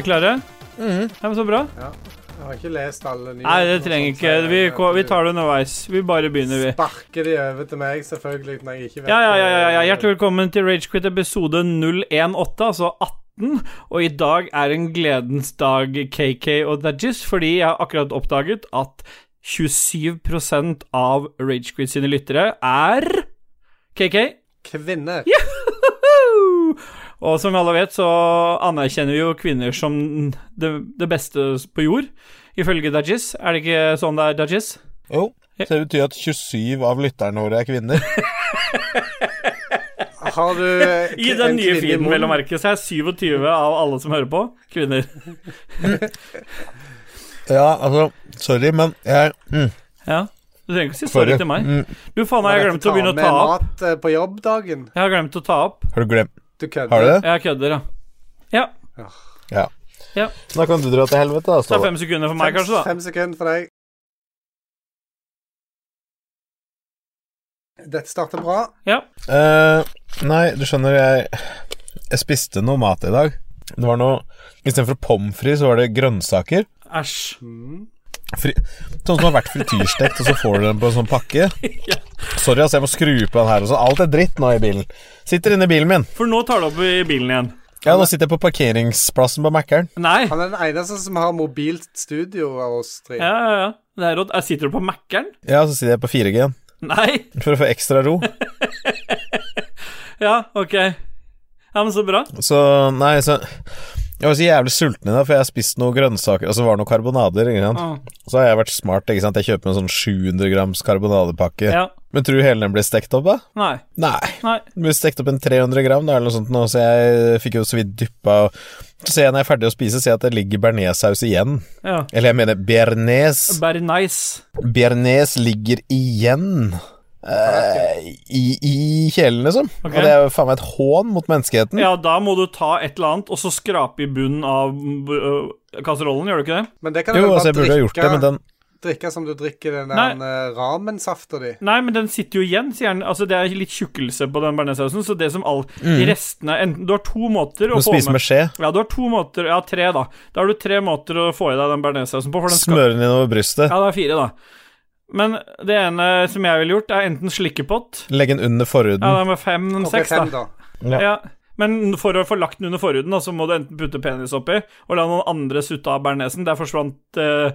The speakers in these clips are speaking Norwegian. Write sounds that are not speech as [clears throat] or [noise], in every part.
Er klare? Mm. Ja, men Så bra. Ja. Jeg har ikke lest alle nye. Nei, det trenger ikke. Vi, vi tar det underveis. Vi bare begynner, vi. Sparker de over til meg, selvfølgelig, når jeg ikke vet Ja, ja, ja, ja, ja. Hjertelig velkommen til Ragequit episode 018, altså 18. Og i dag er en gledens dag, KK og Dajis, fordi jeg har akkurat oppdaget at 27% av Ragequit sine lyttere er KK. Kvinner. Woohoo! Og som alle vet, så anerkjenner vi jo kvinner som det, det beste på jord, ifølge Dajis. Er det ikke sånn det er, Dajis? Jo. Så det betyr at 27 av lytterne våre er kvinner. [laughs] Har du eh, I en den nye feeden, vel å merke, så er 27 av alle som hører på, kvinner. [laughs] Ja, altså Sorry, men jeg mm, Ja. Du trenger ikke si sorry til meg. Mm, Du, faen, jeg har glemt å begynne å ta opp. mat eh, på jobbdagen. Jeg har glemt å ta opp. har du glemt Du kødder. Har du det? Jeg kødder, ja. Ja. Ja. Ja. Da kan du dra til helvete, da, Så det er fem sekunder for meg, Fem- kanskje, da. Fem sekunder for deg. Dette starter bra. Ja. Uh, nei, du skjønner, jeg Jeg spiste noe mat i dag. Det var noe Istedenfor pommes frites, så var det grønnsaker. Æsj. Mm. Fri, sånn som har vært frityrstekt, og så får du den på en sånn pakke. Ja. Sorry, altså, jeg må skru på den her. Og. Alt er dritt nå i bilen. Sitter inne i bilen min. For nå tar du opp i bilen igjen. Ja, nå sitter jeg på parkeringsplassen på Mækkern. Nei. Han er den eneste som har mobilt studio av oss tre. Ja, ja, ja. Det er rått. Jeg Sitter du på Mækkern? Ja, så sitter jeg på 4G-en. Nei. [laughs] For å få ekstra ro. [laughs] Ja, ok. Ja, men så bra. Så nei, så Jeg var så jævlig sulten i dag, for jeg har spist noen grønnsaker Og så var det noen karbonader. Ikke sant? Ah, Så har jeg vært smart. Ikke sant? Jeg kjøper en sånn 700 grams karbonadepakke. Ja. Men tror du hele den blir stekt opp, da? Nei. Nei. Nei. Den blir stekt opp en 300 gram, da, eller noe sånt nå, så jeg fikk jo så vidt dyppa og Så ser jeg når jeg er ferdig å spise, ser jeg at det ligger bearnéssaus igjen. Ja. Eller jeg mener bearnés. Bearnés ligger igjen. Eh, i, I kjelen, liksom. Okay. Og det er jo faen meg et hån mot menneskeheten. Ja, da må du ta et eller annet, og så skrape i bunnen av uh, kasserollen, gjør du ikke det? Men det kan Jo, altså, jeg burde ha gjort det, men den drikke som du drikker den der eh, ramensafta di. Nei, men den sitter jo igjen, sier han. Altså, det er litt tjukkelse på den bearnéssausen, så det som all mm. restene enten, Du har to måter å få få spise med med skje. Ja, du har to måter Ja, tre, da. Da har du tre måter å få i deg den bearnéssausen på, for den inn Smøre den innover brystet. Ja, det er fire, da. Men det ene som jeg ville gjort, er enten slikkepott Legge den under Ja, forhuden. det er med fem, seks, fem, da. da. Ja. Ja. Men for å få lagt den under forhuden, da, så må du enten putte penis oppi og la noen andre sutte av bearnésen. Der forsvant eh,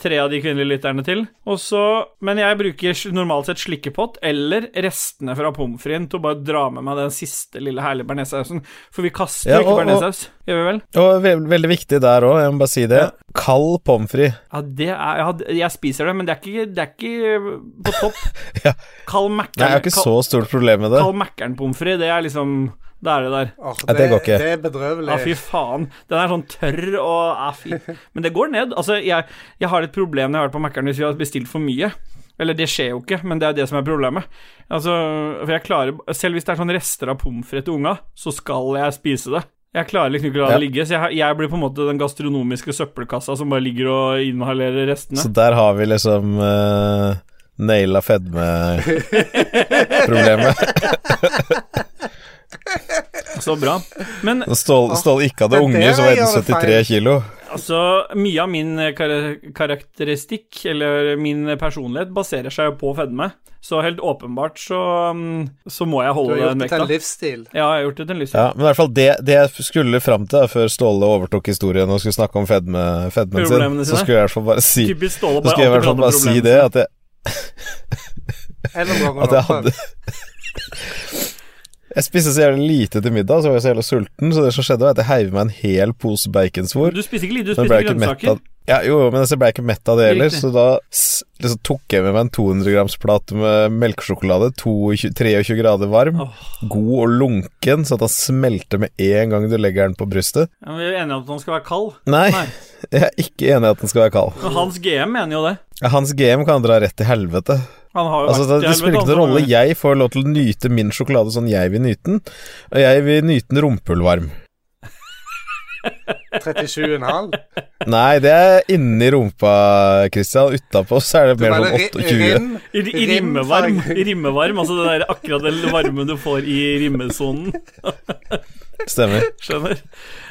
tre av de kvinnelige lytterne til. Også, Men jeg bruker normalt sett slikkepott eller restene fra pommes fritesen til å bare dra med meg den siste lille herlige bearnéssausen. For vi kaster Ja, ikke bearnéssaus, gjør vi vel? Og ve veldig viktig der òg, jeg må bare si det. Ja. Kald pommes frites. Ja, det er Jeg, jeg spiser det, men det er ikke, det er ikke på topp. [laughs] Ja. Kald Nei, jeg har ikke kald, så stort problem med det. Kald Mækkern-pommes frites, det er liksom Da er det der. Åh, Ja, det går ikke. Det er bedrøvelig. Ja, fy faen. Den er sånn tørr og ja, fy. Men det går ned. Altså, jeg, jeg har et problem når jeg har vært på Mækkern hvis vi har bestilt for mye. Eller det skjer jo ikke, men det er det som er problemet. Altså, for jeg klarer Selv hvis det er sånn rester av pommes frites til unga, så skal jeg spise det. Jeg klarer liksom ikke å la det Ja. ligge, så jeg, jeg blir på en måte den gastronomiske søppelkassa som bare ligger og inhalerer restene. Så der har vi liksom uh, naila fedmeproblemet. [laughs] [laughs] Så bra. Men Ståle ikke hadde unge, så veide 73 kilo. Altså, mye av min eh, kar karakteristikk, eller min personlighet, baserer seg jo på fedme. Så helt åpenbart så, mm, så må jeg holde den vekta. Du har gjort det til en livsstil. Ja, jeg har gjort det til en livsstil. Ja, men i hvert fall det, det jeg skulle fram til da, før Ståle overtok historien og skulle snakke om fedme, fedmen sin, så skulle jeg i hvert fall bare si Typisk Ståle Så skulle jeg i hvert fall bare si det, at jeg, [laughs] at jeg hadde [laughs] Jeg spiste så jævlig lite til middag, så var jeg så jævlig sulten, så det som skjedde, var at jeg heiv meg en hel pose baconsvor. Du spiser ikke lite, du spiste grønnsaker. Ja, jo, men så ble jeg ikke mett av det heller, så da liksom tok jeg med meg en 200 grams plate med melkesjokolade, 22 23 grader varm, oh. god og lunken, så at han smelter med en gang du legger den på brystet. Ja, men vi er enige om at han skal være kald. Nei, Nei. [laughs] jeg er ikke enig i at den skal være kald. Men Hans GM mener jo det. Ja, Hans GM kan dra rett til helvete. Han har jo Altså, det, det spiller ikke noen rolle. Jeg får lov til å nyte min sjokolade sånn jeg vil nyte den, og jeg vil nyte den rumpehullvarm. 37,5. [laughs] Nei, det er inni rumpa, Christian. Utapå så er det mer sånn 28. I, i rimmevarm, I rimmevarm, altså det der akkurat den varmen du får i rimmesonen. [laughs] Stemmer. Skjønner.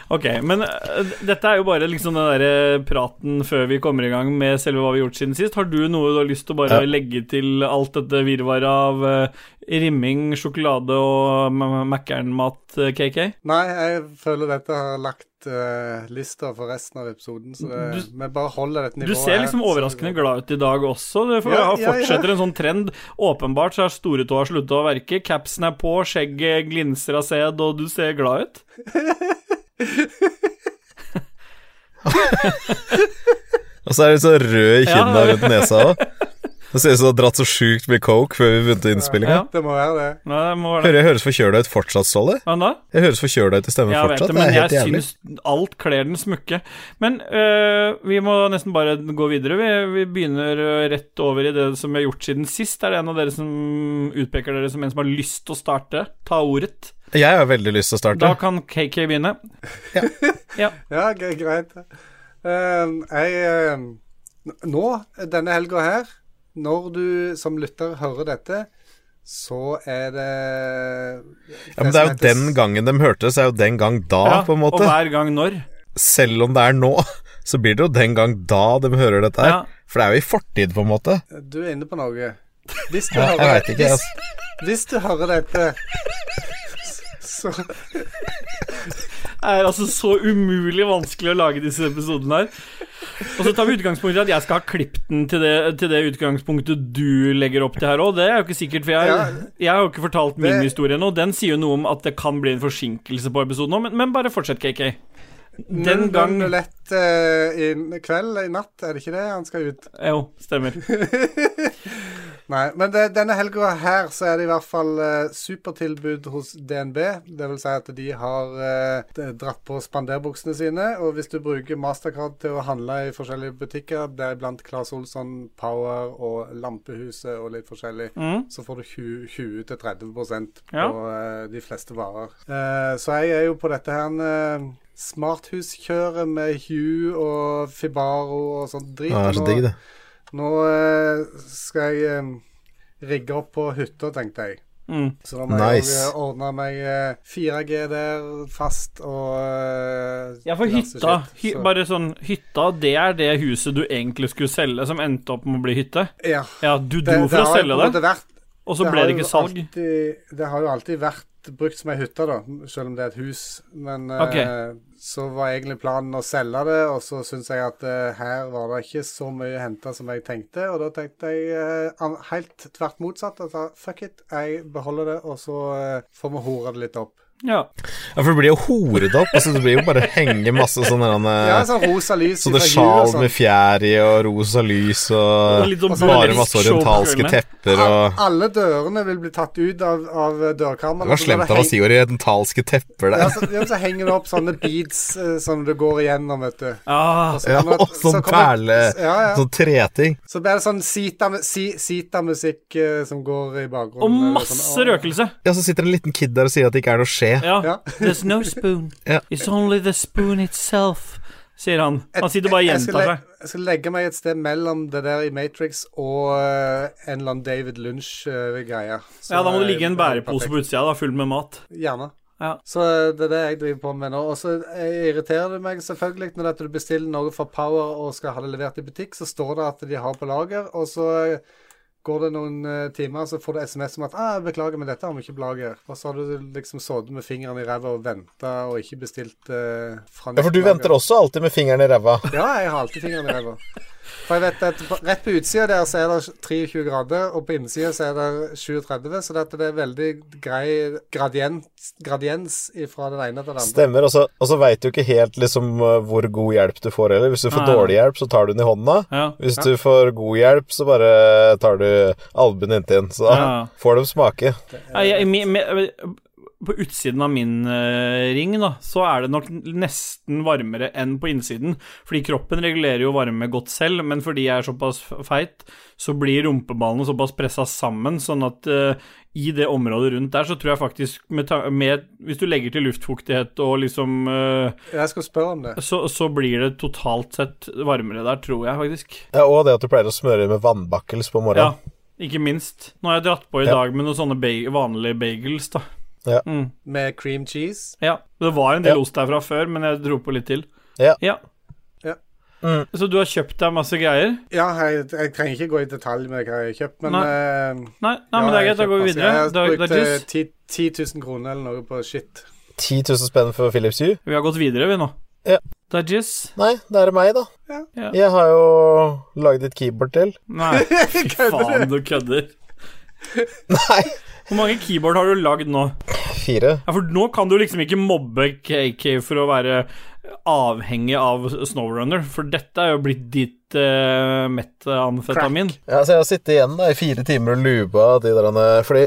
Ok, men eh, dette er jo bare liksom den derre praten før vi kommer i gang med selve hva vi har gjort siden sist. Har du noe du har lyst til å bare Ja. legge til alt dette virvaret av uh, rimming, sjokolade og Mækkern-mat, eh, KK? Nei, jeg føler dette har lagt uh, lista for resten av episoden, så det, Du- vi bare holder dette Du ser liksom her, overraskende glad ut i dag også. Det for, Ja, ja, ja. fortsetter en sånn trend. Åpenbart så har stortåa sluttet å verke. Capsen er på, skjegget glinser av sæd, og du ser glad ut. [laughs] Og så er du så rød i kinna Ja. rundt nesa òg. [laughs] Det ser ut som du har dratt så sjukt mye coke før vi begynte innspillinga. Ja. Det må være det. Nei, det må være det. Hører jeg høres forkjøla ut fortsatt, Ståle? Hva da? Jeg høres forkjøla ut i stemmen Jeg fortsatt. det, Det men er jeg jævlig. syns alt kler den smukke. Men øh, vi må nesten bare gå videre. Vi, vi begynner øh, rett over i det som vi har gjort siden sist. Er det en av dere som utpeker dere som en som har lyst til å starte? Ta ordet. Jeg har veldig lyst til å starte. Da kan KK begynne. Ja, gre- [laughs] greit. Uh, jeg uh, Nå, denne helga her, når du som lytter hører dette, så er det Ja, men det er jo den gangen de hørtes, er jo den gang da, Ja, på en måte. Og hver gang når. Selv om det er nå, [laughs] så blir det jo den gang da de hører dette her. Ja. For det er jo i fortid, på en måte. Du er inne på noe. Hvis du, Ja, hører, vet ikke, hvis, altså. hvis du hører dette så Det er altså så umulig vanskelig å lage disse episodene her. Og så tar vi utgangspunkt i at jeg skal ha klippet den til det, til det utgangspunktet du legger opp til her òg. Det er jo ikke sikkert, for jeg, jeg har jo ikke fortalt min Det- historie ennå. Den sier jo noe om at det kan bli en forsinkelse på episoden òg, men, men bare fortsett, KK. Den gang lett uh, i kveld, i natt, er det ikke det han skal ut? Jo, stemmer. [laughs] Nei, men det, denne helga her så er det i hvert fall eh, supertilbud hos DNB. Det vil si at de har eh, dratt på spanderbuksene sine. Og hvis du bruker Mastercard til å handle i forskjellige butikker, deriblant Claes Olsson, Power og Lampehuset og litt forskjellig, Mm. så får du 20-30 på Ja. eh, de fleste varer. Eh, så jeg er jo på dette her eh, smarthuskjøret med Hue og Fibaro og sånt drit. Ja, det er så digg, det. nå eh, skal jeg eh, rigge opp på hytta, tenkte jeg. Mm. Så da må Nice. jeg ordne meg eh, 4G der fast og eh, Ja, for hytta hy, Så- Bare sånn Hytta, det er det huset du egentlig skulle selge, som endte opp med å bli hytte? Ja. Ja, du dro det for å selge det, Vært, og så det ble det ikke salg? Alltid, det har jo alltid vært brukt som ei hytte, da, selv om det er et hus. Men okay. Ok. Så var egentlig planen å selge det, og så syns jeg at uh, her var det ikke så mye å hente som jeg tenkte. Og da tenkte jeg uh, helt tvert motsatt. Sa fuck it, jeg beholder det, og så eh, får vi hore det litt opp. Ja. Ja, for det blir jo horet opp. Altså, det blir jo bare henge masse sånne Ja, sånn rosa lys Sånne sjal sånn. med fjær i, og rosa lys, og, Og sånn bare masse orientalske tepper og Al- Alle dørene vil bli tatt ut av, av dørkarmene. Det var slemt av å si orientalske tepper Ja, der. så, ja, så henger det opp sånne beads uh, som det går igjennom, vet du. Ah, Ja, og sånn så perle Ja, ja. Sånn treting. Så blir det sånn sita- si- sita-musikk eh, som går i bakgrunnen. og masse sånn, røkelse. Ja, så sitter det en liten kid der og sier at det ikke er noe skje. Ja. Ja. There's no spoon. It's only the spoon itself, sier han. Han sitter bare og gjentar seg. Jeg skal legge meg et sted mellom det der i Matrix og eh, en eller annen David Lunch-greie. Ja, da må det ligge en bærepose på utsida, da, full med mat. Gjerne. Ja. Så eh, det er det jeg driver på med nå. Og så eh, irriterer det meg selvfølgelig når du bestiller noe fra Power og skal ha det levert i butikk, så står det at de har på lager, og så går det noen eh, timer, så får du SMS om at ah, 'Beklager, men dette har vi ikke lager'. Og så har du liksom sittet med fingeren i ræva og venta og ikke bestilt uh, fra Ja, for du venter også alltid med fingeren i ræva. Ja, jeg har alltid fingeren i ræva. [laughs] For jeg vet at Rett på utsida der så er det 23 grader, og på innsida så er det 37, så dette er veldig grei gradiens, gradiens fra den ene til den andre. Stemmer. Og så, og så veit du ikke helt liksom uh, hvor god hjelp du får heller. Hvis du får Nei. dårlig hjelp, så tar du den i hånda. Ja. Hvis du får god hjelp, så bare tar du albuen inntil. Så da Ja. får de smake. Ja, jeg, på utsiden av min eh, ring, da, så er det nok nesten varmere enn på innsiden. Fordi kroppen regulerer jo varme godt selv, men fordi jeg er såpass feit, så blir rumpeballene såpass pressa sammen, sånn at uh, i det området rundt der, så tror jeg faktisk med, med Hvis du legger til luftfuktighet og liksom uh, Jeg skal spørre om det. så, så blir det totalt sett varmere der, tror jeg faktisk. Ja, og det at du pleier å smøre med vannbakkels på Ja, ikke minst. Nå har jeg dratt på i Ja. dag med noen sånne ba vanlige bagels, da. Mm. med cream cheese. Ja. Det var en del Ja. ost der fra før, men jeg dro på litt til. Ja. ja. Ja. Mm. Så du har kjøpt deg masse greier? Ja, jeg, jeg trenger ikke gå i detalj med hva jeg har kjøpt, men Nei. uh, Nei, nei ja, men det er greit. Da går vi videre. Jeg har brukt eh, 10, 10 000 kroner eller noe på shit. 10 000 spenn for Philips Hue? vi har gått videre, vi nå. Ja. Dajis? Nei, det er meg, da. Ja. Ja. Jeg har jo lagd et keyboard til. Nei, [laughs] fy faen, du kødder. Nei, Hvor mange keyboard har du lagd nå? fire. Ja, For nå kan du liksom ikke mobbe KK for å være avhengig av Snowrunner, for dette er jo blitt ditt uh, metamfetamin. Ja, så jeg har sittet igjen da i fire timer og luba de der Fordi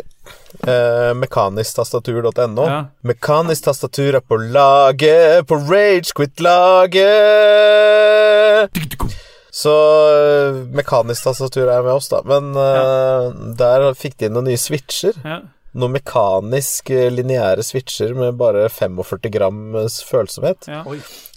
uh, mekanisktastatur.no Ja. Mekanisk tastatur er på laget, på Ragequit-laget. Så eh, mekanisk tastatur er med oss, da. Men uh, der fikk de inn noen nye switcher. Ja. Noen mekanisk eh, lineære switcher med bare 45 gram følsomhet. Ja.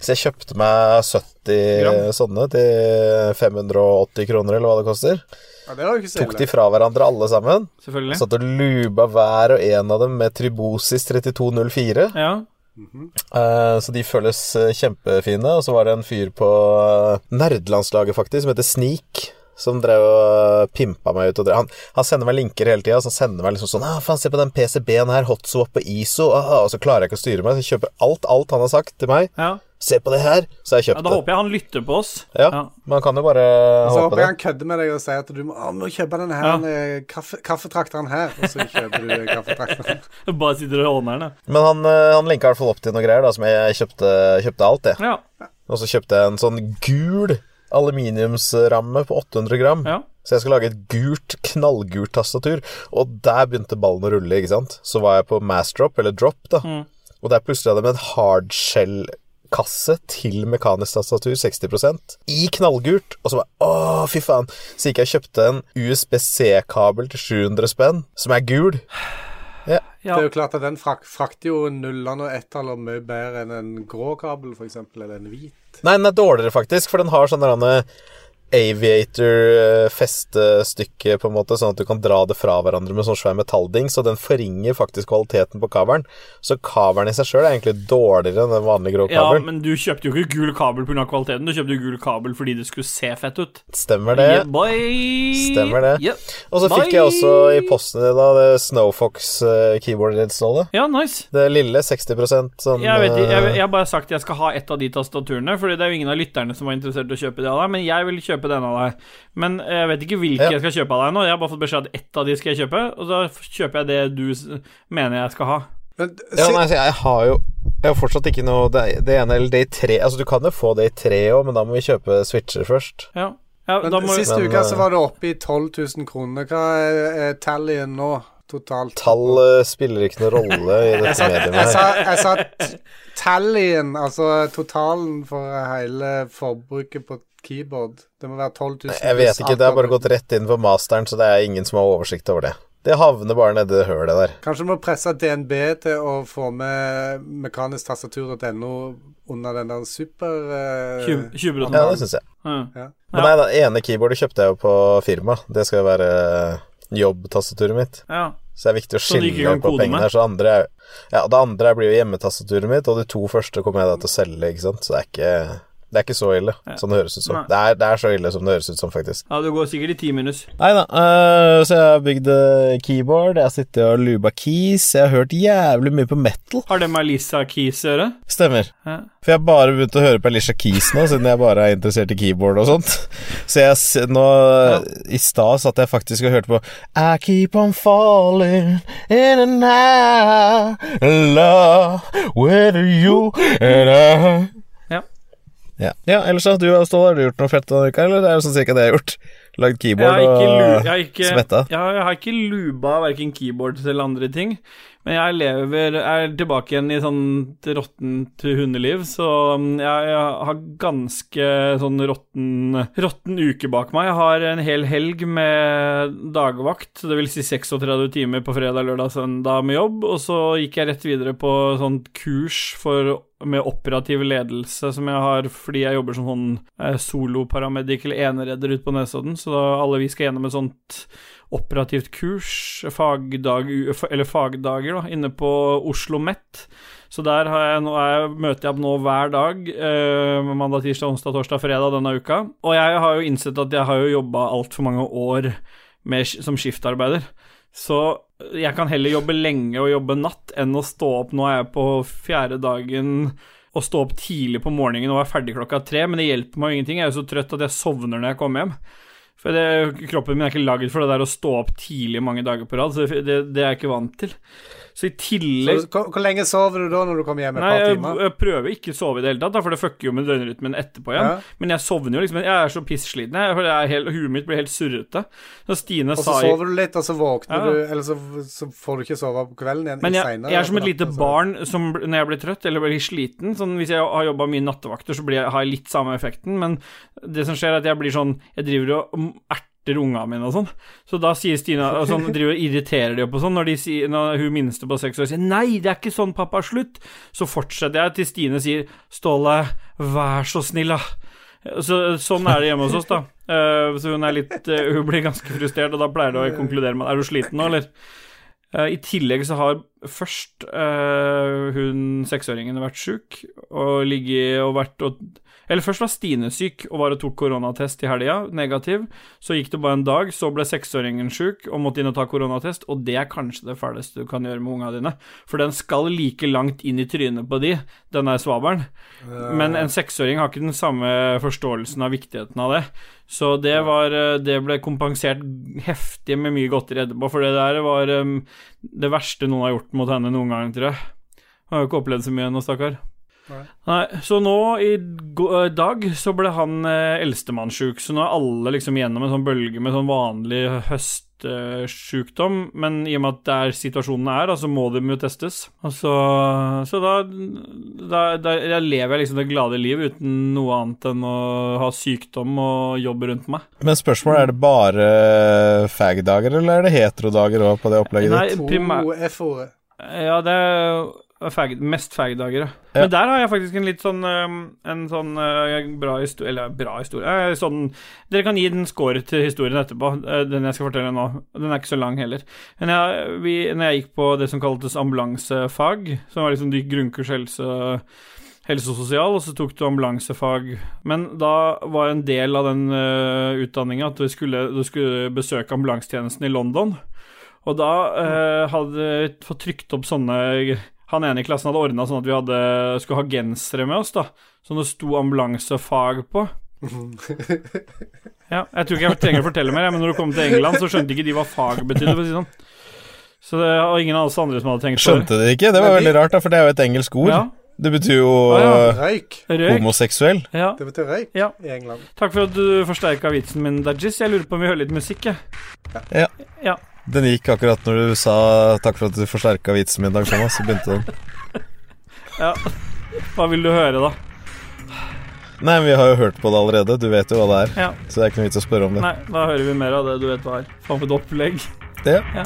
Så jeg kjøpte meg 70 Gram? sånne til 580 kroner, eller hva det koster. Ja, det Tok de fra hverandre alle sammen. Selvfølgelig. Satt og luba hver og en av dem med Tribosis 3204. Ja. Eh, så de føles eh, kjempefine. Og så var det en fyr på uh, nerdelandslaget, faktisk, som heter Sneak. Som drev og pimpa meg ut. Og. Han, han sender meg linker hele tida. Så han sender meg liksom sånn ah, 'Faen, se på den PCB-en her. Hotswap og ISO.' Ah, og så klarer jeg ikke å styre meg. Så jeg kjøper alt, alt han har sagt til meg. ja. Se på det her. Så jeg kjøpte. ja da håper jeg han lytter på oss. Ja, Man kan jo bare Så håper jeg han kødder med deg og sier at du må, må kjøpe denne her ja. kaffe, kaffetrakteren her, og så kjøper du eh, kaffetrakteren. [laughs] Bare sitter og håner den. Men han, eh, han linka i hvert fall opp til noe greier, da, som jeg kjøpte, kjøpte alt, jeg. Ja. Og så kjøpte jeg en sånn gul aluminiumsramme på 800 gram. ja. Så jeg skal lage et gult, knallgult tastatur. Og der begynte ballen å rulle, ikke sant. Så var jeg på mass drop, eller drop, da. Mm. Og der plutselig hadde jeg med en hardshell-kasse til mekanisk tastatur, 60% i knallgult. Og så bare Å, fy faen. Så gikk jeg og kjøpte en USB-C-kabel til 700 spenn, som er gul. ja. Det er jo klart at den frak frakter jo nullene og ettallene mye bedre enn en grå kabel, eksempel, eller en hvit. Nei, den er dårligere, faktisk, for den har sånn derre aviator-festestykke, på en måte, sånn at du kan dra det fra hverandre med sånn svær metallding, så den forringer faktisk kvaliteten på kabelen. Så kabelen i seg sjøl er egentlig dårligere enn den vanlige grå ja, men du kjøpte jo ikke gul kabel pga. kvaliteten. Du kjøpte jo gul kabel fordi det skulle se fett ut. Stemmer det. Yeah. Stemmer det. Yeah. Og så fikk jeg også i posten i dag det Snowfox-keyboard-installet. Ja, nice. Det lille 60 sånn Jeg, vet, ikke, jeg, eh, jeg har bare sagt jeg skal ha ett av de tastaturene, Fordi det er jo ingen av lytterne som var interessert i å kjøpe det av deg, men jeg vil kjøpe den av deg. Men jeg vet ikke hvilke Ja. jeg skal kjøpe av deg nå. Jeg har bare fått beskjed at ett av de skal jeg kjøpe, og da kjøper jeg det du mener jeg skal ha. Men Ja, nei, jeg har jo Jeg har fortsatt ikke noe Det, det ene eller det i tre Altså, du kan jo få det i tre òg, men da må vi kjøpe switcher først. Ja, ja men da må siste Men, uke så eh, var det oppe i 12 000 kroner. Hva er, er tallyen nå, totalt? Tall eh, spiller ikke noen rolle i [laughs] dette mediet. Jeg sa, jeg sa tallien, altså totalen for hele forbruket på keyboard. Det må være 12 000. Jeg vet ikke, det har bare gått rett inn på masteren, så det er ingen som har oversikt over det. Det havner bare nedi det hølet der. Kanskje du må presse DNB til å få med mekanisktastatur.no under den der super Uh, 20, 20 Ja, det syns jeg. Mm. Ja. Men nei, det ene keyboardet kjøpte jeg jo på firma. Det skal jo være jobbtastaturet mitt. ja. Så det er viktig å skille på pengene her. Så andre er, ja, det andre blir jo hjemmetastaturet mitt, og de to første kommer jeg da til å selge, ikke sant. Så det er ikke, det er ikke så ille som det høres ut som. Det er, det er så ille som det høres ut som, faktisk. ja, du går sikkert i ti minus. Nei da, så jeg har bygd eh, keyboard, jeg har sittet og luba keys, jeg har hørt jævlig mye på metal. Har det med Alisa Keys å gjøre? Stemmer. Ja. For jeg har bare begynt å høre på Alicia Keys nå, siden jeg bare er interessert i keyboard og sånt. Så jeg nå nå I stad satt jeg faktisk og hørte på I keep on falling in and out love with you and I Ja. Ja, ellers da, du Ståle, har du gjort noe fett denne uka, eller? Det er jo sånn cirka det jeg har gjort. Lagd keyboard og jeg ikke, ja, jeg har ikke luba verken keyboard eller andre ting. Men jeg lever er tilbake igjen i sånn råttent hundeliv, så um, jeg, jeg har ganske sånn råtten råtten uke bak meg. Jeg har en hel helg med dagvakt, det vil si 36 timer på fredag, lørdag, søndag med jobb, og så gikk jeg rett videre på sånt kurs for med operativ ledelse som jeg har fordi jeg jobber som sånn eh, soloparamedik eller eneredder ute på Nesodden, så da alle vi skal gjennom et sånt operativt kurs, fagdag, eller fagdager, da, inne på Oslo Met. Så der har jeg, nå er, møter jeg nå hver dag, eh, mandag, tirsdag, onsdag, torsdag, fredag denne uka. Og jeg har jo innsett at jeg har jo jobba altfor mange år med, som skiftarbeider. Så jeg kan heller jobbe lenge og jobbe natt enn å stå opp Nå er jeg på fjerde dagen og stå opp tidlig på morgenen og være ferdig klokka tre, men det hjelper meg ingenting. Jeg er jo så trøtt at jeg sovner når jeg kommer hjem. For det, kroppen min er ikke laget for det der å stå opp tidlig mange dager på rad, så det, det er jeg ikke vant til. Så i tillegg Så, hvor, hvor lenge sover du da når du kommer hjem? Et Nei, par jeg, timer? jeg prøver ikke å sove i det hele tatt, for det fucker jo med døgnrytmen etterpå igjen. Ja. Men jeg sovner jo liksom Jeg er så pissliten, jeg, jeg huet mitt blir helt surrete. Så Stine Og så sa i sover du litt, og så våkner Ja. du Eller så, så får du ikke sove på kvelden igjen. Men jeg, senere jeg er som et lite natten, barn som når jeg blir trøtt eller blir sliten. Sånn, hvis jeg har jobba mye nattevakter, så blir jeg, har jeg litt samme effekten, men det som skjer, er at jeg blir sånn Jeg driver og mm, erter ungene mine og sånn. Så da sier Stina og sånn, driver og irriterer de opp og sånn, når, sier, når hun minste på seks år sier 'Nei, det er ikke sånn, pappa, slutt', så fortsetter jeg til Stine sier 'Ståle, vær så snill, da'. Så, sånn er det hjemme hos oss, da. Uh, så hun litt uh, Hun blir ganske frustrert, og da pleier det å konkludere med Er du sliten nå, eller? Uh, I tillegg så har først uh, hun seksåringen vært sjuk og ligget og vært og Eller først var Stine syk og var og tok koronatest i helga, negativ. Så gikk det bare en dag, så ble seksåringen sjuk og måtte inn og ta koronatest, og det er kanskje det fæleste du kan gjøre med ungene dine. For den skal like langt inn i trynet på de, den der svabelen. Men en seksåring har ikke den samme forståelsen av viktigheten av det. Så det var eh, Det ble kompensert heftig med mye godteri etterpå, for det der var um, det verste noen har gjort mot henne noen gang, tror jeg. Har jo ikke opplevd så mye ennå, stakkar. Nei. Nei, så nå i eh, dag så ble han eh, eldstemann sjuk, så nå er alle liksom gjennom en sånn bølge med sånn vanlig høstsjukdom, men i og med at det er situasjonen er, da, så må de jo testes. Altså, så, så da, da, da jeg lever jeg liksom det glade liv uten noe annet enn å ha sykdom og jobb rundt meg. Men spørsmålet er det bare fag-dager, eller er det heterodager òg på det opplegget Nei, ditt? To primær... F-ordet. Ja, det er fag, mest fagdager, ja. Men der har jeg faktisk en litt sånn En sånn øh, bra historie Eller bra historie sånn, Dere kan gi den score til historien etterpå, øh, den jeg skal fortelle nå. Den er ikke så lang heller. Men jeg, vi, når jeg gikk på det som kaltes ambulansefag, som var liksom de grunnkurs helse helse og sosial, og så tok du ambulansefag. Men da var en del av den uh, utdanninga at du skulle, du skulle besøke ambulansetjenesten i London. Og da uh, hadde vi fått trykt opp sånne Han ene i klassen hadde ordna sånn at vi hadde, skulle ha gensere med oss, da. Som det sto ambulansefag på. [laughs] Ja, jeg tror ikke jeg trenger å fortelle mer, men når du kom til England, så skjønte ikke de hva fag betydde. For å si sånn. Så det var ingen av oss andre som hadde tenkt på det. Skjønte det ikke? Det var veldig rart, da, for det er jo et engelsk ord. Ja, Det betyr jo ja. Røyk. røyk. homoseksuell. Ja, Det betyr røyk ja. i England. Takk for at du forsterka vitsen min, Dajis. Jeg lurer på om vi hører litt musikk, jeg. Den gikk akkurat når du sa 'takk for at du forsterka vitsen min', Dag Thomas. Så begynte den. [laughs] Ja. Hva vil du høre, da? Nei, men vi har jo hørt på det allerede. Du vet jo hva det er. Ja. Så det er ikke noe vits å spørre om det. Nei, da hører vi mer av det du vet hva er. Faen for et opplegg. Det. Ja.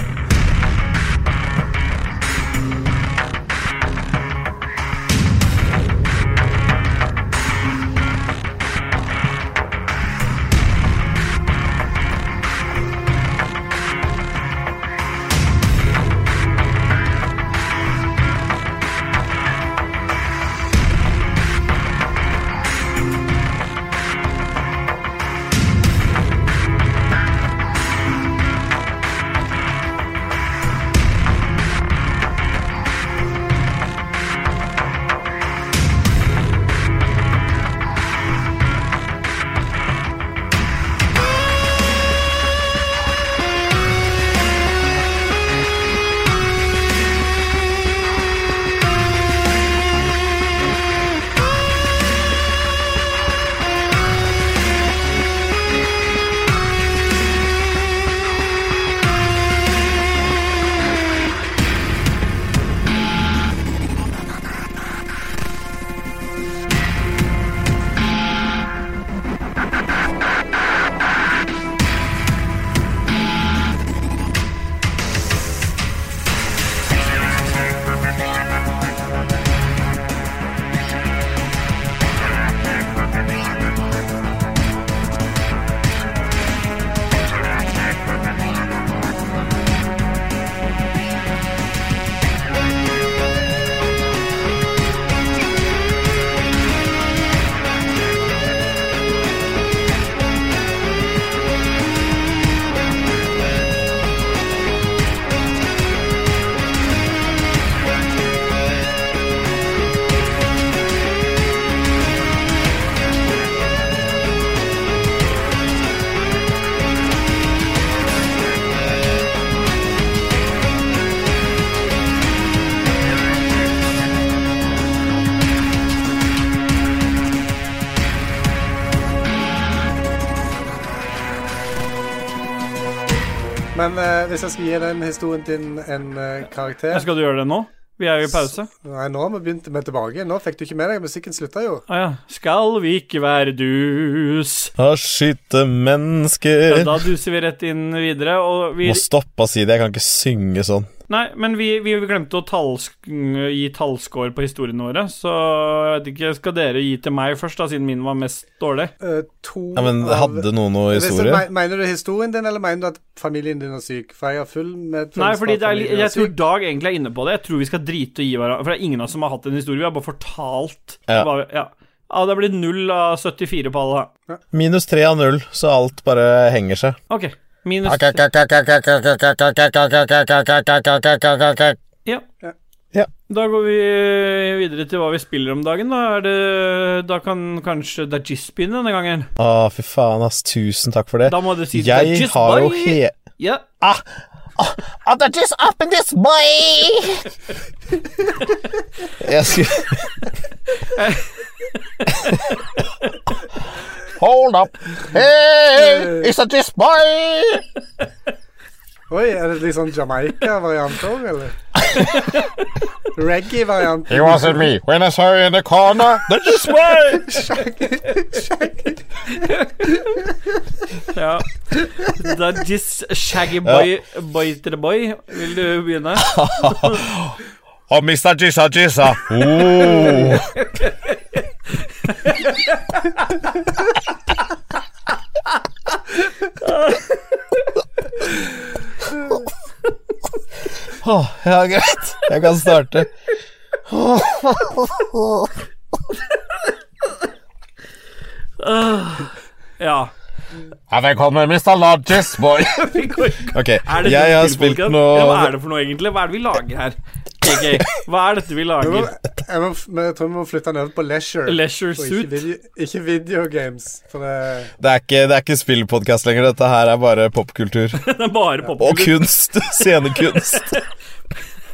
Men uh, hvis jeg skal gi den historien din en uh, karakter Skal du gjøre det nå? Vi er jo i pause. Nei, nå har vi begynt med tilbake. Nå fikk du ikke med deg musikken slutta jo. Ah, ja. Skal vi ikke være dus? Å, skytte mennesker. Ja, da duser vi rett inn videre, og vi Må stoppe å si det. Jeg kan ikke synge sånn. Nei, men vi, vi glemte å tallsk gi tallscore på historiene våre, så jeg vet ikke Skal dere gi til meg først, da, siden min var mest dårlig? Uh, to Ja, men hadde noen noe historie? me- Mener du historien din, eller mener du at familien din er syk? For jeg har full med Nei, fordi det er, jeg tror. Dag egentlig er inne på det. Jeg tror vi skal drite og gi hverandre For det er ingen av oss som har hatt en historie. Vi har bare fortalt Ja. hva, ja. ja, det har blitt null av 74 på alle. Minus tre av null, så alt bare henger seg. Ok. Minus Ja. Ja. Ja. Da går vi videre til hva vi spiller om dagen. Da, er det, da kan kanskje Dajis begynne denne gangen. Å, fy faen, ass. Tusen takk for det. Da må du si Jeg Dajis har jo he... Ja. Ah, ah, that Dajis up in this boy! Jeg skulle Hold up. Hey, is that this boy? Oi, er det litt sånn Jamaica-variant òg, eller? Reggae-variant. It wasn't me. When I saw you in the corner, that is boy! ja. Dajis Shaggy Boy Boy to the Boy. Vil du begynne? [laughs] Oh, Mr. Jizza Jizza. Ooh. Åh, ja, greit. Jeg kan starte. Ja. Ja, velkommen, Mr. Lodges, boy. [laughs] Ok, det jeg har spilt noe Hva er det for noe, egentlig? Hva er det vi lager her? KK, hva er dette vi Jeg, må, lager? jeg, må, jeg tror vi må flytte den over på leisure. [laughs] Leisure suit. ikke, video, ikke videogames. For det Det er ikke, det er ikke spillpodkast lenger, dette her er bare popkultur. [laughs] Det er bare Og kunst. [laughs] Scenekunst.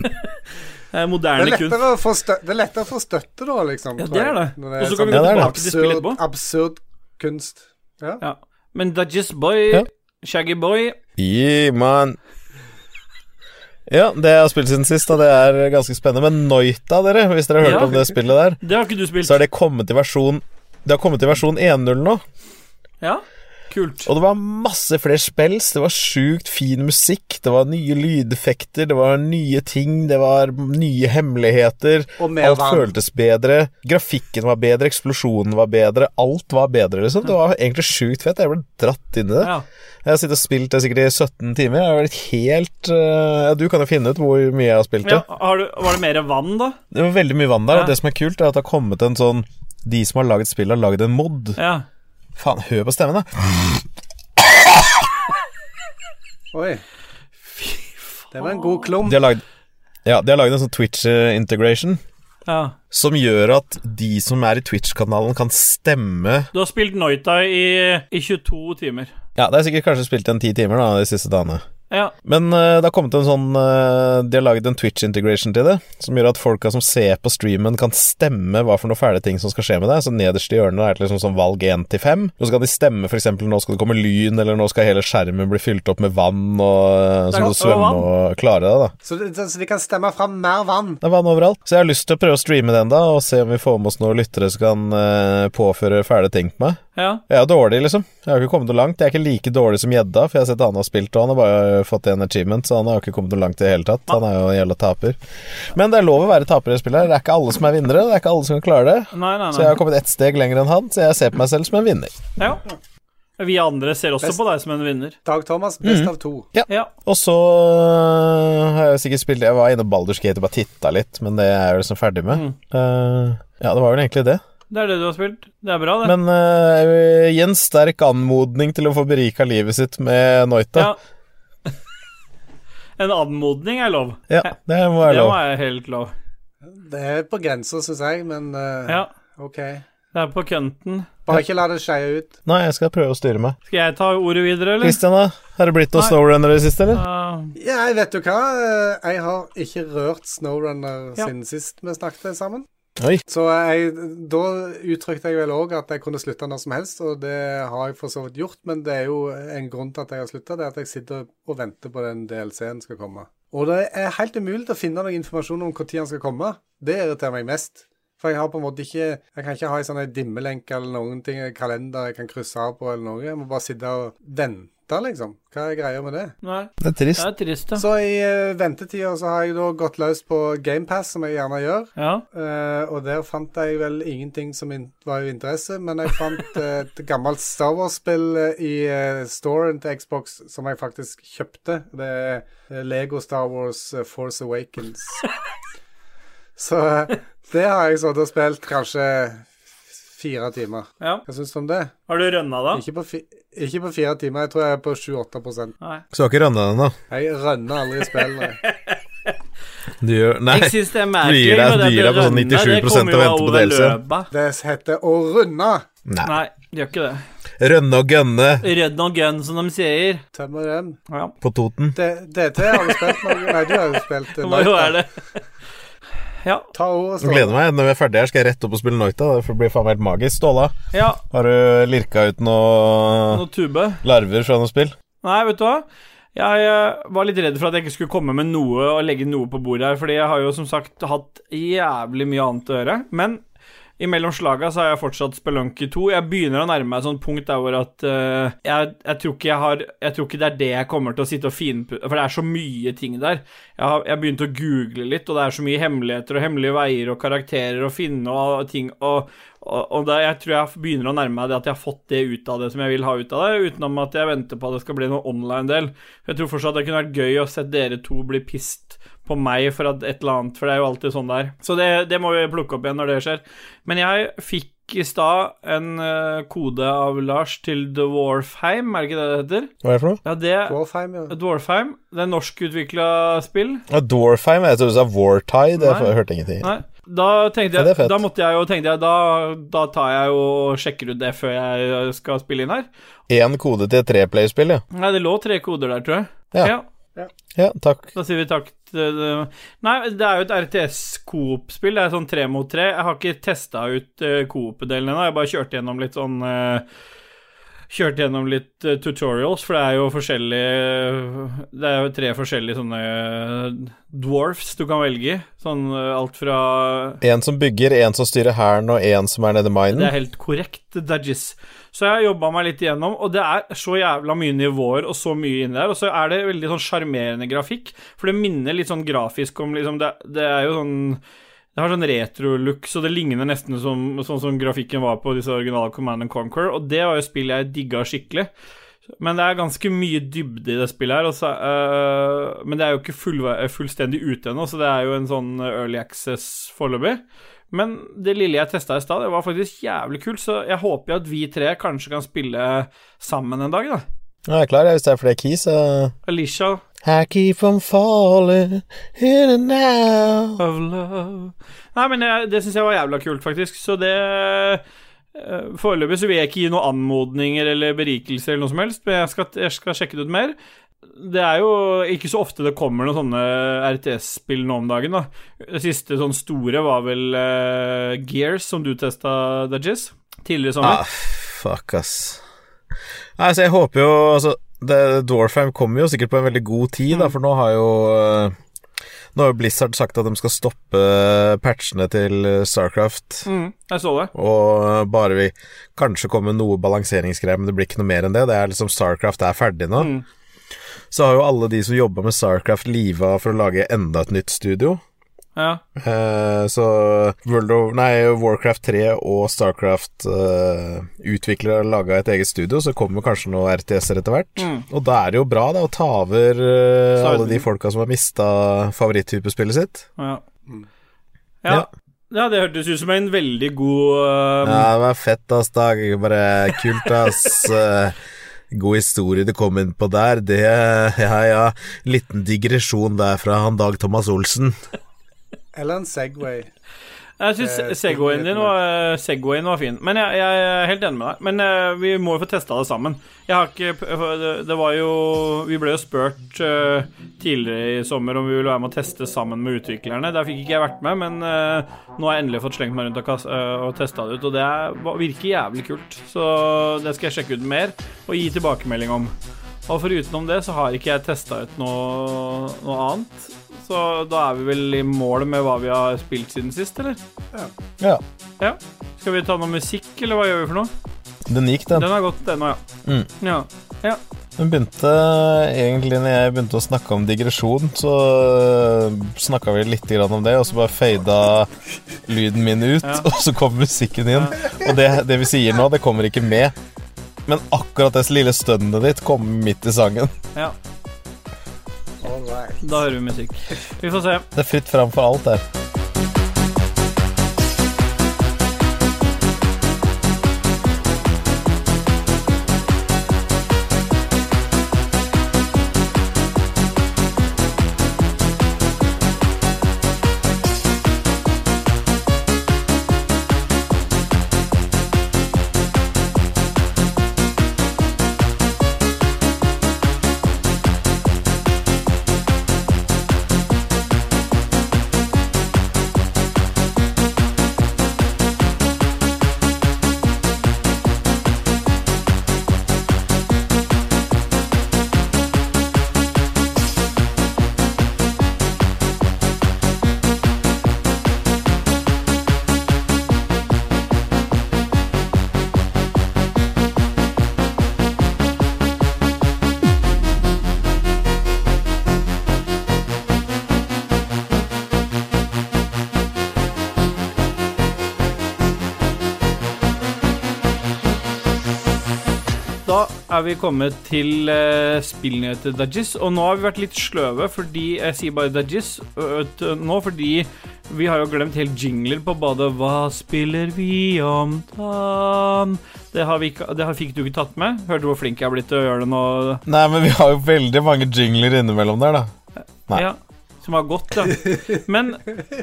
Eh, det, Moderne er kunst. lettere å få stø, det er lettere å få støtte, da, liksom. Ja, det er det. Og så kan sånn vi gå det det. tilbake til spillet absurd, etterpå. absurd kunst. Ja. Ja. Men Dajis Boy, Ja. Shaggy Boy Yeah, man. Ja, det jeg har spilt siden sist, og det er ganske spennende. Men Noita, dere, hvis dere har hørt Ja. om det spillet der, Det har ikke du spilt. så har det kommet i versjon Det har kommet i versjon 1.0 nå. Ja, kult. Og det var masse flere spells. Det var sjukt fin musikk. Det var nye lydeffekter. Det var nye ting. Det var nye hemmeligheter. Alt vann. føltes bedre. Grafikken var bedre. Eksplosjonen var bedre. Alt var bedre, liksom. Det var egentlig sjukt fett. Jeg ble dratt inn i det. Ja. Jeg har sittet og spilt det sikkert i 17 timer. Jeg har vært helt uh, du kan jo finne ut hvor mye jeg har spilt det. ja har du, var det mer vann, da? Det var veldig mye vann der, Ja. og det som er kult, er at det har kommet en sånn De som har laget spillet, har laget en mod. Ja. Faen, hør på stemmen, da. Oi. Fy faen. Det var en god klump. De har lagd Ja, de har laget en sånn Twitch-integration ja. som gjør at de som er i Twitch-kanalen, kan stemme Du har spilt Noita i, i 22 timer. Ja, det er sikkert kanskje spilt en ti timer da, de siste dagene. Ja. Men uh, det har kommet en sånn uh, De har laget en Twitch-integration til det, som gjør at folka som ser på streamen, kan stemme hva for noe fæle ting som skal skje med deg. Så nederst i hjørnet er det liksom sånn valg 1 til 5. Og så kan de stemme f.eks. nå skal det komme lyn, eller nå skal hele skjermen bli fylt opp med vann, og eh, så må du svømme og klare deg, da. Så, det- så de kan stemme fram mer vann. Det er vann overalt. Så jeg har lyst til å prøve å streame den, da, og se om vi får med oss noen lyttere som kan uh, påføre fæle ting på meg. Ja. Jeg er dårlig, liksom. Jeg har ikke kommet noe langt. Jeg er ikke like dårlig som Gjedda, for jeg har sett han har spilt, og han har bare fått en achievement, så han har ikke kommet noe langt i det hele tatt. Han er jo en jævla taper. Men det er lov å være taper i spillet her. Det er ikke alle som er vinnere. Det er ikke alle som kan klare det. Nei, nei, Så jeg har kommet ett steg lenger enn han, så jeg ser på meg selv som en vinner. Ja. Vi andre ser også Best. på deg som en vinner. Dag Thomas, best mm. av to. Ja. Og så øh, har jeg sikkert spilt Jeg var inne på Baldur's Gate og bare titta litt, men det er jeg jo liksom ferdig med. Eh, ja, det var vel egentlig det. Det er det du har spilt. Det er bra, det. Men uh, gi en sterk anmodning til å få berika livet sitt med Noita. ja. En anmodning er lov. Ja, det må være lov. Det må være helt lov. Det er på grensa, syns jeg, men uh, Ja. ok. Det er på kønten. Bare ikke la det skeie ut. Nei, jeg skal prøve å styre meg. Skal jeg ta ordet videre, eller? Kristian, da? Har det blitt noe Snowrunner i det siste, eller? Uh, Ja, vet du hva? Eh, Jeg har ikke rørt Snowrunner Ja. siden sist vi snakket sammen. Oi. Så jeg, da uttrykte jeg vel òg at jeg kunne slutte når som helst, og det har jeg for så vidt gjort. Men det er jo en grunn til at jeg har slutta, det er at jeg sitter og venter på den DLC-en skal komme. Og det er helt umulig å finne noen informasjon om når den skal komme. Det irriterer meg mest. For jeg har på en måte ikke Jeg kan ikke ha en sånn dimmelenke eller noen ting, en kalender jeg kan krysse av på eller noe. Jeg må bare sitte og vente, liksom. Hva er greia med det? Nei, Det er trist. det er trist, ja. Så i uh, ventetida så har jeg da gått løs på GamePass, som jeg gjerne gjør. ja. Uh, og der fant jeg vel ingenting som in var av interesse, men jeg fant uh, et gammelt Star Wars-spill i uh, storen til Xbox som jeg faktisk kjøpte. Det er Lego Star Wars Force Awakens. [laughs] Så det har jeg sittet og spilt kanskje fire timer. ja. Hva syns du om det? Har du rønna, da? Ikke på, fi ikke på fire timer, jeg tror jeg er på 7-8 Nei. Så du har ikke rønna den, da? Jeg rønner aldri spill. nei. [laughs] Du gjør Nei. Jeg syns det er merkelig. det du gir deg på sånn 97% det kommer jo og venter på delelse. Det heter å runde. Nei. Nei, det gjør ikke det. Rønne og gønne Rønne og gønn, som de sier. Tømmer dem. Ja, på Toten. DT har du spilt noe? Nei, du har jo spilt [laughs] eh, [laughs] Ja. Ta og Jeg gleder meg. Når vi er ferdige her, skal jeg rett opp og spille Noita. Det blir faen meg helt magisk. Ståla, ja. har du lirka ut noe Noe tube. larver fra noe spill? Nei, vet du hva? Jeg eh, var litt redd for at jeg ikke skulle komme med noe og legge noe på bordet her, fordi jeg har jo som sagt hatt jævlig mye annet å gjøre. Men imellom slaga så har jeg fortsatt Spelunky 2. Jeg begynner å nærme meg et sånt punkt der hvor at uh, jeg, jeg tror ikke jeg har Jeg tror ikke det er det jeg kommer til å sitte og finpusse For det er så mye ting der. Jeg har jeg begynt å google litt, og det er så mye hemmeligheter og hemmelige veier og karakterer å finne og ting og og, da, jeg tror jeg begynner å nærme meg det at jeg har fått det ut av det som jeg vil ha ut av det, utenom at jeg venter på at det skal bli noe online-del. Jeg tror fortsatt det kunne vært gøy å se dere to bli pissed på meg for at et eller annet, for det er jo alltid sånn der. Så det, det må vi plukke opp igjen når det skjer. Men jeg fikk i stad en eh, kode av Lars til Dwarfheim, er det ikke det det heter? Hva er det for noe? Ja, det Dwarfheim, ja. Dwarfheim. Det er norskutvikla spill. Ja, Dwarfheim. Jeg trodde du sa Wartide. Nei. Jeg hørte ingenting. Nei, da tenkte Ja, det er jeg ja, Da måtte jeg jo tenkte jeg, da, da tar jeg jo og sjekker ut det før jeg skal spille inn her. Én kode til et treplayerspill, ja. Nei, det lå tre koder der, tror jeg. Ja. Ja, takk. Da sier vi takk Nei, det er jo et RTS-coop-spill. Det er sånn tre mot tre. Jeg har ikke testa ut uh, coop-delen ennå. Jeg bare kjørt gjennom litt sånn eh, Kjørt gjennom litt eh, tutorials, for det er jo forskjellige Det er jo tre forskjellige sånne eh, dwarfs du kan velge. Sånn eh, alt fra En som bygger, en som styrer hæren, og en som er nede i minen? Det er helt korrekt, Dajis. Så jeg har jobba meg litt igjennom, og det er så jævla mye nivåer og så mye inni der. Og så er det veldig sånn sjarmerende grafikk, for det minner litt sånn grafisk om liksom Det, det er jo sånn det har sånn retro-look, så det ligner nesten som, sånn som grafikken var på disse originale Command and Conquer, og det var jo spill jeg digga skikkelig. Men det er ganske mye dybde i det spillet her, og så, øh, men det er jo ikke full, fullstendig ute ennå, så det er jo en sånn early access foreløpig. Men det lille jeg testa i stad, det var faktisk jævlig kult, så jeg håper jo at vi tre kanskje kan spille sammen en dag, da. Ja, jeg er klar, jeg, hvis det er flere keys. så- Alicia I keep on falling in and out of love Nei, men jeg, det syns jeg var jævla kult, faktisk, så det eh, Foreløpig så vil jeg ikke gi noen anmodninger eller berikelser eller noe som helst, men jeg skal, jeg skal sjekke det ut mer. Det er jo ikke så ofte det kommer noen sånne RTS-spill nå om dagen, da. Det siste sånn store var vel uh, Gears, som du testa, Dajis, tidligere i sommer. Ah, fuck, ass. Nei, så jeg håper jo Altså, det, Dwarfheim kommer jo sikkert på en veldig god tid, Mm. da, for nå har jo eh, Nå har jo Blizzard sagt at de skal stoppe patchene til Starcraft. Mm, jeg så det. Og bare vi kanskje kommer med noe balanseringsgreier, men det blir ikke noe mer enn det. Det er liksom Starcraft er ferdig nå. Mm. Så har jo alle de som jobba med Starcraft, liva for å lage enda et nytt studio. Ja. Uh, så World of, nei, Warcraft 3 og Starcraft uh, utviklere har laga et eget studio, så kommer kanskje noen RTS-er etter hvert. Mm. Og da er det jo bra da å ta over uh, alle de folka som har mista favoritttypespillet sitt. Ja. Mm. ja. Ja. Ja, det hørtes ut som en veldig god um, Ja, det var fett, ass, Dag. Bare kult, ass. Eh, God historie du kom inn på der. Det Ja, ja. Liten digresjon der fra han Dag Thomas Olsen. Eller en Segway. Jeg syns Eh, Segwayen din var, Segwayen var fin, men jeg, jeg er helt enig med deg. Men uh, vi må jo få testa det sammen. Jeg har ikke det, var jo Vi ble jo spurt uh, tidligere i sommer om vi ville være med å teste sammen med utviklerne. Der fikk ikke jeg vært med, men uh, nå har jeg endelig fått slengt meg rundt og, kas- eh, og testa det ut, og det er, virker jævlig kult. Så det skal jeg sjekke ut mer og gi tilbakemelding om. Og forutenom det så har ikke jeg testa ut noe, noe annet. Så da er vi vel i mål med hva vi har spilt siden sist, eller? Ja. Ja. Skal vi ta noe musikk, eller hva gjør vi for noe? Den gikk, den. Den har gått ennå, ja. Mm. ja. Ja. Den begynte egentlig når jeg begynte å snakke om digresjon, så snakka vi litt om det, og så bare fada lyden min ut, Ja. [laughs] og så kom musikken inn. Og det, det vi sier nå, det kommer ikke med. Men akkurat det lille stønnet ditt kommer midt i sangen. ja. Da hører vi musikk. Vi får se. Det er fritt fram for alt der. Vi kommet til uh, spillnyheter Dajis, og nå har vi vært litt sløve fordi Jeg sier bare Dajis nå fordi vi har jo glemt helt jingler på badet. Hva spiller vi om dagen? Det, har vi ikke, det har, fikk du ikke tatt med. Hørte du hvor flink jeg er blitt til å gjøre det nå? Nei, men vi har jo veldig mange jingler innimellom der, da. Nei. Ja, som har gått, da. Men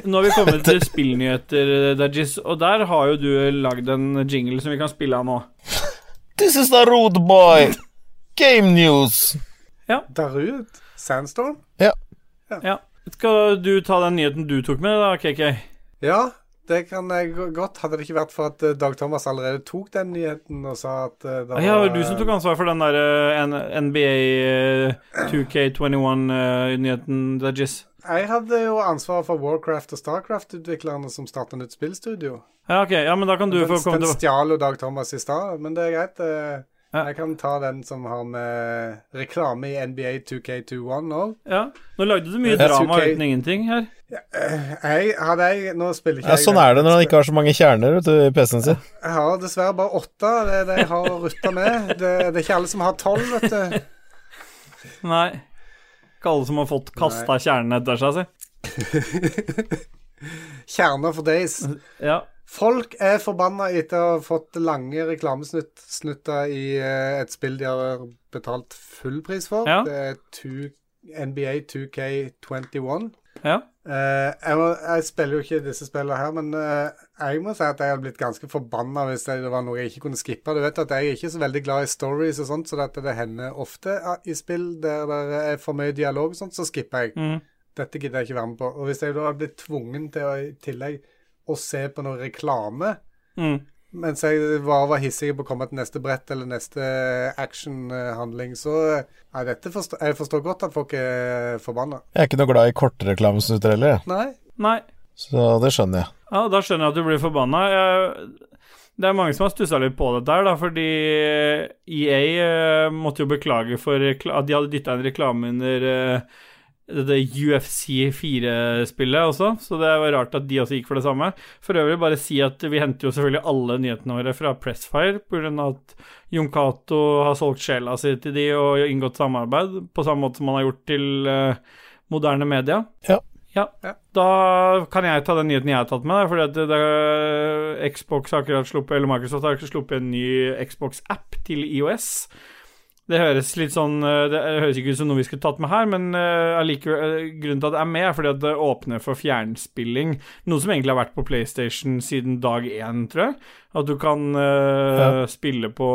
nå har vi kommet til [laughs] spillnyheter, Dajis, og der har jo du lagd en jingle som vi kan spille av nå. This is the rude boy. Game news. Darud? Sandstorm? Ja. Skal du ta den nyheten du tok med, da, KK? Ja, det kan jeg godt. Hadde det ikke vært for at eh, Dag Thomas allerede tok den nyheten og sa at eh, det var Ja, det var du som tok ansvar for den der eh, NBA eh, 2K21-nyheten, Dudgies. Jeg hadde jo ansvaret for Warcraft og Starcraft-utviklerne som starta nytt spillstudio. Ja, ok, ja, men da kan du Den, få komme den stjal jo Dag Thomas i stad, men det er greit. Ja. Jeg kan ta den som har med reklame i NBA 2K21 òg. Ja, nå lagde du mye drama 2K. uten ingenting her. Jeg, hadde jeg, nå spiller ikke Ja, jeg Sånn er det når han ikke har så mange kjerner vet du, i PC-en sin. Jeg har dessverre bare åtte. Det er det jeg har å rutte med. Det, det er ikke alle som har tolv, vet du. Nei. Ikke alle som har fått kasta kjernene etter seg, si. Kjerner for days. Ja. Folk er forbanna etter å ha fått lange reklamesnutter i eh, et spill de har betalt full pris for. Ja. Det er two, NBA 2K21. Ja. Uh, jeg, må, jeg spiller jo ikke disse spillene her, men uh, jeg må si at jeg hadde blitt ganske forbanna hvis det var noe jeg ikke kunne skippe. Du vet at jeg er ikke så veldig glad i stories og sånt, så det hender ofte i spill der det er for mye dialog og sånt, så skipper jeg. Mm. Dette gidder jeg ikke være med på. Og hvis jeg da hadde blitt tvungen til å i tillegg å se på noe reklame Mm. Mens jeg bare var hissig på å komme til neste brett eller neste actionhandling, så Nei, dette forstår, jeg forstår godt at folk er forbanna. Jeg er ikke noe glad i kortreklamesnutter heller, jeg. Nei. Nei. så det skjønner jeg. Ja, da skjønner jeg at du blir forbanna. Det er mange som har stussa litt på dette her, da, fordi EA eh, måtte jo beklage for at de hadde dytta en reklame under eh, det UFC 4-spillet også, så det var rart at de også gikk for det samme. For øvrig bare si at vi henter jo selvfølgelig alle nyhetene våre fra Pressfire, pga. at Jon Cato har solgt sjela si til de og inngått samarbeid, på samme måte som han har gjort til uh, moderne media. Ja. Ja. Ja. Da kan jeg ta den nyheten jeg har tatt med, det, det, Xbox har akkurat sluppet, eller Microsoft har akkurat sluppet en ny Xbox-app til IOS. Det høres litt sånn eh, Det høres ikke ut som noe vi skulle tatt med her, men uh, grunnen til at det er med, er fordi at det åpner for fjernspilling. Noe som egentlig har vært på PlayStation siden dag én, tror jeg. At du kan uh, Ja. spille på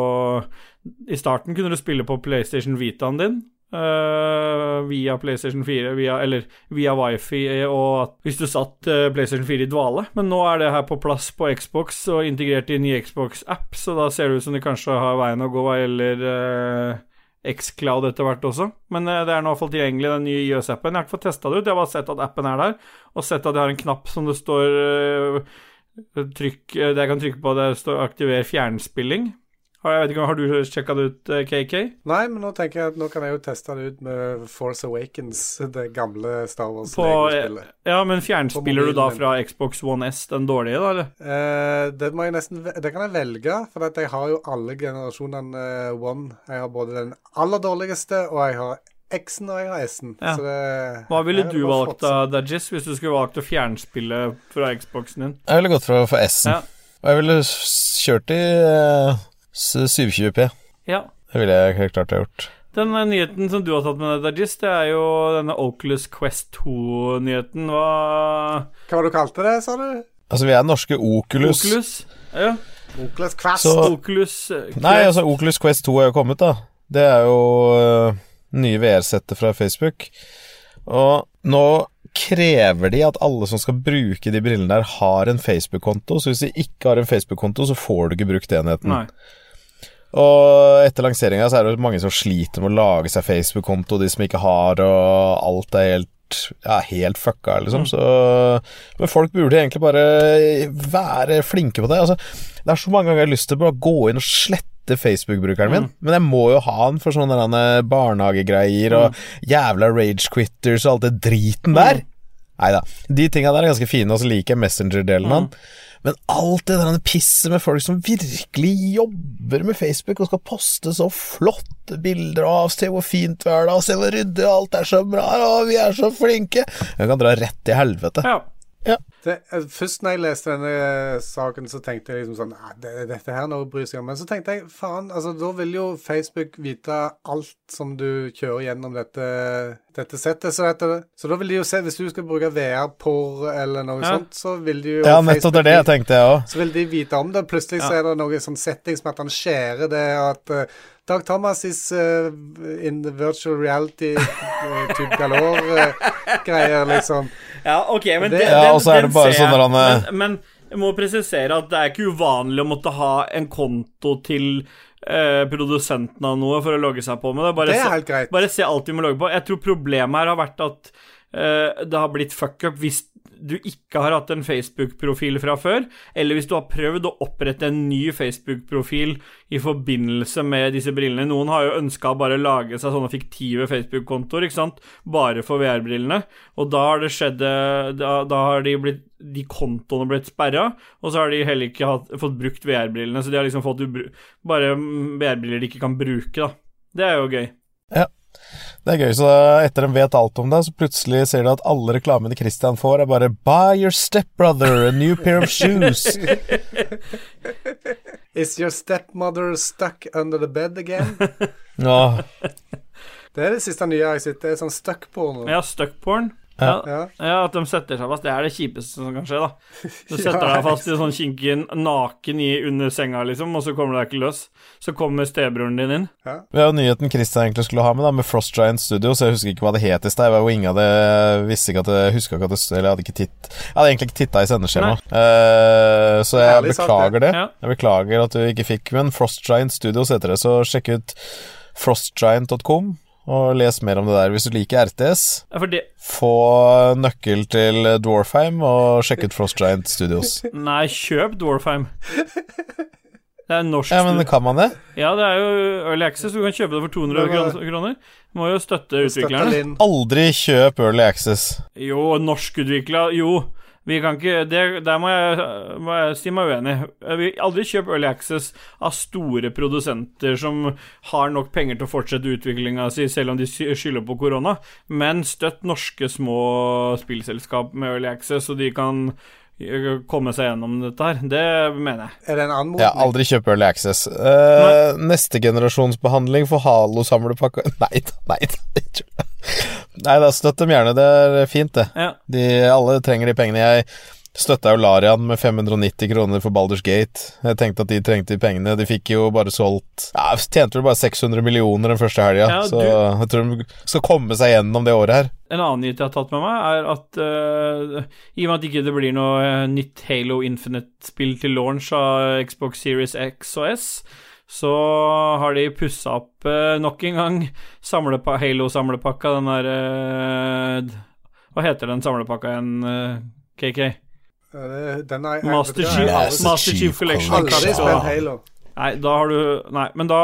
I starten kunne du spille på PlayStation Vitaen din. Eh, via PlayStation 4, via, eller via wifi, og at hvis du satt uh, PlayStation 4 i dvale. Men nå er det her på plass på Xbox og integrert i ny Xbox-app, så da ser det ut som de kanskje har veien å gå hva gjelder eh, Xcloud etter hvert også. Men eh, det er nå iallfall tilgjengelig, den nye IOS-appen. Jeg har ikke fått testa det ut, jeg har bare sett at appen er der, og sett at jeg har en knapp som det står eh, trykk, eh, det jeg kan trykke på, det står 'aktiver fjernspilling'. Har, jeg vet ikke, har du sjekka det ut, eh, KK? Nei, men nå tenker jeg at nå kan jeg jo teste det ut med Force Awakens, det gamle Star Wars-legospillet. ja, men fjernspiller du da fra Xbox One S, den dårlige, da, eller? Eh, det må jeg nesten Det kan jeg velge, for at jeg har jo alle generasjonene eh, One. Jeg har både den aller dårligste, og jeg har X-en og jeg har S-en. Ja. Så det Hva ville du valgt da, Dajis, hvis du skulle valgt å fjernspille fra Xboxen din? Jeg ville gått for, for S-en. Ja. Og jeg ville kjørt i eh, 720P. Ja. Det ville jeg helt klart ha gjort. Den eh, nyheten som du har tatt med deg, Dajis, det er jo denne Oculus Quest 2-nyheten. Hva Hva var det du kalte det, sa du? Altså, vi er norske Oculus. Oculus? Ja. Oculus Quest. Så- Oculus Quest. Nei, altså, Oculus Quest 2 er jo kommet, da. Det er jo uh, nye VR-settet fra Facebook. Og nå krever de at alle som skal bruke de brillene der, har en Facebook-konto. Så hvis de ikke har en Facebook-konto, så får du ikke brukt enheten. Nei. Og etter lanseringa så er det mange som sliter med å lage seg Facebook-konto, de som ikke har, og alt er helt ja, helt fucka, liksom. Så, men folk burde egentlig bare være flinke på det. Altså, det er så mange ganger jeg har lyst til å gå inn og slette Facebook-brukeren min, men jeg må jo ha den for sånne barnehagegreier barnehagegreier og jævla rage quitters og alt det driten der. Nei da. De tinga der er ganske fine, og så liker jeg Messenger-delen av den. Men alt det der pisset med folk som virkelig jobber med Facebook og skal poste så flotte bilder av Se hvor fint vi er da, se hvor ryddig alt er så bra, og vi er så flinke Jeg kan dra rett til helvete. Ja. Det, eh, først når jeg leste denne eh, saken, så tenkte jeg liksom sånn «Nei, det, Dette her er noe å bry seg om. Men så tenkte jeg faen, altså da vil jo Facebook vite alt som du kjører gjennom dette, dette settet. Så, dette, så da vil de jo se Hvis du skal bruke VR-por eller noe Ja. sånt, så vil de jo Ja, nettopp det er det jeg tenkte, jeg òg. Så vil de vite om det. Plutselig så er det noe sånn settings med at han skjærer det og at eh, Dag Thomas is uh, in the virtual reality uh, type galore-greier, liksom. Ja, ok, men Det- Ja, den, den det ser sånn jeg. er- men, men jeg må presisere at det er ikke uvanlig å måtte ha en konto til eh, produsenten av noe for å logge seg på med det. Bare, Det er se, helt greit. bare se alt vi må logge på. Jeg tror problemet her har vært at eh, det har blitt fuck up hvis du ikke har hatt en Facebook-profil fra før, eller hvis du har prøvd å opprette en ny Facebook-profil i forbindelse med disse brillene. Noen har jo ønska å bare lage seg sånne fiktive Facebook-kontoer, ikke sant, bare for VR-brillene, og da har det skjedd Da, da har de blitt de kontoene blitt sperra, og så har de heller ikke hatt, fått brukt VR-brillene, så de har liksom fått bare VR-briller de ikke kan bruke, da. Det er jo gøy. Det er gøy, så etter de vet alt om det, så plutselig ser du at alle reklamene Christian får, er bare 'Buy your stepbrother a new pair of shoes'. [laughs] Is your stepmother stuck under the bed again? [laughs] ja. Det er det siste nye jeg har sett. Det er sånn stuck-porno. Ja, stuckporn. Ja. Ja. Ja. Ja, At de setter seg fast. Det er det kjipeste som kan skje, da. [laughs] Du setter deg fast i sånn kinken naken i under senga, liksom, og så kommer du deg ikke løs. Så kommer stebroren din inn. Vi har jo nyheten Christian egentlig skulle ha med, da, med Frost Giant Studio, så Jeg husker ikke hva det het i stad. Jeg var jo ingen av det visste ikke at det Huska ikke at det Eller jeg hadde ikke titt Jeg hadde egentlig ikke titta i sendeskjemaet. Uh, så jeg Ærlig sagt, beklager det. Ja. Jeg beklager at du ikke fikk Men Frost Giant Studios heter det, så sjekk ut frostgiant.com. Og les mer om det der hvis du liker RTS. Ja, for det Få nøkkel til Dwarfheim, og sjekk ut Frost Giant Studios. [laughs] Nei, kjøp Dwarfheim. Det er norsk Ja, men kan man det? Ja, det er jo Early Access. Du kan kjøpe det for 200 Men, kron- kroner. Du må jo støtte utviklerne. Aldri kjøp Early Access. Jo, norskutvikla Jo, vi kan ikke det, Der må jeg, må jeg si meg uenig. Vi aldri kjøp Early Access av store produsenter som har nok penger til å fortsette utviklinga si, selv om de skylder på korona. Men støtt norske små spillselskap med Early Access, så de kan komme seg gjennom dette her. Det mener jeg. Er det en anmodning? Ja, aldri kjøp Early Access. Uh, neste generasjonsbehandling for Halo-samlepakka [laughs] Nei da, nei da. Nei da, støtt dem gjerne. Det er fint, det. Ja. De, alle trenger de pengene. Jeg støtta jo Larian med 590 kroner for Balders Gate. Jeg tenkte at de trengte de pengene. De fikk jo bare solgt Ja, Tjente vel bare 600 millioner den første helga, Ja, så jeg tror de skal komme seg gjennom det året her. En annen nyhet jeg har tatt med meg, er at uh, i og med at ikke det blir noe eh, nytt Halo Infinite-spill til launch av Xbox Series X og S, så har de pussa opp uh, nok en gang samlepa Halo-samlepakka, den der uh, Hva heter den samlepakka igjen, KK? Det- Den er, Master Chief, Master Master Chief Collection. Aldri spilt Halo. Nei, da har du Nei, men da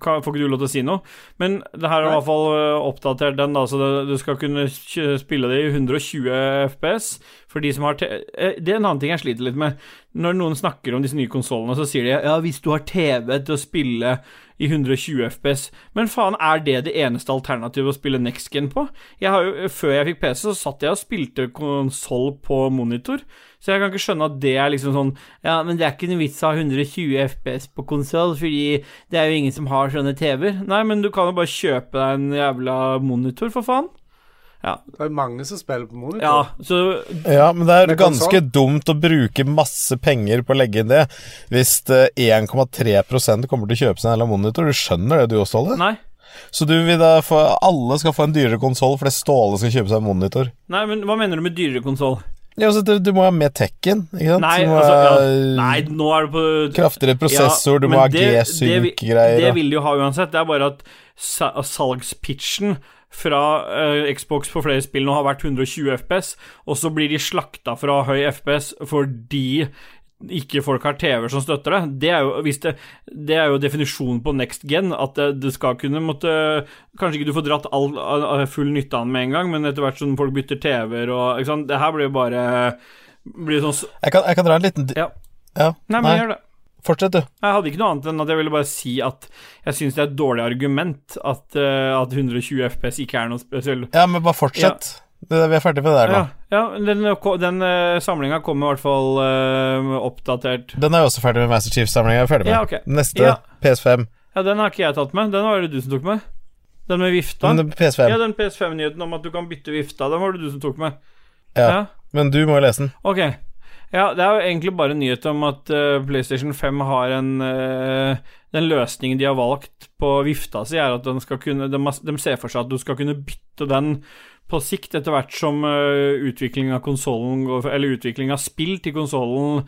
kan, får ikke du lov til å si noe. Men det her er i hvert fall oppdatert den, da, så det, du skal kunne spille det i 120 FPS. For de som har te eh, Det er en annen ting jeg sliter litt med. Når noen snakker om disse nye konsollene, så sier de ja, hvis du har TV til å spille i 120 FPS. Men faen, er det det eneste alternativet å spille next gen på? Jeg jo, Før jeg fikk PC, så satt jeg og spilte konsoll på monitor. Så jeg kan ikke skjønne at det er liksom sånn Ja, men det er ikke noe vits å ha 120 FPS på konsoll, fordi det er jo ingen som har sånne TV-er. Nei, men du kan jo bare kjøpe deg en jævla monitor, for faen. Ja, Det er mange som spiller på monitor. ja så Ja, men det er ganske konsol. dumt å bruke masse penger på å legge inn det, hvis eh, 1,3% kommer til å kjøpe seg en eller annen monitor. Du skjønner det, du også, Ståle? Nei. Så du vil da få Alle skal få en dyrere konsoll fordi Ståle skal kjøpe seg en monitor? Nei, men hva mener du med dyrere konsoll? Ja, altså, du, du må ha med Tekken, ikke sant? Nei, altså ja, Nei, nå er det på kraftigere prosessor, du må ha G-synk-greier Det det, vil de jo ha uansett. Det er bare at salgspitchen fra eh, Xbox på flere spill nå har vært 120 FPS, og så blir de slakta fra høy FPS fordi ikke folk har TV-er som støtter det. Det er, jo, det, det er jo definisjonen på next gen, at det, det skal kunne måtte Kanskje ikke du får dratt all, all, full nytte av den med en gang, men etter hvert som folk bytter TV-er og ikke sant? Det her blir jo bare blir sånn jeg kan, jeg kan dra en liten Ja. ja. Nei, men gjør det. Fortsett, du. Jeg hadde ikke noe annet enn at jeg ville bare si at jeg syns det er et dårlig argument at, uh, at 120 FPS ikke er noe spesielt. Ja, men bare fortsett. Det, vi er ferdig med det der nå. Ja, ja den, den uh, samlinga kommer i hvert fall uh, oppdatert. Den er jo også ferdig med Master Chief-samlinga. Ja, ok. Neste Ja. PS5. Ja, den har ikke jeg tatt med. Den var det du som tok med. Den med vifta. Den PS5. Ja, den PS5-nyheten om at du kan bytte vifta, den var det du som tok med. Ja. ja. Men du må jo lese den. Ok. Ja, det er jo egentlig bare nyhet om at uh, PlayStation 5 har en uh, Den løsningen de har valgt på vifta si, er at kunne de, de ser for seg at du skal kunne bytte den på sikt, etter hvert som uh, utvikling av konsollen Eller utvikling av spill til konsollen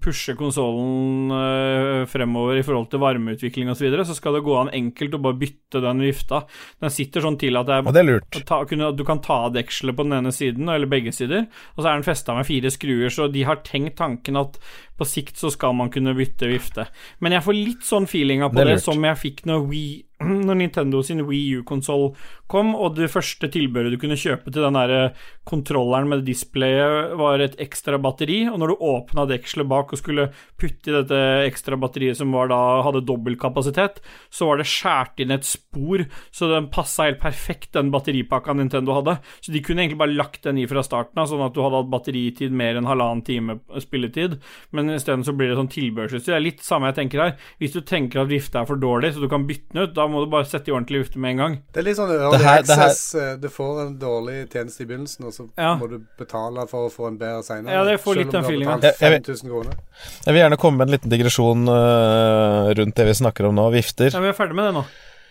pusher konsollen uh, fremover i forhold til varmeutvikling osv., så, videre, så skal det gå an enkelt å bare bytte den vifta. Den sitter sånn til at det er Og det er lurt. ta, kunne, du kan ta av dekselet på den ene siden, eller begge sider, og så er den festa med fire skruer, så de har tenkt tanken at på sikt så skal man kunne bytte vifte. Men jeg får litt sånn feelinga på Det det, som jeg fikk når, Wii, [clears throat] når Nintendo sin Wii U-konsoll kom, og det første tilbehøret du kunne kjøpe til den derre kontrolleren med displayet, var et ekstra batteri, og når du åpna dekselet bak og skulle putte i dette ekstra batteriet som var da hadde dobbel kapasitet, så var det skåret inn et spor, så den passa helt perfekt, den batteripakka Nintendo hadde. Så de kunne egentlig bare lagt den i fra starten av, sånn at du hadde hatt batteritid mer enn halvannen time spilletid, men isteden så blir det sånn tilbehørsutstyr. Det er litt samme jeg tenker her. Hvis du tenker at vifta er for dårlig, så du kan bytte den ut, da må du bare sette i ordentlig vifte med en gang. Det er litt sånn early Det her- det her- access. eh, Du får en dårlig tjeneste i begynnelsen, og så Ja. må du betale for å få en bedre senere. Ja, det får litt den har Jeg- jeg betalt 5000 kroner. Jeg vil gjerne komme med en liten digresjon uh, rundt det vi snakker om nå, vifter. Ja, vi er ferdig med det nå.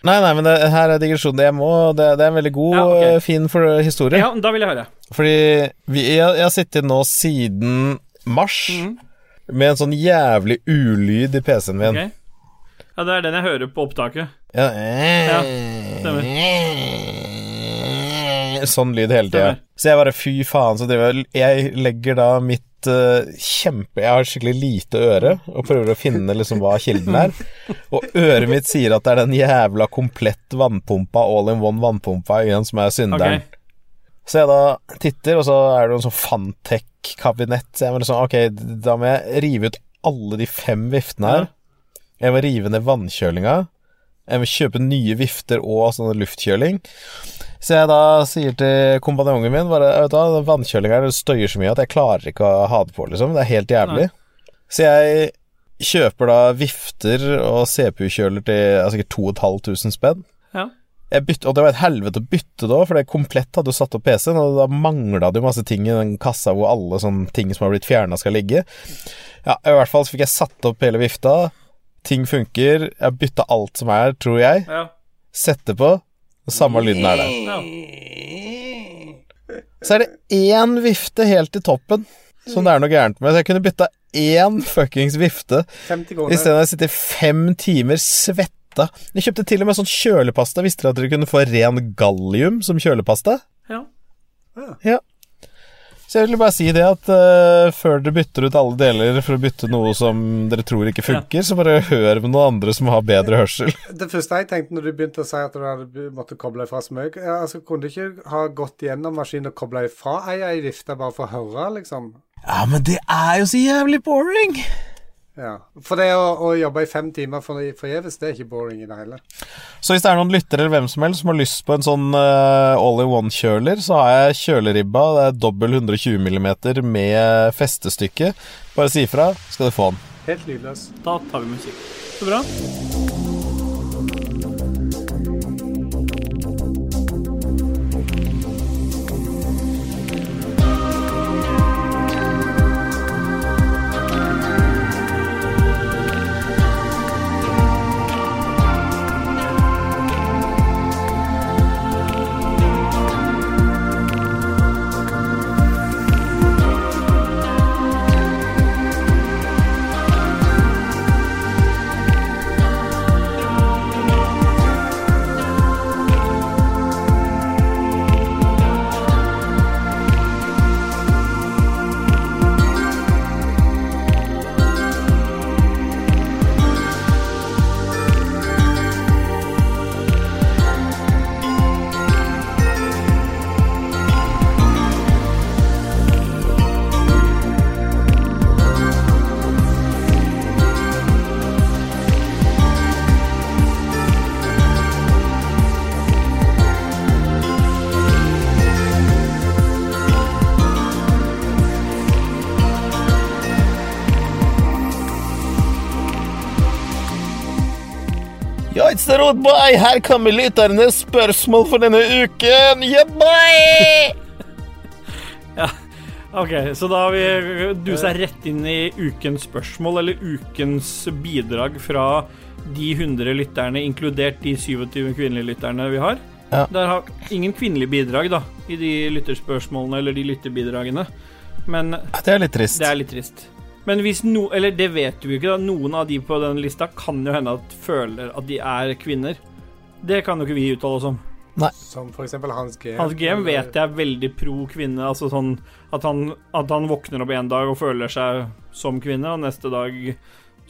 Nei, nei, men det, her er digresjonen. Det, det, det er en veldig god, Ja, ok. øh, fin for, historie. Ja, da vil jeg høre. Fordi vi, jeg, jeg har sittet nå siden mars Mhm. Med en sånn jævlig ulyd i PC-en min. Okay. Ja, det er den jeg hører på opptaket. Ja, stemmer. Sånn lyd hele tida. Så jeg bare fy faen, så driver jeg Jeg legger da mitt eh, kjempe Jeg har skikkelig lite øre og prøver å finne liksom hva kilden er. Og øret mitt sier at det er den jævla komplett vannpumpa, all in one vannpumpa igjen, som er synderen. Ok. Så jeg da titter, og så er det en sånn Fantech-kabinett. Så jeg må liksom Ok, da må jeg rive ut alle de fem viftene her. Jeg må rive ned vannkjølinga. Jeg må kjøpe nye vifter og sånn luftkjøling. Så jeg da sier til kompanjongen min bare Vet du vannkjølinga støyer så mye at jeg klarer ikke å ha det på, liksom. Det er helt jævlig. Så jeg kjøper da vifter og CPU-kjøler til sikkert altså, 2500 spenn. Ja. Jeg bytte, og det var et helvete å bytte da, for det komplett hadde jo satt opp PC-en, og da mangla det jo masse ting i den kassa hvor alle sånne ting som har blitt fjerna, skal ligge. Ja, i hvert fall så fikk jeg satt opp hele vifta. Ting funker. Jeg bytta alt som er, tror jeg. Ja. Setter på, og samme lyden er der. ja. Så er det én vifte helt i toppen som det er noe gærent med. Så jeg kunne bytta én fuckings vifte 50 kroner. istedenfor å sitte fem timer svetta. Jeg kjøpte til og med sånn kjølepasta. Visste dere at dere kunne få ren gallium som kjølepasta? ja. Ja. Så jeg vil bare si det at uh, før dere bytter ut alle deler for å bytte noe som dere tror ikke funker, så bare hør med noen andre som har bedre hørsel. [laughs] Det første jeg tenkte når du begynte å si at du hadde måtte koble ifra smøg ja, altså, Kunne du ikke ha gått gjennom maskinen og kobla ifra ei ei vifte bare for å høre, liksom? Ja, men det er jo så jævlig boring. Ja. For det å, å jobbe i fem timer for- forgjeves, det er ikke boring i det hele. Så hvis det er noen lyttere eller hvem som helst som har lyst på en sånn uh, all-in-one-kjøler, så har jeg kjøleribba. Det er dobbel 120 mm med festestykke. Bare si ifra, skal du få den. Helt lydløs. Da tar vi musikk. Så bra. Boy! Her kommer lytternes spørsmål for denne uken. Boy! [laughs] Ok, så da har vi dusa rett inn i ukens spørsmål, eller ukens bidrag fra de 100 lytterne, inkludert de 27 kvinnelige lytterne vi har. Ja. Der har ingen kvinnelige bidrag, da, i de lytterspørsmålene eller de lytterbidragene. Men Det er litt trist. det er litt trist. Men hvis no... Eller det vet du jo ikke, da. Noen av de på den lista kan jo hende at føler at de er kvinner. Det kan jo ikke vi uttale oss om. Som for eksempel Hans GM. Hans GM vet jeg er veldig pro kvinne. Altså sånn at han, at han våkner opp en dag og føler seg som kvinne, og neste dag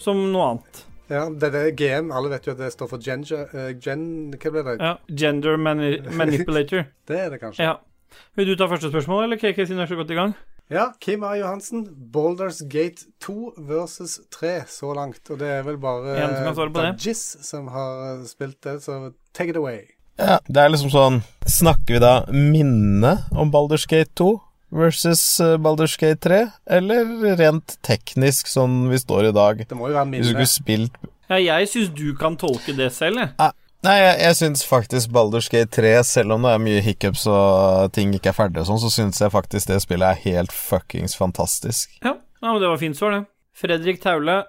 som noe annet. Ja, det er det GM. Alle vet jo at det står for gender, uh, gen... Hva ble det? Ja, Gender mani manipulator. [laughs] Det er det kanskje. Ja. Vil du ta første spørsmål, eller KK, siden du er så godt i gang? Ja, Kim A. Johansen. Boulders Gate 2 versus 3 så langt. Og det er vel bare. Dajis som har spilt det, så take it away. Ja, det er liksom sånn Snakker vi da minne om Baldur's Gate 2 versus Balders Baldur's Gate 3, eller rent teknisk sånn vi står i dag? Det må jo være en Hvis du minne. skulle spilt Ja, jeg syns du kan tolke det selv, jeg. Nei, jeg, jeg syns faktisk Baldur's Gate 3, selv om det er mye hiccups og ting ikke er ferdig og sånn, så syns jeg faktisk det spillet er helt fuckings fantastisk. Ja, ja men det var fint svar, det. Fredrik Taule,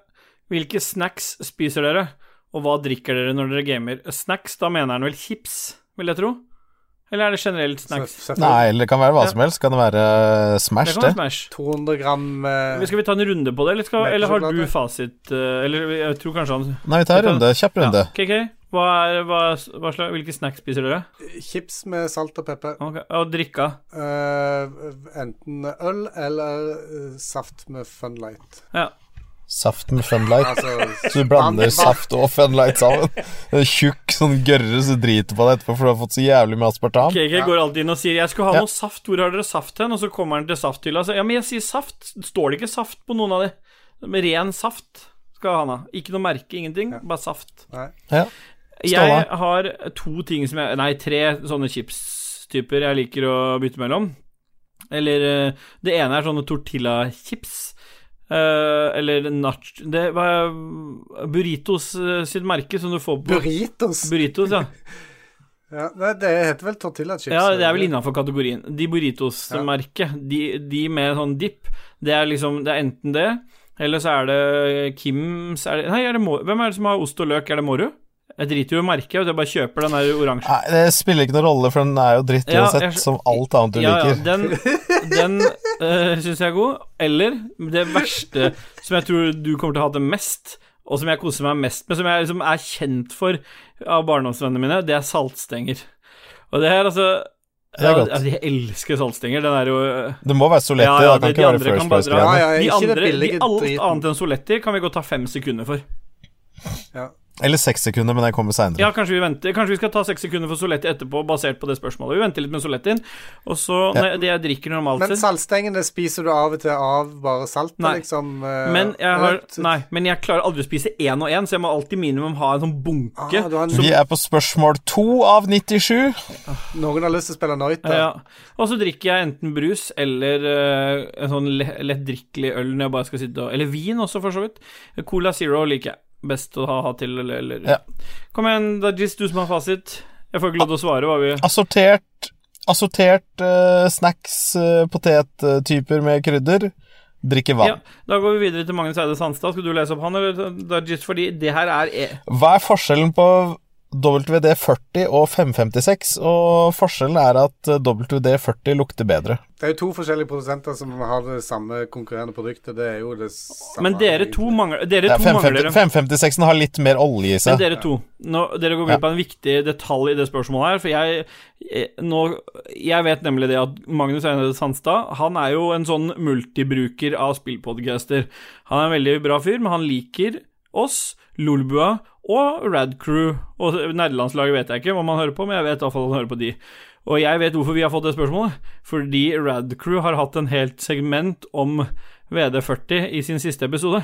hvilke snacks spiser dere, og hva drikker dere når dere gamer? Snacks, da mener han vel chips, vil jeg tro? Eller er det generelt snacks? Så- Nei, eller det kan være hva som helst. Kan det være Det kan være Smash. 200 gram uh, Skal vi ta en runde på det, eller, skal, eller har du fasit Uh, Eller jeg tror kanskje han Nei, vi tar en runde. Kjapp runde. Ja. KK, hva er, hva, hva slags, hvilke snacks spiser dere? chips med salt og pepper. Okay. Og drikka? Uh, enten øl eller uh, saft med Funlight. Ja. Saft med Funlight. Altså [laughs] Så du blander saft og Funlight sammen. En tjukk sånn gørre som driter på deg etterpå, for du har fått så jævlig med aspartam. KK Ja. går alltid inn og sier 'jeg skulle ha Ja. noe saft', hvor har dere saft hen? Og så kommer han til safthylla og sier 'ja, men jeg sier saft'. Står det ikke saft på noen av de? Ren saft skal han ha. Ikke noe merke, ingenting, bare saft. Nei. Ja. Jeg har to ting som jeg Nei, tre sånne chipstyper jeg liker å bytte mellom. Eller eh, Det ene er sånne tortilla-chips. eh, eller nach... Det var Burritos eh, sitt merke som du får på Burritos. Burritos, ja. [laughs] Ja, det, det heter vel tortilla chips. Ja, det er vel innafor kategorien. De Burritos-merket, de, de med sånn dip, det er liksom Det er enten det, eller så er det Kims er det, Nei, er det, hvem er det som har ost og løk? Er det Morru? Jeg driter jo i merket, jeg bare kjøper den der oransje. Nei, det spiller ikke noen rolle, for den er jo dritt Ja, uansett, jeg- som alt annet du Ja, ja, liker. den, den uh, syns jeg er god. Eller det verste som jeg tror du kommer til å hate mest, og som jeg koser meg mest med, som jeg liksom er kjent for av barndomsvennene mine, det er saltstenger. Og det her, altså Det er godt. Ja, jeg elsker saltstenger. Den er jo Det må være Soletti, Ja, ja, da kan de ikke være andre First Price. Ja, ja, De andre, de alt annet enn Soletti kan vi godt ta fem sekunder for. Ja. Eller seks sekunder, men jeg kommer seinere. Ja, kanskje vi venter Kanskje vi skal ta seks sekunder for Soletti etterpå, basert på det spørsmålet. Vi venter litt med Solettien. Og så Ja. nei, Det jeg drikker normalt Men saltstengene spiser du av og til av bare saltet, Nei. liksom? eh, Men jeg har? Nei, men jeg klarer aldri å spise én og én, så jeg må alltid minimum ha en sånn bunke. Ah, en, Vi er på spørsmål to av 97. Noen har lyst til å spille Noit, Ja, Ja. Og så drikker jeg enten brus eller uh, en sånn le- lettdrikkelig øl når jeg bare skal sitte og Eller vin også, for så vidt. Cola Zero liker jeg best å ha, til, eller, eller Ja. Kom igjen, Dajis, du som har fasit. Jeg får ikke lov til å svare hva vi Assortert, assortert uh, snacks, uh, potettyper med krydder. Drikke vann. Ja, da går vi videre til Magnus Eide Sandstad. Skal du lese opp han, eller Dajis? Fordi det her er e Hva er forskjellen på WD-40 og 556? Og forskjellen er at eh, WD-40 lukter bedre. Det er jo to forskjellige produsenter som har det samme konkurrerende produktet. Det er jo det samme. Men dere to mangler Dere Ja, to mangler 550, 556 har litt mer olje i seg. Men dere to, nå, dere går glipp av en viktig detalj i det spørsmålet her. For jeg, nå, jeg vet nemlig det at Magnus Einar Sandstad Han er jo en sånn multibruker av spillpodcaster. Han er en veldig bra fyr, men han liker oss, Lolbua og Radcrew. Og nerdelandslaget vet jeg ikke hva man hører på, men jeg vet i hvert fall at han hører på de. Og jeg vet hvorfor vi har fått det spørsmålet. Fordi Radcrew har hatt en helt segment om VD40 i sin siste episode.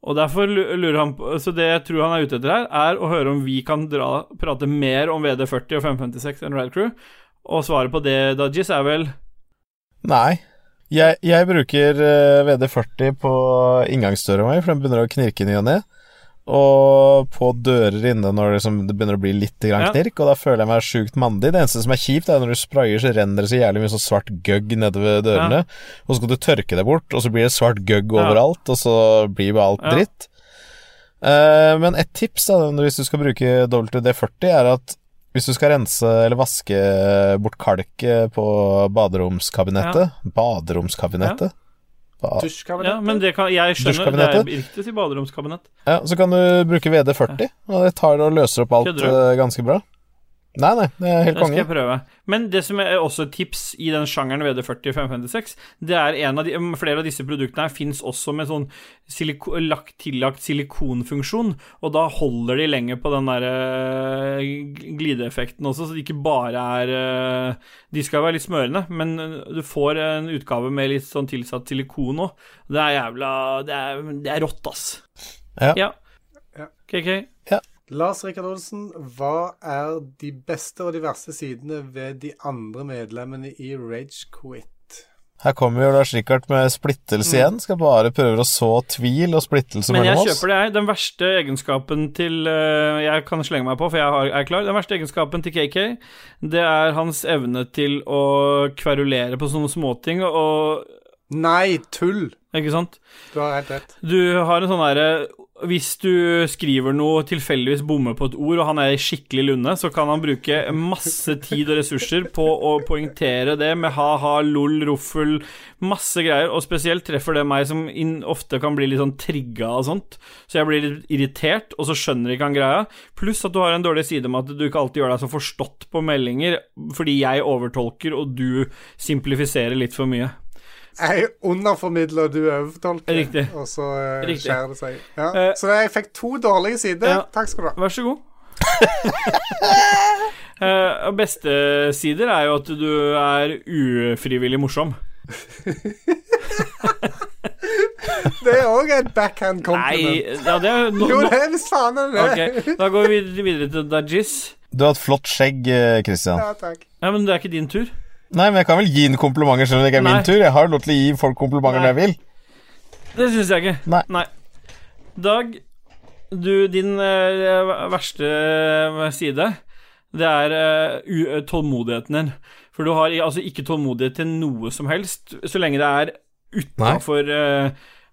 Og derfor lurer han på Så det jeg tror han er ute etter her, er å høre om vi kan dra, prate mer om VD40 og 556 enn Radcrew. Og svaret på det, Dajis, er vel Nei. Jeg, jeg bruker eh, VD40 på inngangsdøra mi, for den begynner å knirke i ny og ne. Og på dører inne når det, liksom, det begynner å bli litt grann Ja. knirk, og da føler jeg meg sjukt mandig. Det eneste som er kjipt, er når du sprayer, så renner det så jævlig mye sånn svart gøgg nedover dørene. Og så skal du tørke det bort, og så blir det svart gøgg Ja. overalt, og så blir bare alt Ja. dritt. Uh, men et tips da, hvis du skal bruke WD-40, er at hvis du skal rense eller vaske bort kalket på baderomskabinettet Baderomskabinettet? Ba Dusjkabinettet? Ja, men det kan Jeg skjønner, det er riktig å si baderomskabinett. ja, så kan du bruke VD40, og det tar og løser opp alt eh, ganske bra. Nei, nei, det er helt Det skal jeg prøve. Men det som er også et tips i den sjangeren VD40 556, det er en av de, flere av disse produktene her fins også med sånn siliko, lagt, tillagt silikonfunksjon, og da holder de lenger på den der eh, glideeffekten også, så det ikke bare er eh, De skal være litt smørende, men eh, du får en utgave med litt sånn tilsatt silikon òg. Det er jævla Det er, det er rått, ass. Ja. ja. Ja. Lars Rikard Olsen, hva er de beste og de verste sidene ved de andre medlemmene i Rage Quit? Her kommer jo Lars Rikard med splittelse igjen. Skal bare prøve å så tvil og splittelse mellom oss. Men jeg kjøper det, jeg. Den verste egenskapen til eh, Jeg kan slenge meg på, for jeg er klar. Den verste egenskapen til KK, det er hans evne til å kverulere på sånne småting og Nei, tull! Ikke sant? Du har helt rett. Du har en sånn derre Hvis du skriver noe tilfeldigvis bommer på et ord, og han er skikkelig lunde, så kan han bruke masse tid og ressurser på å poengtere det med ha-ha, lol, ruffel, masse greier, og spesielt treffer det meg som ofte kan bli litt sånn trigga og sånt, så jeg blir litt irritert, og så skjønner ikke han greia. Pluss at du har en dårlig side med at du ikke alltid gjør deg så forstått på meldinger, fordi jeg overtolker, og du simplifiserer litt for mye. Jeg underformidler, du overtolker. Riktig. Og så uh, Riktig. skjærer det seg. Ja. Uh, så jeg fikk to dårlige sider. ja. Takk skal du ha. Vær så god. [laughs] uh, beste sider er jo at du er ufrivillig morsom. [laughs] Det er òg et backhand Nei, compliment. ja, det er no, Jo, det er visst faen er det. Ok, Da går vi videre, til Dajis. Du har et flott skjegg, Christian. Ja, takk. Ja, men det er ikke din tur. Nei, men jeg kan vel gi den komplimenter selv om det ikke er Nei. min tur? Jeg har lov til å gi folk komplimenter når jeg vil. Det syns jeg ikke. Nei. Dag, du, din uh, verste eh, side, det er uh, tålmodigheten din. For du har altså ikke tålmodighet til noe som helst, så lenge det er utafor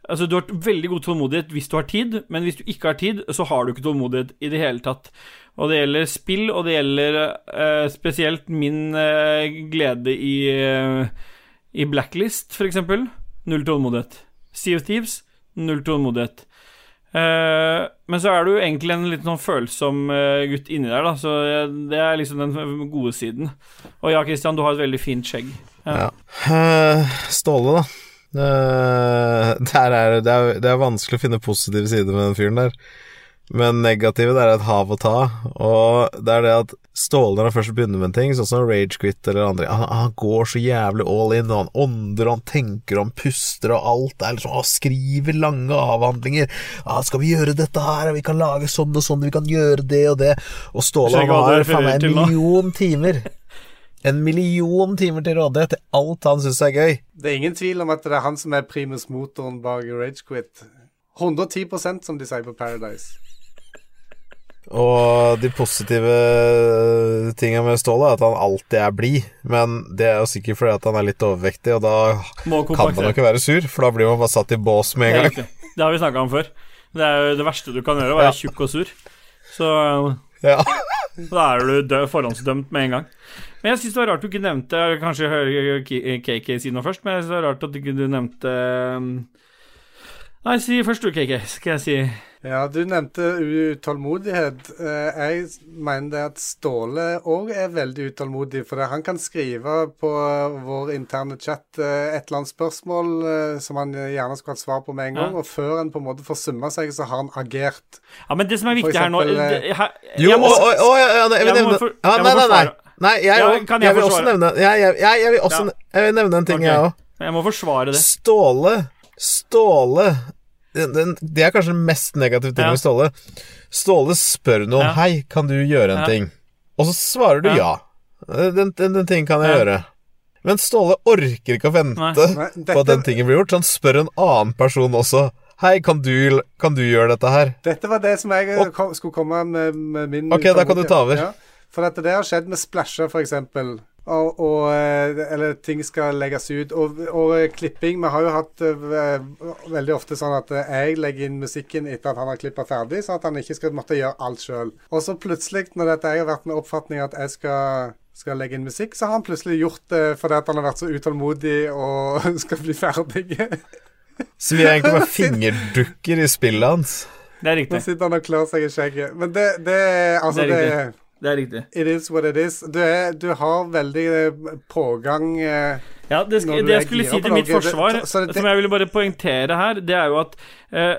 Altså, du har veldig god tålmodighet hvis du har tid, men hvis du ikke har tid, så har du ikke tålmodighet i det hele tatt. Og det gjelder spill, og det gjelder uh, spesielt min uh, glede i, uh, i Blacklist, eksempel. Null tålmodighet. Sea of Thieves, null tålmodighet. Men så er du egentlig en litt sånn følsom gutt inni der, da, så det er liksom den gode siden. Og ja, Christian, du har et veldig fint skjegg. Ja. Eh, Ståle, da. Eh, [laughs] der er, det, er, det er vanskelig å finne positive sider med den fyren der. Men negative det er et hav å ta. Og det er det at Ståle, når han først begynner med en ting, sånn som Ragequit eller andre han, han går så jævlig all in, og han ånder, og han tenker, og han puster, og alt er liksom Han skriver lange avhandlinger. Ah, 'Skal vi gjøre dette her, vi kan lage sånn og sånn, vi kan gjøre det og det' Og Ståle han har faen meg en million timer. [laughs] En million timer til rådighet til alt han syns er gøy. Det er ingen tvil om at det er han som er primus motoren bak Ragequit. 110 som de sier på Paradise. Og de positive tinga med Ståle er at han alltid er blid, men det er jo sikkert fordi at han er litt overvektig, og da kan man jo ikke være sur, for da blir man bare satt i bås med en gang. Det har vi snakka om før. Det er jo det verste du kan gjøre, å være Ja. tjukk og sur. Så Ja. Da er du dø forhåndsdømt med en gang. Men jeg syns det var rart du ikke nevnte Kanskje KK si noe først, men jeg synes det var rart at ikke du nevnte um, Nei, si først du, KK, skal jeg si. Ja, du nevnte utålmodighet. Eh, Jeg mener det at Ståle òg er veldig utålmodig. For han kan skrive på vår interne chat eh, et eller annet spørsmål eh, som han gjerne skulle hatt svar på med en gang. Ja. Og før han på en måte får summa seg, så har han agert. Ja, men det som er viktig her nå eksempel, det- her, Jo, jeg må- å, å, å, ja, jeg vil nevne ja, Nei, nei, nei. nei jeg, Ja, jeg jeg vil også nevne jeg, jeg, jeg, jeg vil også Ja. jeg vil nevne en ting, okay. jeg òg. Jeg må forsvare det. Ståle Ståle den, den, Det er kanskje den mest negative tingen Ja. med Ståle. Ståle spør noen Ja. 'Hei, kan du gjøre en Ja. ting?' Og så svarer du ja. Ja. Den, den, den tingen kan jeg Ja. gjøre. Men Ståle orker ikke å vente Nei. Nei, på at den tingen blir gjort, så han spør en annen person også 'Hei, kan du, kan du gjøre dette her?' Dette var det som jeg Og- kom, skulle komme med, med min Ok, da kan du ta over. Ja, for at det har skjedd med splasher, for eksempel. Og, og, eh, eller ting skal legges ut. Og, og eh, klipping Vi har jo hatt eh, veldig ofte sånn at jeg legger inn musikken etter at han har klippa ferdig, sånn at han ikke skal måtte gjøre alt sjøl. Og så plutselig, når dette jeg har vært med oppfatning at jeg skal skal legge inn musikk, så har han plutselig gjort det fordi at han har vært så utålmodig og [laughs] skal bli ferdig. Så vi er egentlig bare [laughs] fingerdukker i spillet hans. Det er riktig. Nå sitter han og klør seg i skjegget. Men det, det Altså, Det er riktig. Det er riktig. It is what it is. Du, er, du har veldig eh, pågang eh, Ja, det, sk Når du det jeg skulle si til mitt forsvar, det- det- som jeg ville bare poengtere her, det er jo at eh,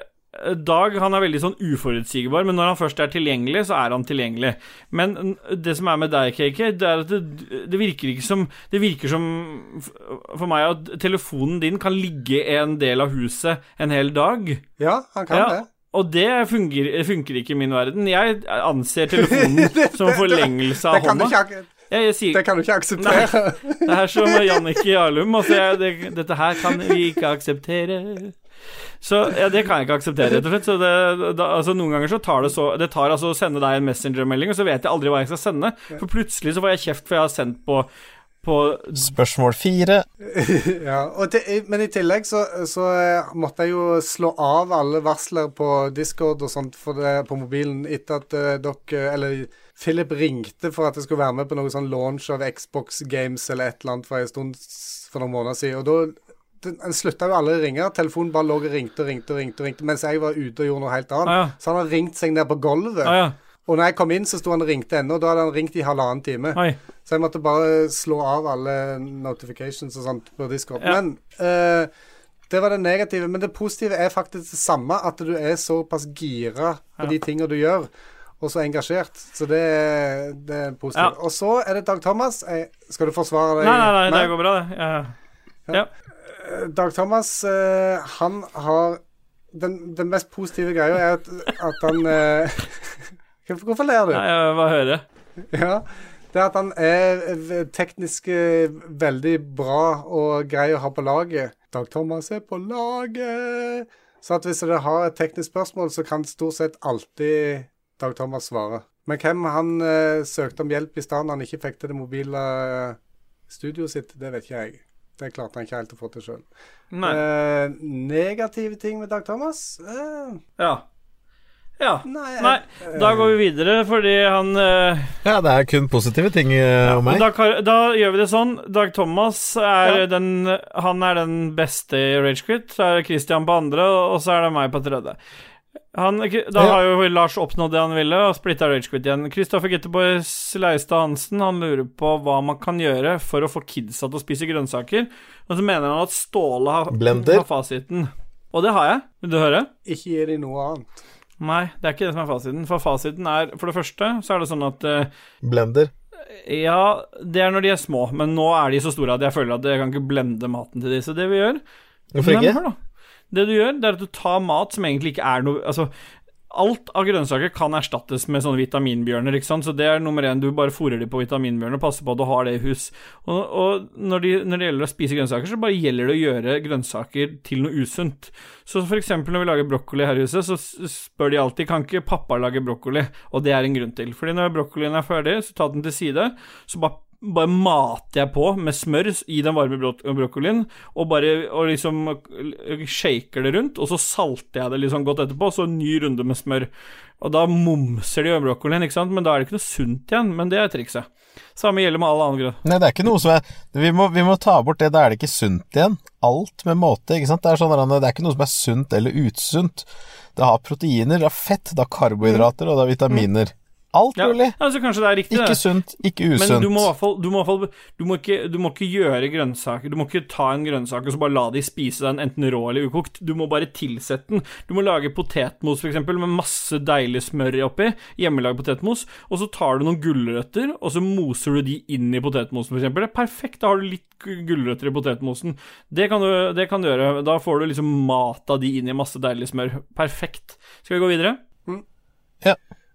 Dag han er veldig sånn uforutsigbar, men når han først er tilgjengelig, så er han tilgjengelig. Men det som er med deg, KK, det er at det, det virker ikke som Det virker som for meg at telefonen din kan ligge en del av huset en hel dag. Ja, han kan Ja, det. Og det fungerer, funker ikke i min verden. Jeg anser telefonen [laughs] som en forlengelse av hånda. Jeg, jeg sier det kan du ikke akseptere. det er som Jannicke Jarlum. Altså, jeg, det, dette her kan vi ikke akseptere. Så ja, det kan jeg ikke akseptere, rett og slett. Så det, da, altså, noen ganger så tar det så Det tar altså å sende deg en Messenger-melding, og så vet jeg aldri hva jeg skal sende. For plutselig så får jeg kjeft for jeg har sendt på på Spørsmål fire. [laughs] ja, og til, men i tillegg så, så eh, måtte jeg jo slå av alle varsler på Discord og sånt for det, på mobilen etter at uh, dere Eller Philip ringte for at jeg skulle være med på noe sånn launch av Xbox Games eller et eller annet for en stund for noen måneder siden. Og da den- En slutta jo alle å ringe. Telefonen bare lå og ringte og ringte og ringte, ringte mens jeg var ute og gjorde noe helt annet. Ah, ja. Så han har ringt seg ned på gulvet. Ah, ja. Og når jeg kom inn, så sto han og ringte ennå. Da hadde han ringt i halvannen time. Oi. Så jeg måtte bare slå av alle notifications og sånt på Discord. Ja. Men uh, det var det negative. Men det positive er faktisk det samme, at du er såpass gira på Ja. de tingene du gjør, og så engasjert. Så det, det er positivt. Ja. Og så er det Dag Thomas. Jeg, skal du forsvare deg? Nei, nei, nei, det går bra, det. Ja. Eh, Dag Thomas, uh, han har den, den mest positive greia er at, at han eh, [laughs] Hvorfor ler du? Nei, jeg bare høre. Ja, det at han er teknisk eh, veldig bra og grei å ha på laget. Dag Thomas er på laget! Så at hvis dere har et teknisk spørsmål, så kan stort sett alltid Dag Thomas svare. Men hvem han eh, søkte om hjelp i stedet når han ikke fikk til det mobile eh, studioet sitt, det vet ikke jeg. Det klarte han ikke helt å få til sjøl. Eh, negative ting med Dag Thomas? Eh, Ja. Ja. nei, Nei, da går vi videre, fordi han eh, Ja, det er kun positive ting eh, om meg. da, da gjør vi det sånn. Dag Thomas er Ja. den Han er den beste i Ragequit. Så er det Christian på andre, og så er det meg på tredje. Han, da har jo Lars oppnådd det han ville, og splitta Ragequit igjen. Kristoffer Getterboys Leistad Hansen Han lurer på hva man kan gjøre for å få kidsa til å spise grønnsaker. Og så mener han at Ståle har, har fasiten. Og det har jeg. Vil du høre? Ikke gi dem noe annet. Nei, det er ikke det som er fasiten. For fasiten er For det første så er det sånn at uh, Blender. Ja, det er når de er små, men nå er de så store at jeg føler at jeg kan ikke blende maten til de. Så det vi gjør Hvorfor ikke? Det du gjør, det er at du tar mat som egentlig ikke er noe Altså, alt av grønnsaker kan erstattes med sånne vitaminbjørner, ikke sant. Så det er nummer én. Du bare fôrer dem på vitaminbjørner og passer på at du har det i hus. Og, og når, de, når det gjelder å spise grønnsaker, så bare gjelder det å gjøre grønnsaker til noe usunt. Så for eksempel når vi lager brokkoli her i huset, så spør de alltid kan ikke pappa lage brokkoli, og det er en grunn til. Fordi når brokkolien er ferdig, så ta den til side, så bare bare mater jeg på med smør i den varme brok brokkolien, og bare og liksom shaker det rundt, og så salter jeg det liksom godt etterpå, så en ny runde med smør. Og da momser de brokkolien, ikke sant, men da er det ikke noe sunt igjen, men det er trikset. Samme gjelder med all annen grønn. Nei, det er ikke noe som er vi må, vi må ta bort det, da er det ikke sunt igjen. Alt med måte, ikke sant. Det er sånn det er ikke noe som er sunt eller usunt. Det har proteiner, det har fett, det har karbohydrater, og det har vitaminer. Alt Ja, mulig. altså kanskje det er riktig, Ikke det. sunt, ikke Men usunt. du må i hvert fall, du må, i hvert fall du, må ikke, du må ikke gjøre grønnsaker Du må ikke ta en grønnsak og så bare la de spise den enten rå eller ukokt. Du må bare tilsette den. Du må lage potetmos eksempel, med masse deilig smør oppi. Hjemmelagd potetmos. Og så tar du noen gulrøtter, og så moser du de inn i potetmosen, er perfekt. Da har du litt gu- gulrøtter i potetmosen. Det kan, du, det kan du gjøre. Da får du liksom mat av de inn i masse deilig smør. Perfekt. Skal vi gå videre?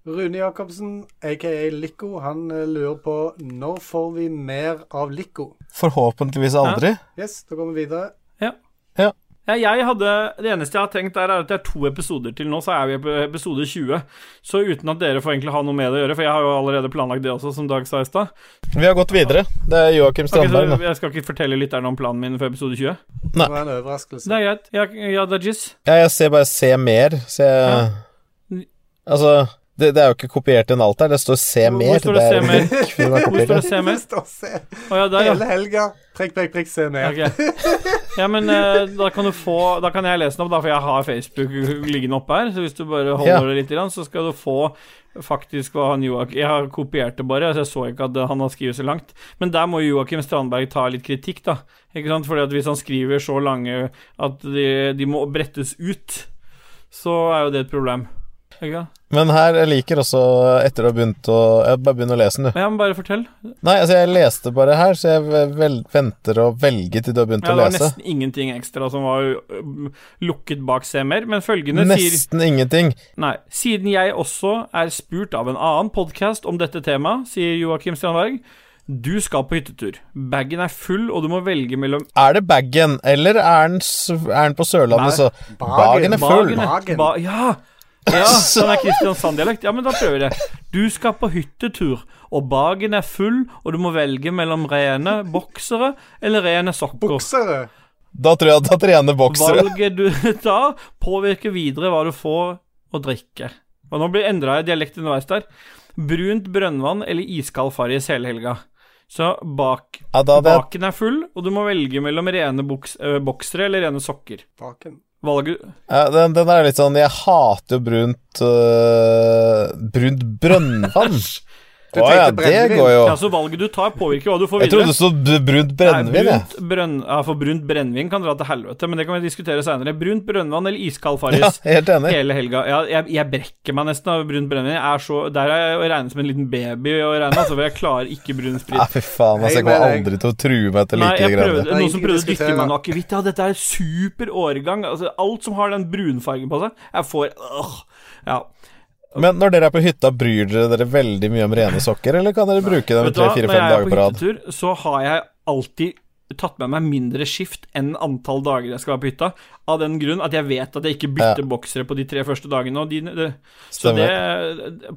Rune Jacobsen, aka Lico, han eh, lurer på når får vi mer av Lico? Forhåpentligvis aldri. Yes, da går vi videre. Ja. Ja. Ja, jeg hadde, Det eneste jeg har tenkt, er at det er to episoder til nå, så er vi på episode 20. Så uten at dere får egentlig ha noe med det å gjøre, for jeg har jo allerede planlagt det også, som Dag sa i stad. Vi har gått videre. Det er Joakim Strandberg nå. Jeg skal ikke fortelle lytterne om planen min for episode 20. Nei. Det var en overraskelse. Det er greit. Ja, ja jizz. Ja, jeg ser bare se mer, så jeg Altså, det, det er jo ikke kopiert inn alt her. Det står se mer'. hvor mer. står det se er mer? [laughs] Hvor står det kopiert. se mer? Stå og se. Oh, ja, der, ja. Hele helga. Prikk, prikk, prikk, se ned. Okay. Ja, men uh, da kan du få Da kan jeg lese den opp, da, for jeg har Facebook liggende oppe her. Så hvis du bare holder Ja. det litt, grann, så skal du få faktisk hva han Joakim Jeg har kopiert det bare, så jeg så ikke at han har skrevet så langt. Men der må Joakim Strandberg ta litt kritikk, da. Ikke sant? Fordi at hvis han skriver så lange at de, de må brettes ut, så er jo det et problem. Ikke? Men her, jeg liker også, etter å ha begynt å Jeg bare begynner å lese den, du. Ja, men bare fortell. Nei, altså, jeg leste bare her, så jeg vel, venter å velge til du har begynt Ja, å det var nesten ingenting ekstra som var lukket bak CMR, men følgende sier Nesten ingenting. Nei. Siden jeg også er spurt av en annen podkast om dette temaet, sier Joakim Strandberg, du skal på hyttetur. Bagen er full, og du må velge mellom Er det bagen, eller er den, er den på Sørlandet, Nei. så Bagen er full. Bagen er- Ba ja! Ja, [laughs] sånn er Kristiansand-dialekt. Ja, men da prøver vi det. Du skal på hyttetur, og bagen er full, og du må velge mellom rene boksere eller rene sokker. Boksere? Da tror jeg at det er rene boksere. Valget du [laughs] tar, påvirker videre hva du får å drikke. Og nå blir endra dialekt underveis der. Brunt brønnvann eller iskald Farris hele helga. Så bak, Ja, baken er full, og du må velge mellom rene boks, øh, boksere eller rene sokker. Baken. Valget ja, den, den er litt sånn Jeg hater jo brunt uh, Brunt brønnvann. Du Å ja, det går jo. Ja, Så valget du tar, påvirker hva du får videre. Jeg trodde det stod brunt brennevin, jeg. brunt, brønn, ja, for brunt brennevin kan dra til helvete, men det kan vi diskutere seinere. Brunt brønnvann eller iskald Ja, helt enig. hele helga. Ja, jeg, jeg brekker meg nesten av brunt brennevin. Er så, der er jeg å regne som en liten baby å regne, altså, for jeg klarer ikke brun Ja, sprit. fy faen, altså, jeg kommer aldri til å true meg til like greier. er Noen som prøvde å dytte meg noe akevitt. Ja, dette er super årgang. Altså, alt som har den brunfargen på seg. Jeg får øh, Ja. Men når dere er på hytta, bryr dere dere veldig mye om rene sokker, eller kan dere bruke dem tre-fire-fem dager på rad? Når jeg er på hyttetur, så har jeg alltid tatt med meg mindre skift enn antall dager jeg skal være på hytta. Av den grunn at jeg vet at jeg ikke bytter Ja. boksere på de tre første dagene. Og de, det, så det,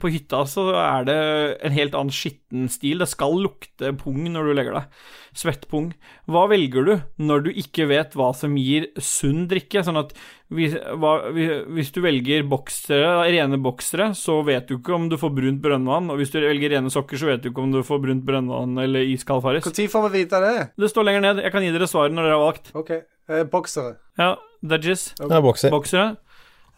på hytta så er det en helt annen skitten stil. Det skal lukte pung når du legger deg. Svettpung. Hva velger du når du ikke vet hva som gir sunn drikke? Sånn at hvis, hva, hvis du velger boksere, rene boksere, så vet du ikke om du får brunt brønnvann. Og hvis du velger rene sokker, så vet du ikke om du får brunt brønnvann eller iskald Farris. Når får vi vite det? Det står lenger ned. Jeg kan gi dere svaret når dere har valgt. OK. Eh, boksere. Ja, Dudgies. Okay. bokser. Boksere.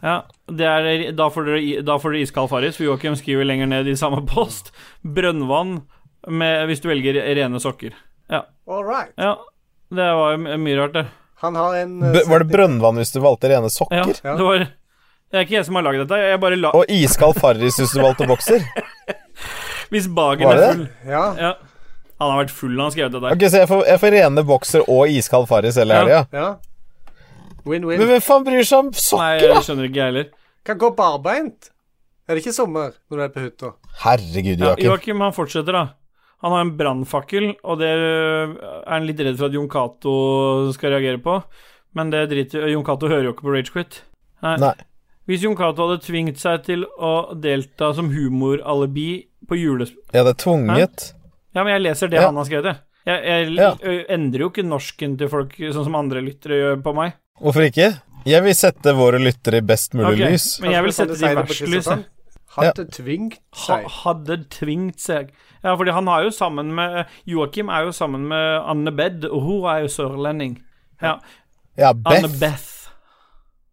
Ja, det er, da, får dere, da får dere iskald Farris, for Joakim skriver lenger ned i samme post. Brønnvann med, hvis du velger rene sokker. Ja. All right. ja. Det var jo mye rart, det. Han har en B var det brønnvann hvis du valgte rene sokker? Ja. det var Det er ikke jeg som har laget dette. Jeg bare la Og iskald Farris hvis du valgte bokser? [laughs] Hvis bagen Var er full Ja. Ja. Han har vært full når han skrev det der. Ok, Så jeg får, jeg får rene bokser og iskald Farris hele Ja. helga? ja. Win-win. Men hvem faen bryr seg om sokker, da? Nei, jeg skjønner ikke, jeg heller. Kan gå barbeint. Er det ikke sommer når du er på hytta? Herregud, Ja, Joakim. Joakim han fortsetter, da. Han har en brannfakkel, og det er han litt redd for at Jon Cato skal reagere på. Men det driter Jon Cato hører jo ikke på Ragequit. Nei. Nei. Hvis Jon Cato hadde tvingt seg til å delta som humoralibi på jules... Ja, det er tvunget. Ja, men jeg leser det Ja. han har skrevet, jeg. Jeg, jeg Ja. endrer jo ikke norsken til folk sånn som andre lyttere gjør på meg. Hvorfor ikke? Jeg vil sette våre lyttere i best mulig okay, lys. Men jeg vil sette de i verst lys. Jeg. ja. Hadde tvingt Ha, seg. hadde tvingt seg Ja, fordi han har jo sammen med Joakim er jo sammen med Anne Bed, og hun er jo sørlending. Ja, Ja, Anne Beth. Beth.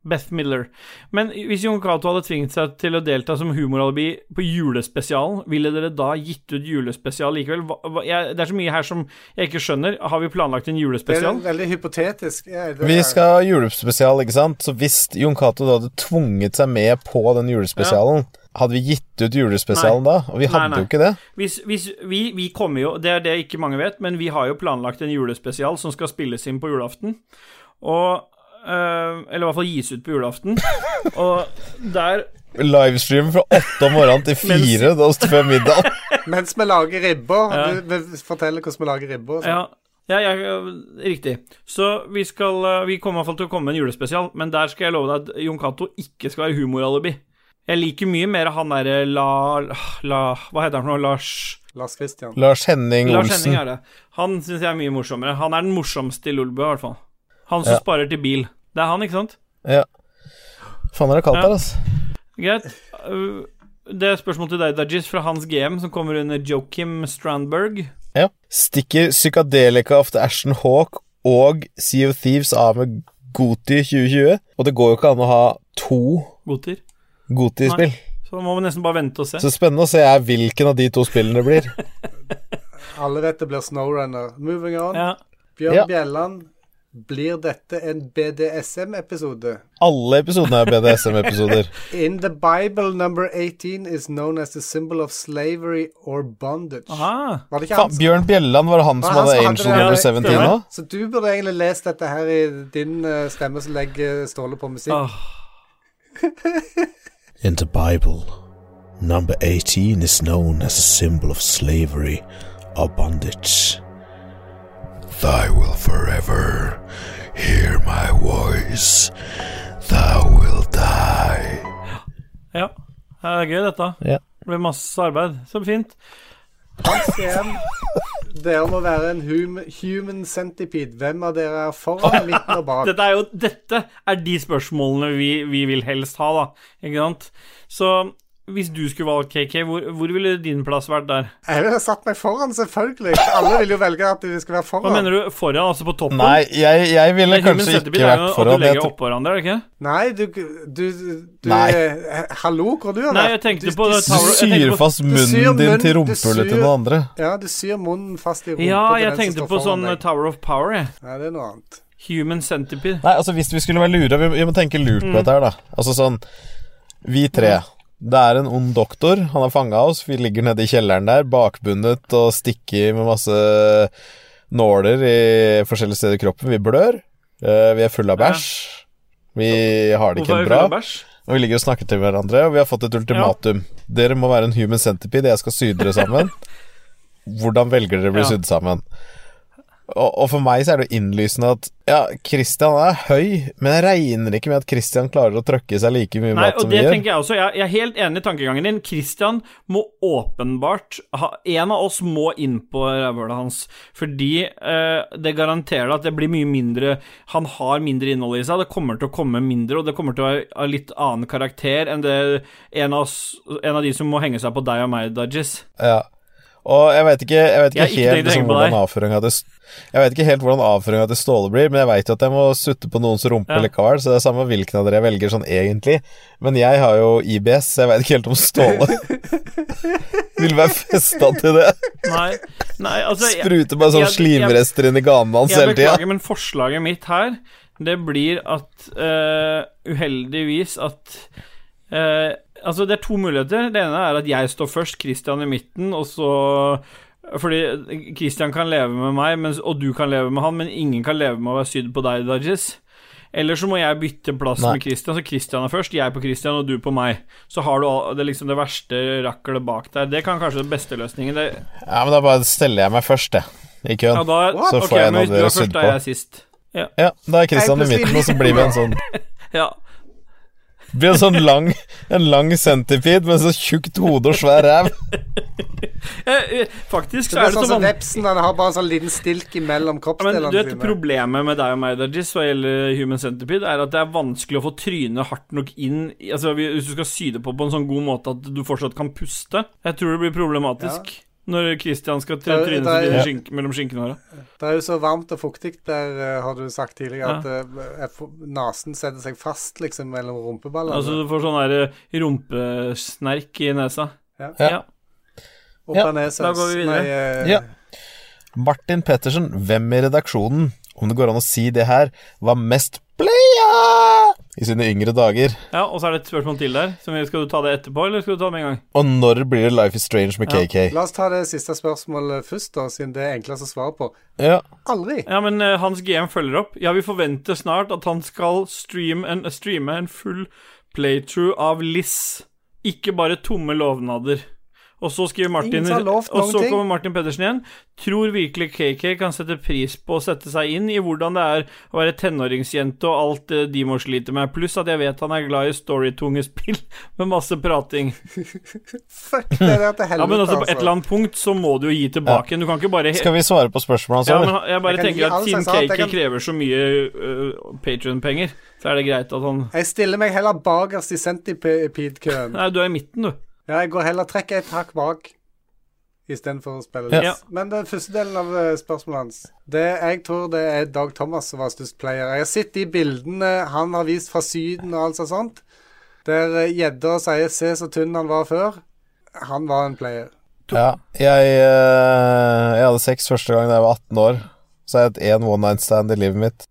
Beth Miller. Men hvis Jon Cato hadde tvingt seg til å delta som humoralibi på julespesialen, ville dere da gitt ut julespesial likevel? Hva, hva, jeg, det er så mye her som jeg ikke skjønner. Har vi planlagt en julespesial? Det er veldig hypotetisk. Ja, er... Vi skal ha julespesial, ikke sant? Så hvis Jon Cato da hadde tvunget seg med på den julespesialen, hadde vi gitt ut julespesialen da? Og vi hadde nei. jo ikke det. Hvis, hvis vi, vi kommer jo Det er det ikke mange vet, men vi har jo planlagt en julespesial som skal spilles inn på julaften. Og øh, Eller i hvert fall gis ut på julaften. [laughs] Og der Livestream fra åtte om morgenen til [laughs] fire da før middag. [laughs] Mens vi lager ribber. Ja. Vi, forteller hvordan vi lager ribber. sånn. Ja, ja, ja, riktig. Så vi skal øh, Vi kommer i hvert fall til å komme med en julespesial, men der skal jeg love deg at Jon Cato ikke skal være humoralibi. Jeg liker mye mer han derre la, la Hva heter han for noe? Lars Lars Christian. Lars Henning Lars Henning er det. Han syns jeg er mye morsommere. Han er den morsomste i Lolbø, i hvert fall. Han som Ja. sparer til bil. Det er han, ikke sant? Ja. Faen er det kaldt Ja. her, altså. Greit. Uh, Det er spørsmål til deg, Dajis, fra Hans GM, som kommer under Joakim Strandberg. Ja. Stikker Psykadelica of the Ashen Hawk og Sea of Thieves av med Goti 2020? Og det går jo ikke an å ha to Goter. Goti-spill. Så må vi nesten bare vente og se. Så spennende å se er hvilken av de to spillene det blir. [laughs] Alle dette blir Snowrunner. Moving on. Ja. Bjørn Ja. Bjelland. Blir dette en BDSM-episode? Alle episodene er BDSM-episoder. [laughs] In the Bible, number 18 is known as the symbol of slavery or bondage. Aha. Var det ikke Faen, han? Bjørn Bjelland, var det han som hadde han Angel hadde number 17 Stemmer. nå? Så du burde egentlig lest dette her i din eh, stemme som legger Ståle på musikk. Ah. [laughs] In the Bible, number 18 is known as a symbol of slavery or bondage. Thou will forever hear my voice. Thou will die. Ja. Det er gøy, dette. Ja. Det blir masse arbeid. Så fint. Hans GM, dere må være en hum human centipede. Hvem av dere er foran, [laughs] midten og bak? Dette er jo Dette er de spørsmålene vi, vi vil helst ha, da. Ikke sant? Så hvis du skulle valgt KK, hvor, hvor ville din plass vært der? Jeg ville satt meg foran, selvfølgelig. Alle vil jo velge at de skal være foran. Hva mener du? Foran, altså på toppen? Nei, jeg, jeg ville kanskje ikke er jo vært at foran. du legger oppå hverandre, er det ikke? Nei, du, du, du Nei. eh, Hallo, hvor du har Nei, jeg tenkte Du- på du det Du Tower- jeg syr fast munnen syr munnen din munn- til du rumpehullet til noen andre. Ja, du syr munnen fast i rumpa Ja, til jeg den som tenkte på sånn deg. Tower of Power, jeg. Nei, det er noe annet. Human centipede. Nei, altså hvis vi skulle være lure Vi, vi må tenke lurt på Mm. dette her, da. Altså sånn Vi tre. Det er en ond doktor. Han har fanga oss. Vi ligger nede i kjelleren der, bakbundet og stikker med masse nåler i forskjellige steder i kroppen. Vi blør. Eh, vi er fulle av bæsj. Vi har det ikke bra. Og vi ligger og snakker til hverandre, og vi har fått et ultimatum. Dere må være en human centipede, jeg skal sy dere sammen. [laughs] Hvordan velger dere å bli Ja. sydd sammen? Og, og for meg så er det jo innlysende at Ja, Christian er høy, men jeg regner ikke med at Christian klarer å trøkke seg like mye Nei, mat som det vi gjør. jeg også. Jeg, jeg er helt enig i tankegangen din. Christian må åpenbart ha En av oss må inn på rævhølet hans, fordi eh, det garanterer at det blir mye mindre Han har mindre innhold i seg, det kommer til å komme mindre, og det kommer til å av litt annen karakter enn det en av, oss, en av de som må henge seg på deg og meg, Dudges. Ja. Og jeg vet ikke, jeg vet ikke Jeg helt liksom, hvordan avføringa til Jeg vet ikke helt hvordan avføringa til Ståle blir, men jeg veit jo at jeg må sutte på noens rumpe Ja. likevel, så det er samme hvilken av dere jeg velger sånn egentlig. Men jeg har jo IBS, så jeg veit ikke helt om Ståle [laughs] vil være festa til det. Nei, nei altså jeg, Sprute bare sånn jeg- jeg- slimrester inn i ganen hans Jeg hele tida. beklager, men forslaget mitt her, det blir at uh, Uheldigvis at eh, Altså, det er to muligheter. Det ene er at jeg står først, Christian i midten, og så Fordi Christian kan leve med meg, mens, og du kan leve med han, men ingen kan leve med å være sydd på deg, Dajis. Eller så må jeg bytte plass Nei. med Christian, så Christian er først, jeg på Christian og du på meg. Så har du det, liksom det verste raklet bak der. Det kan kanskje være den beste løsningen. Det, Ja, men da bare steller jeg meg først, jeg. I køen. ja, da, Så får får jeg noe dere er sydd da på. er jeg sist. Ja. Ja, da er Christian i midten, og så blir vi en sånn [laughs] ja. Blir en sånn lang En lang centipede med så tjukt hode og svær ræv. [laughs] Faktisk så Det er det sånn så som vepsen, han har bare en sånn liten stilk imellom men kroppsdelene du vet, Problemet med deg og meg, Dajis, hva gjelder Human Centipede, er at det er vanskelig å få trynet hardt nok inn Altså Hvis du skal sy det på på en sånn god måte at du fortsatt kan puste. Jeg tror det blir problematisk når Christian skal tre seg trynet sitt Ja. skink, mellom skinkene våre. Det er jo så varmt og fuktig der, eh, har du sagt tidligere, Ja. at uh, nesen setter seg fast liksom mellom rumpeballene. Altså du får sånn der eh, rumpesnerk i nesa. Ja. ja. Opp Ja, nesa. da går vi videre. Nei, uh... Ja. Martin Pettersen, hvem i redaksjonen, om det går an å si det her, var mest playa i sine yngre dager? ja, Og så er det et spørsmål til der. Skal du ta det etterpå, eller skal du ta det med en gang? Og når blir det Life is Strange med Ja. KK? La oss ta det siste spørsmålet først, da, siden det er enklest å svare på. Ja. Aldri. Ja, men uh, hans GM følger opp. Ja, vi forventer snart at han skal stream en, streame en full playthrough av Liss. Ikke bare tomme lovnader. Og så skriver Martin Og så kommer Martin Pedersen igjen. Tror virkelig KK kan sette pris på å sette seg inn i hvordan det er å være tenåringsjente og alt de må slite med. Pluss at jeg vet han er glad i storytunge spill [laughs] med masse prating. Fuck det der til helvete, Ja, men også på et eller annet punkt så må du jo gi tilbake igjen. Du kan ikke bare Skal vi svare på spørsmålet hans, ja, men eller? jeg bare Jeg tenker at jeg Cake kan- krever så mye uh, Patrion-penger, så er det greit at han Jeg stiller meg heller bakerst i Centipede-køen. Nei, du er i midten, du. Ja, jeg går heller trekker et hakk bak istedenfor å spille Ja. Men den første delen av eh, spørsmålet hans det, Jeg tror det er Dag Thomas som var størst player. Jeg har sett de bildene han har vist fra Syden og alt sånt, der eh, gjedda sier 'se så tynn han var før'. Han var en player. Ja, jeg, eh, jeg hadde sex første gang da jeg var 18 år. Så har jeg hatt én one night stand i livet mitt.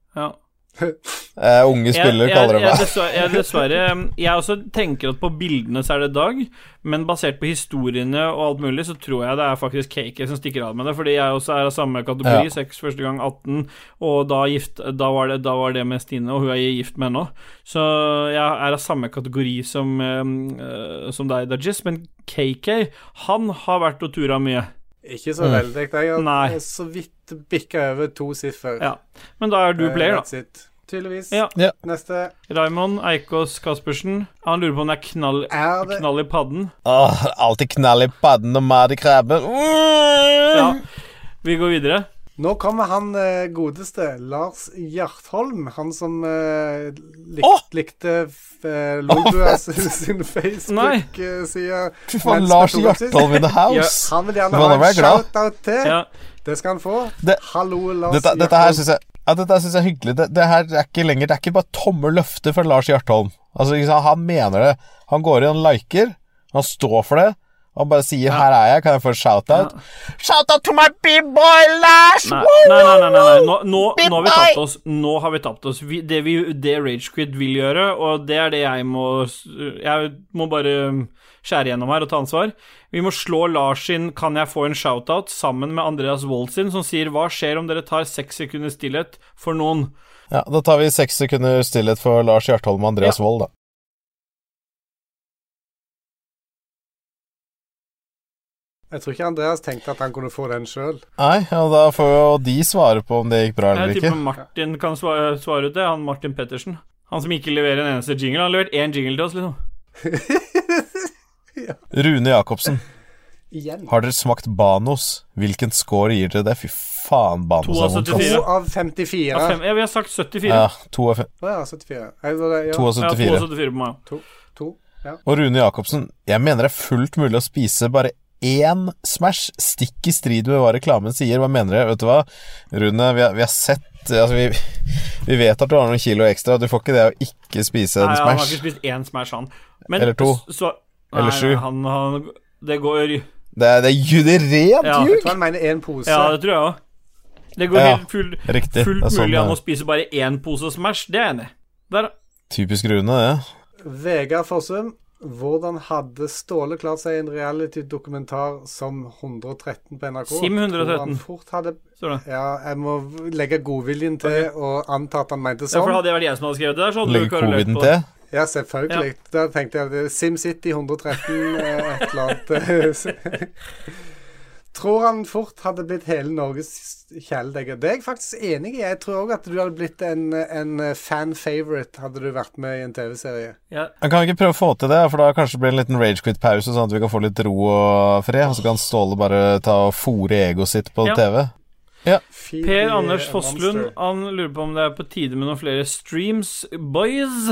[laughs] Eh, unge spiller, jeg, kaller de meg. dessverre, jeg, dessverre um, Jeg også tenker at på bildene så er det Dag, men basert på historiene og alt mulig, så tror jeg det er faktisk KK som stikker av med det, fordi jeg også er av samme kategori, Ja. sex første gang 18, og da, gift, da, var det, da var det med Stine, og hun er gift med henne. Så jeg er av samme kategori som, uh, som deg, Dajis, men KK, han har vært og tura mye. Ikke så veldig. Jeg har Nei. så vidt bikka over to siffer. Ja. Men da er du Eh, player, da. Tydeligvis. Ja. Ja. Neste Raymond Eikås Caspersen. Han lurer på om det er knall, er det knall i padden. Åh, alltid knall i padden og mat i krabben. Mm. Ja. Vi går videre. Nå kommer han eh, godeste Lars Hjartholm. Han som eh, lik, oh! likte uh, oh, sin Facebook-side. Fy faen, Lars Hjartholm in the house. Han vil gjerne ha en shout-out til. Ja. Det skal han få. Det- Hallo, Lars Dette, dette her syns jeg ja, dette synes jeg er hyggelig. Det, det her er ikke lenger Det er ikke bare tomme løfter fra Lars Hjartholm. Altså, Han mener det. Han går inn og liker. Han står for det. Han bare sier 'her er jeg', kan jeg få en shout-out? Shout-out to my big boy Lars! Nei, nei, nei, nei, nei. Nå, nå, nå har vi tapt oss. Nå har vi tapt oss. Vi, det, vi, det Ragequid vil gjøre, og det er det jeg må Jeg må bare skjære gjennom her og ta ansvar. Vi må slå Lars sin 'Kan jeg få en shout-out?' sammen med Andreas Wold sin, som sier 'Hva skjer om dere tar seks sekunder stillhet for noen?' Ja, Da tar vi seks sekunder stillhet for Lars Hjartholm og Andreas Wold, da. Jeg tror ikke Andreas tenkte at han kunne få den sjøl. Nei, og da får jo de svare på om det gikk bra Jeg eller tipper ikke. Martin kan svare, svare ut det. Han Martin Pettersen. Han som ikke leverer en eneste jingle. Han har levert én jingle til oss, liksom. [laughs] [laughs] Rune Jacobsen, Igjen. har dere smakt Banos? Hvilken score gir dere det? Fy faen, Banos er vondt. 72. av 54. Ja, fem, ja, vi har sagt 74. Ja, 2 av fem, ja, 74. Jeg, var det, ja. to av 74. på meg. 2 Ja. Og Rune Jacobsen, jeg mener det er fullt mulig å spise bare én Smash, stikk i strid med hva reklamen sier. Hva mener dere? Vet du hva, Rune, vi har, vi har sett Altså, vi, vi vet at du har noen kilo ekstra. Du får ikke det å ikke spise en Nei, han har ikke spist én Smash, han. Men, Eller to. Så, Eller sju. nei, Han, han, det går Det er, det er ju- det er rent Ja. Jeg tror han mener én pose. Ja, det tror jeg òg. Det går Ja, helt full, Riktig. fullt det er sånn mulig an å spise bare én pose Smash. Det er jeg enig i. Der, Typisk Rune, det. Vegard Fossum. Hvordan hadde Ståle klart seg i en reality-dokumentar som 113 på NRK? Sim 113. Tror han fort hadde står det. Ja, jeg må legge godviljen til og anta at han mente Ja, for sånn. hadde det vært jeg som hadde skrevet det der, så hadde du Legge ikke hatt løp coviden på det. til. Ja, selvfølgelig. Da tenkte jeg det er SimCity 113, eh, et eller annet. [laughs] Tror han fort hadde blitt hele Norges kjæledegger. Det er jeg faktisk enig i. Jeg tror òg at du hadde blitt en, en fan-favorite hadde du vært med i en TV-serie. Ja, Han kan ikke prøve å få til det, for da kanskje det blir en liten ragequit-pause, sånn at vi kan få litt ro og fred. Og så kan Ståle bare ta og fòre egoet sitt på Ja. TV. Feed Per Anders Fosslund. Han lurer på om det er på tide med noen flere streams, boys.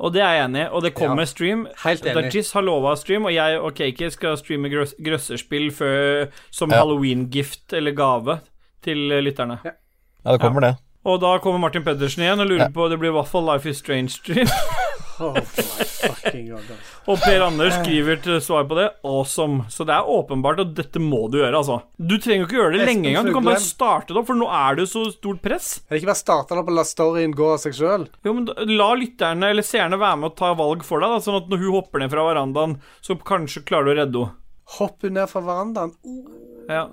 Og det er jeg enig i. Og det kommer Ja, stream. helt enig. Dajis har lova stream, og jeg og Kaki skal streame grøs grøsserspill før, som Ja. halloween-gift eller gave til lytterne. Ja, det kommer det. Og da kommer Martin Pedersen igjen og lurer Ja. på Det blir i hvert fall Life is Strange-stream. [laughs] Oh my fucking god. Og Per Anders skriver til svar på det awesome. Så det er åpenbart at dette må du gjøre, altså. Du trenger ikke gjøre det Espen lenge engang. Du kan bare starte det opp, for nå er det jo så stort press. Er det ikke bare starta opp og la storyen gå av seg sjøl? Jo, men La lytterne eller seerne være med og ta valg for deg, da, sånn at når hun hopper ned fra verandaen, så kanskje klarer du å redde henne. Hopper ned fra verandaen. Ja.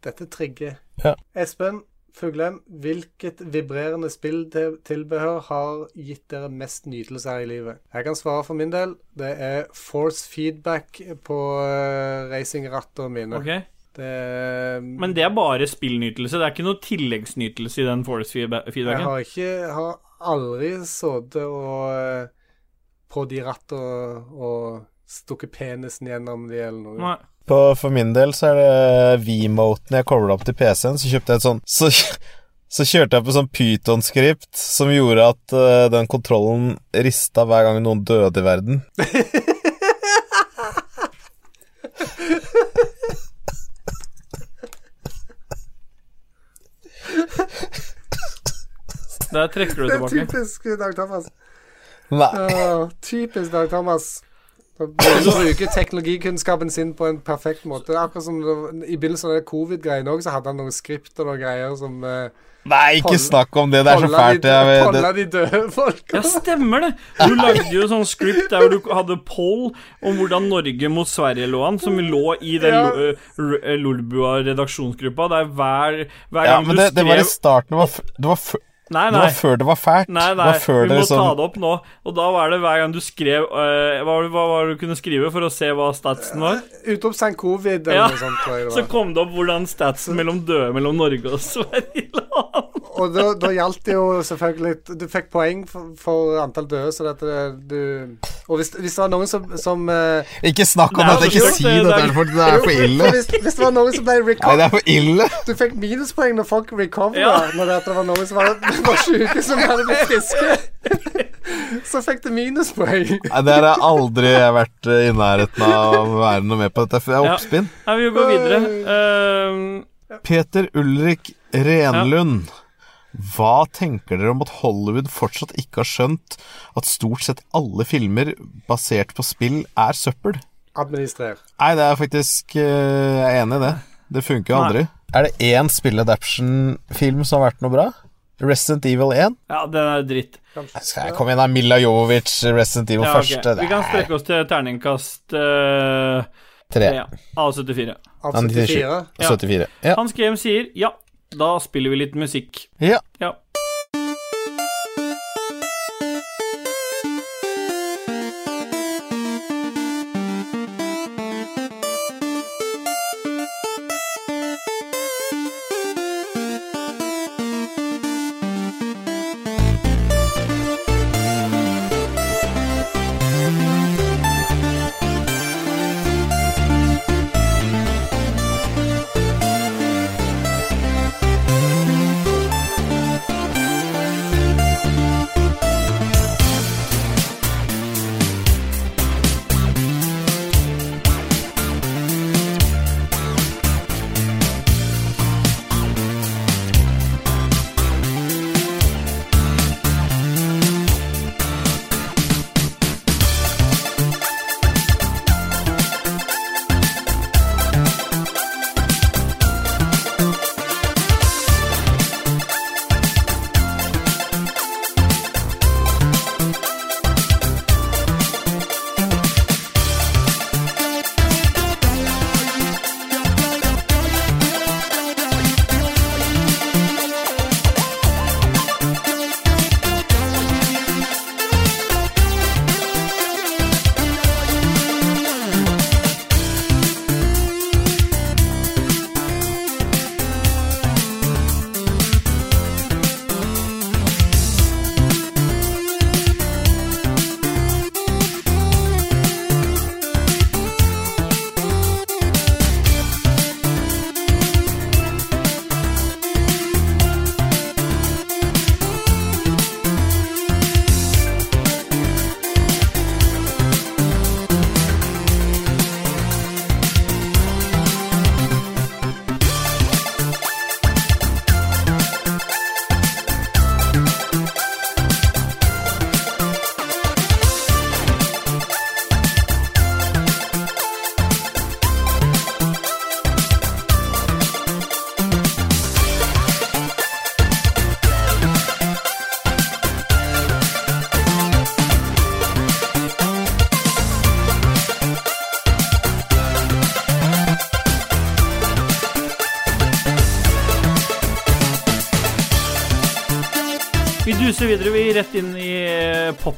Dette trigger. Ja. Espen Fuglem, hvilket vibrerende spilltilbehør har gitt dere mest nytelse her i livet? Jeg kan svare for min del. Det er force feedback på uh, racingrattene mine. Okay. Det Men det er bare spillnytelse. Det er ikke noe tilleggsnytelse i den force feedbacken? Jeg har ikke har aldri sittet og eh, på de rattene og stukket penisen gjennom de eller noe. Nei. På, for min del så er det V-moten jeg kobla opp til PC-en, så kjøpte jeg et sånn så, så kjørte jeg på sånn Python-skript som gjorde at uh, den kontrollen rista hver gang noen døde i verden. Der trekker du tilbake. Det er typisk Dag Thomas. Nei. Uh, typisk Dag Thomas. Bruker teknologikunnskapen sin på en perfekt måte. Akkurat som det, I begynnelsen av det covid-greiene òg, så hadde han noen skript og noen greier som uh, Nei, ikke Hold- snakk om det. Det er så fælt. polla det, de døde folka. Ja, stemmer det! Du lagde jo sånn script der hvor du hadde poll om hvordan Norge mot Sverige lå an, som lå i den Ja. Lo- eh, R- eh, Lolbua redaksjonsgruppa. Der hver, hver ja, men du det, det var i starten. Det var, f- det var, f- Nei, det var før det var fælt. Nei, Det nei, var før vi det må liksom ta det opp nå. Og da var det hver gang du skrev uh, hva, hva var det du kunne skrive for å se hva statsen var? Utropstegn covid eller Ja. noe sånt, Så kom det opp hvordan statsen mellom døde mellom Norge og Sverige lå an. Og da, da gjaldt det jo selvfølgelig Du fikk poeng for, for antall døde, så dette du Og hvis, hvis det var noen som, som uh, Ikke snakk om dette, ikke det- si det- det for, det er for ille. Hvis, hvis det var noen som ble Nei, det er for ille. Du fikk minuspoeng når folk recovera, Ja. når det, var noen som var, var syke, som hadde blitt friske. Så fikk du minuspoeng. Nei, det har jeg aldri vært i nærheten av å være noe med på dette. for Det er Ja. oppspinn. Nei, vi går videre. Uh, Peter Ulrik Renlund. Hva tenker dere om at Hollywood fortsatt ikke har skjønt at stort sett alle filmer basert på spill er søppel? Administrer. Nei, det er faktisk eh, Jeg er enig i det. Det funker jo aldri. Er det én spill-adaption-film som har vært noe bra? Resident Evil 1? ja, den er dritt. Skal jeg komme inn av Mila Jovovic, Resident Evil Ja, okay. første? Vi kan strekke oss til terningkast uh, 3. ja, av 74. Av 74? Ja. 74. Ja. Hans Game sier ja, da spiller vi litt musikk. ja. Ja.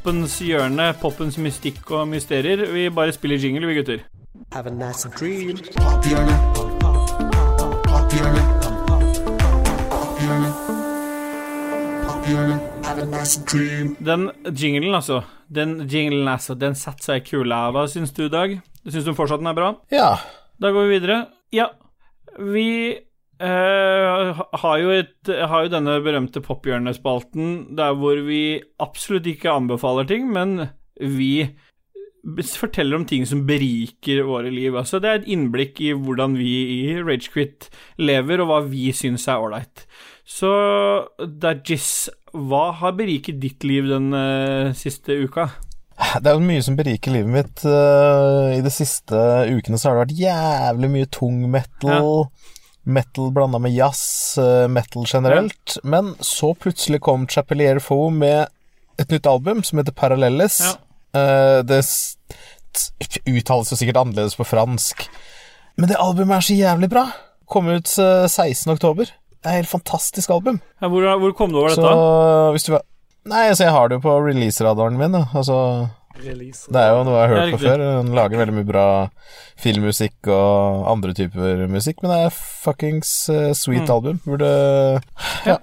Poppens hjørne, poppens mystikk og mysterier. Vi bare spiller jingle, vi gutter. Have a nice dream. Have a nice dream. Den jinglen, altså. Den jinglen, altså, den satte seg i kula. Hva syns du, Dag? Syns du fortsatt den er bra? ja. Da går vi videre. Ja, vi eh, har, jo et, har jo denne berømte pophjørnespalten der hvor vi absolutt ikke anbefaler ting, men vi forteller om ting som beriker våre liv. Altså, det er et innblikk i hvordan vi i Ragequit lever, og hva vi syns er ålreit. Så Dajis, hva har beriket ditt liv den uh, siste uka? Det er jo mye som beriker livet mitt. eh, I de siste ukene så har det vært jævlig mye tung metal. Metal blanda med jazz, eh, metal generelt. Men så plutselig kom Chapelier Foe med et nytt album som heter Parallelles. Ja. Eh, det uttales jo sikkert annerledes på fransk. Men det albumet er så jævlig bra. Kom ut eh, 16. oktober. Det er et helt fantastisk album. Ja, hvor, hvor kom du over Så dette? hvis du Nei, altså jeg har det jo på release-radaren min. Altså Release. det er jo noe jeg har hørt på før. Hun lager veldig mye bra filmmusikk og andre typer musikk, men det er fuckings eh, sweet Mm. album. Burde Ja.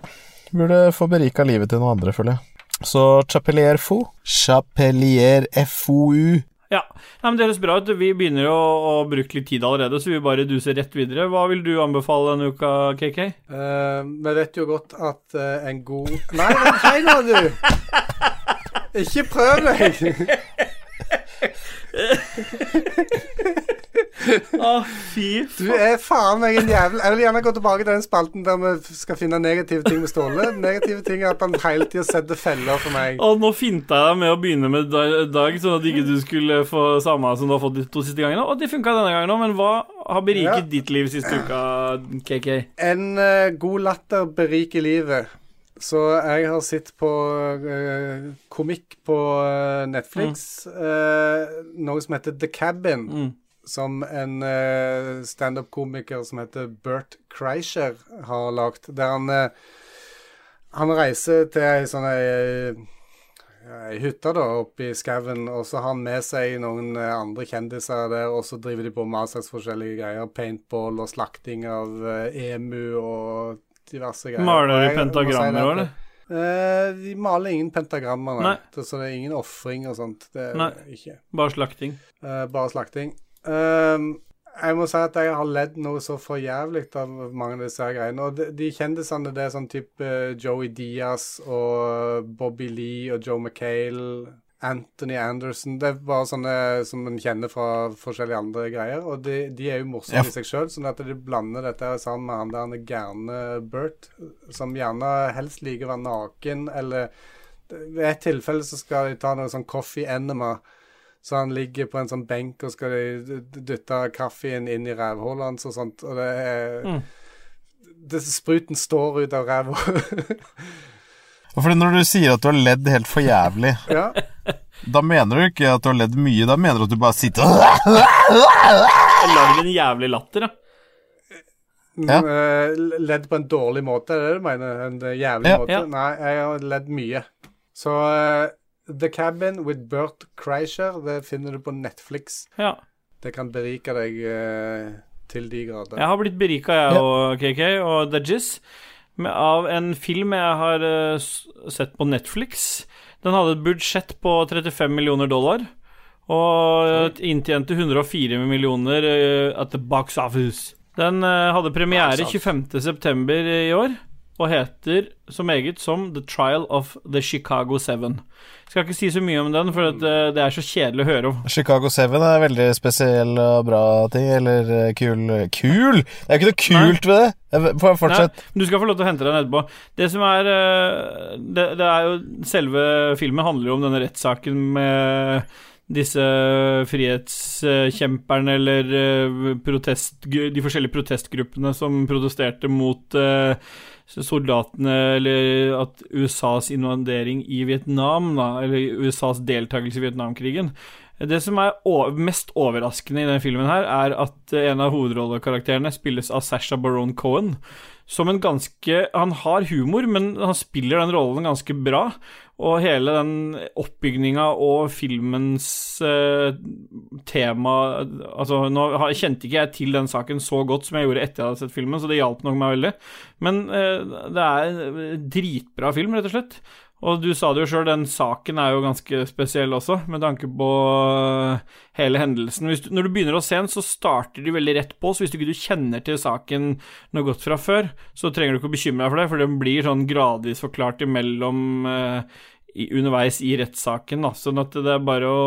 Burde få berika livet til noen andre, føler jeg. Så Chapelier Fou. Chapelier FOU. Ja, Nei, men Det høres bra ut. Vi begynner å, å bruke litt tid allerede, så vi bare duser rett videre. Hva vil du anbefale denne uka, KK? Uh, vi vet jo godt at uh, en god Nei, vent hei nå, du! Ikke prøv meg! [laughs] Å, fy Du er faen meg en jævel. Jeg vil gjerne gå tilbake til den spalten der vi skal finne negative ting med Ståle. Negative ting er at han hele tida setter feller for meg. Og nå finta jeg deg med å begynne med Dag, sånn at ikke du skulle få samme som du har fått de to siste gangene. Og det funka denne gangen òg, men hva har beriket Ja. ditt liv siste uka, KK? En uh, god latter beriker livet. Så jeg har sett på uh, komikk på eh, Netflix. uh, noe som heter The Cabin. Mm. Som en uh, standup-komiker som heter Bert Kreischer har lagd. Der han uh, Han reiser til ei sånn ei ei hytte da, oppe i skauen, og så har han med seg noen andre kjendiser der, og så driver de på med forskjellige greier. Paintball og slakting av emu og diverse greier. Maler de pentagrammer òg, eller? Uh, de maler ingen pentagrammer, nei. Nei. Så det er ingen ofring og sånt. Det er Nei. ikke. Bare slakting. Uh, bare slakting. Uh, jeg må si at jeg har ledd noe så for jævlig av mange av disse her greiene. Og de, de kjendisene, det er sånn type eh, Joey Diaz og Bobby Lee og Joe McHale, Anthony Anderson Det er bare sånne som en kjenner fra forskjellige andre greier. Og de, de er jo morsomme Ja. i seg sjøl, sånn at de blander dette sammen med han der han er gærne Bert, som gjerne helst liker å være naken, eller ved et tilfelle så skal de ta noe sånn coffee enema. Så han ligger på en sånn benk, og skal de dytte kaffen inn i rævhullet hans og sånt. Og det er Mm. det, Spruten står ut av ræva. Fordi når du sier at du har ledd helt for jævlig, [laughs] ja. Da mener du ikke at du har ledd mye, da mener du at du bare sitter og lager en jævlig latter, da. Ja. Eh, Ledd på en dårlig måte, er det det du mener? En eh, jævlig Ja. måte? Ja. Nei, jeg har ledd mye. Så uh, The Cabin with Bert Kreischer, det finner du på Netflix. ja. Det kan berike deg uh, til de grader. Jeg har blitt berika, jeg og KK og The Jizz, av en film jeg har uh, sett på Netflix. Den hadde et budsjett på 35 millioner dollar. Og inntjente 104 millioner eh, at the box office. Den eh, hadde premiere 25.9. i år, og heter så meget som The Trial of the Chicago Seven. Skal ikke si så mye om den, for eh, det er så kjedelig å høre om. Chicago 7 er veldig spesiell og bra ting, eller eh, kul Kul! Det er jo ikke noe kult ved det! Jeg- fortsett. Nei, du skal få lov til å hente den etterpå. Det som er eh, det, det er jo Selve filmen handler jo om denne rettssaken med disse frihetskjemperne eller protest, de forskjellige protestgruppene som protesterte mot eh, soldatene Eller at USAs invadering i Vietnam, da, eller USAs deltakelse i Vietnamkrigen. Det som er mest overraskende i denne filmen, her er at eh, en av hovedrollekarakterene spilles av Sasha Baron Cohen. Som en ganske Han har humor, men han spiller den rollen ganske bra. Og hele den oppbygninga og filmens eh, tema Altså, nå kjente ikke jeg til den saken så godt som jeg gjorde etter jeg hadde sett filmen, så det hjalp nok meg veldig. Men eh, det er dritbra film, rett og slett. Og du sa det jo sjøl, den saken er jo ganske spesiell også, med tanke på øh, hele hendelsen. Du, når du begynner å se den, så starter de veldig rett på, så hvis du ikke kjenner til saken noe godt fra før, så trenger du ikke å bekymre deg for det, for den blir sånn gradvis forklart imellom øh, i, underveis i rettssaken, da. Sånn at det er bare å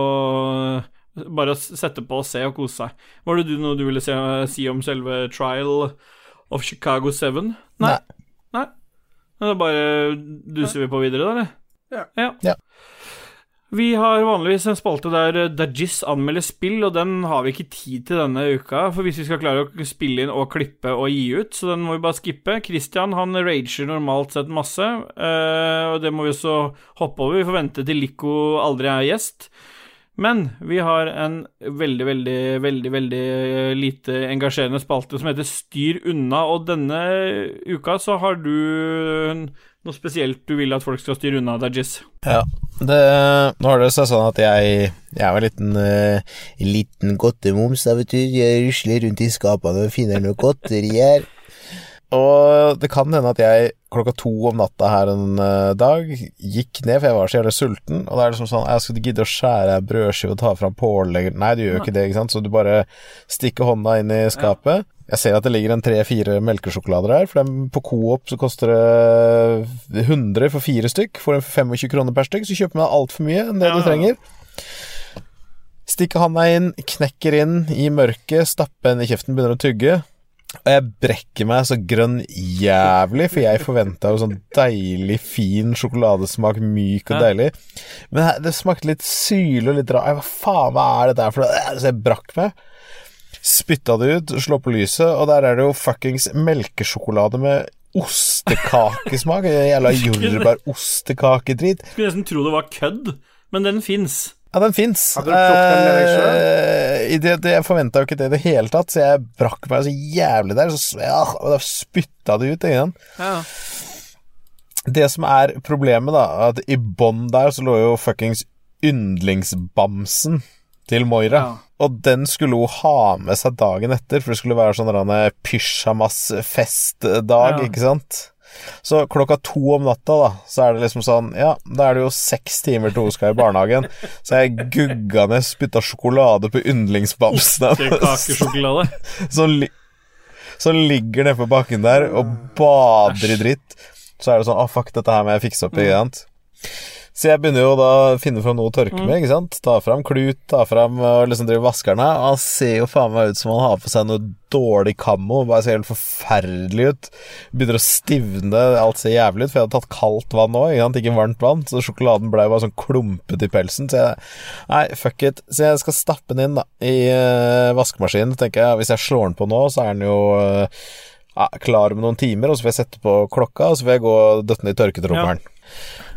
bare å sette på og se og kose seg. Var det du noe du ville se, si om selve trial of Chicago 7? Nei. Nei. Men da bare duser vi på videre, da, eller? Ja. Ja. Vi har vanligvis en spalte der eh, Dajis anmelder spill, og den har vi ikke tid til denne uka. For hvis vi skal klare å spille inn og klippe og gi ut, så den må vi bare skippe. Christian han rager normalt sett masse, eh, og det må vi også hoppe over. Vi får vente til Lico aldri er gjest. Men vi har en veldig, veldig, veldig veldig lite engasjerende spalte som heter Styr unna, og denne uka så har du noe spesielt du vil at folk skal styre unna, Dajis. Ja. Det, nå har det seg sånn at jeg Jeg er en liten, uh, liten godtemums, da, vet du. Jeg rusler rundt i skapene og finner noe godteri her. Og det kan hende at jeg klokka to om natta her en eh, dag gikk ned, for jeg var så jævlig sulten. Og da er det liksom sånn Jeg skal gidde å skjære ei brødskive og ta fram pålegg Nei, du gjør ikke det, ikke sant. Så du bare stikker hånda inn i skapet. Jeg ser at det ligger en tre-fire melkesjokolader her, for dem på Coop så koster det 100 for fire stykk. Får en for 25 kroner per stykk, så kjøper man altfor mye enn det du trenger. Stikker handa inn, knekker inn i mørket, stapper den i kjeften, begynner å tygge. Og jeg brekker meg så grønn jævlig, for jeg forventa jo sånn deilig, fin sjokoladesmak, myk og deilig. Men det smakte litt syle og litt rar. Hva faen, hva er det der for noe? Så jeg brakk meg. Spytta det ut, slå på lyset, og der er det jo fuckings melkesjokolade med ostekakesmak. Jævla [laughs] jordbær-ostekakedrit. Skulle nesten tro det var kødd, men den fins. Ja, den fins. Eh, det, det, jeg forventa jo ikke det i det hele tatt, så jeg brakk meg så jævlig der. Så, ja, og da spytta det ut igjen. Ja. Det som er problemet, da, at i bånn der så lå jo fuckings yndlingsbamsen til Moira. Ja. Og den skulle hun ha med seg dagen etter, for det skulle være sånn pysjamas-festdag, Ja. ikke sant? Så klokka to om natta, da, så er det liksom sånn Ja, da er det jo seks timer til hun skal i barnehagen. Så jeg gugga ned, spytta sjokolade på yndlingsbamsene hennes Kakesjokolade. [laughs] som, li som ligger nede på bakken der og bader i dritt. Så er det sånn Å, fuck, dette her må jeg fikse opp i. sant? Så jeg begynner jo da å finne fram noe å tørke med, ikke sant. Ta fram klut, ta fram og liksom drive vaskerne. Han ser jo faen meg ut som han har på seg noe dårlig kammo. Bare ser helt forferdelig ut. Begynner å stivne, alt ser jævlig ut. For jeg hadde tatt kaldt vann òg, ikke, ikke varmt vann. Så sjokoladen ble bare sånn klumpete i pelsen. Så jeg Nei, fuck it. Så jeg skal stappe den inn da i uh, vaskemaskinen. Tenker jeg, Hvis jeg slår den på nå, så er den jo uh, ja, klar om noen timer, og så får jeg sette på klokka, og så får jeg gå og døtte den i tørketrommelen.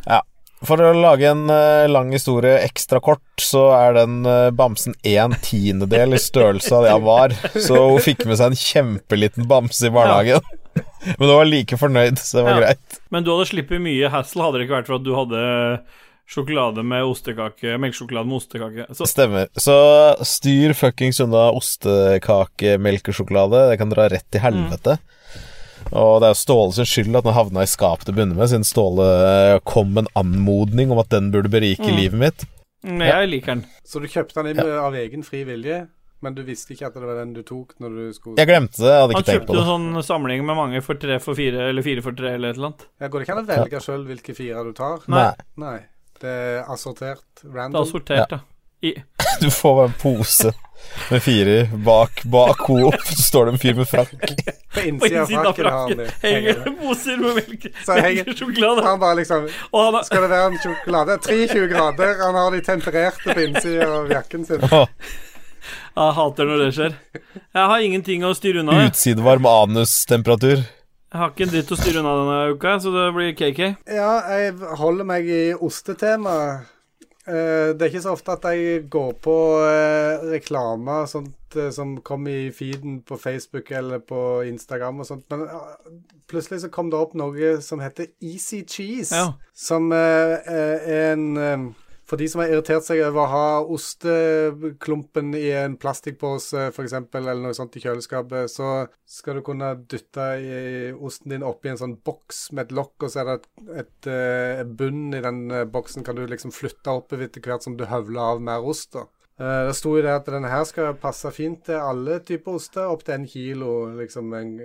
Ja. For å lage en eh, lang historie ekstra kort, så er den eh, bamsen en tiendedel i størrelse av det han var. Så hun fikk med seg en kjempeliten bamse i barnehagen. [laughs] Men hun var like fornøyd, så det var Ja. greit. Men du hadde sluppet mye hassle, hadde det ikke vært for at du hadde sjokolade med ostekake, melkesjokolade med ostekake. Så Stemmer. Så styr fuckings unna ostekakemelkesjokolade. Det kan dra rett til helvete. Og det er jo Ståle sin skyld at den havna i skapet til å begynne med, siden Ståle eh, kom med en anmodning om at den burde berike livet mitt. mm, jeg liker den. Så du kjøpte den inn ja. av egen fri vilje, men du visste ikke at det var den du tok når du skulle Jeg glemte det, jeg hadde Han ikke tenkt kjøpte jo det. sånn samling med mange for tre for fire, eller fire for tre, eller et eller annet. ja, Går det ikke an å velge sjøl hvilke fire du tar? Nei. Nei. Nei. Det er assortert random. Det er assortert, da. I, [laughs] Du får bare en pose med fire bak, bak Coop, så står det en fyr med frakk. På på innsida av innsiden av frakken har han henger det poser med melk, Så henger- sjokolade. Han bare liksom Og han har Skal det være en sjokolade? 23 grader. Han har de tempererte på innsida av jakken sin. Jeg hater når det skjer. Jeg har ingenting å styre unna. Utsidevarm anustemperatur. jeg har ikke en dritt å styre unna denne uka, så det blir KK. Ja, jeg holder meg i ostetemaet. Eh, det er ikke så ofte at jeg går på uh, reklame sånt, eh, som kommer i feeden på Facebook eller på Instagram og sånt, men eh, plutselig så kom det opp noe som heter Easy Cheese. Ja. Som eh, eh, er en eh, For de som har irritert seg over å ha osteklumpen i en plastikkpose f.eks., eller noe sånt i kjøleskapet, så skal du kunne dytte osten din oppi en sånn boks med et lokk, og så er det et, et eh, bunn i den eh, boksen kan du liksom flytte opp etter hvert som du høvler av mer ost. da. Eh, det sto jo det at denne her skal passe fint til alle typer oster, opp til en kilo, liksom en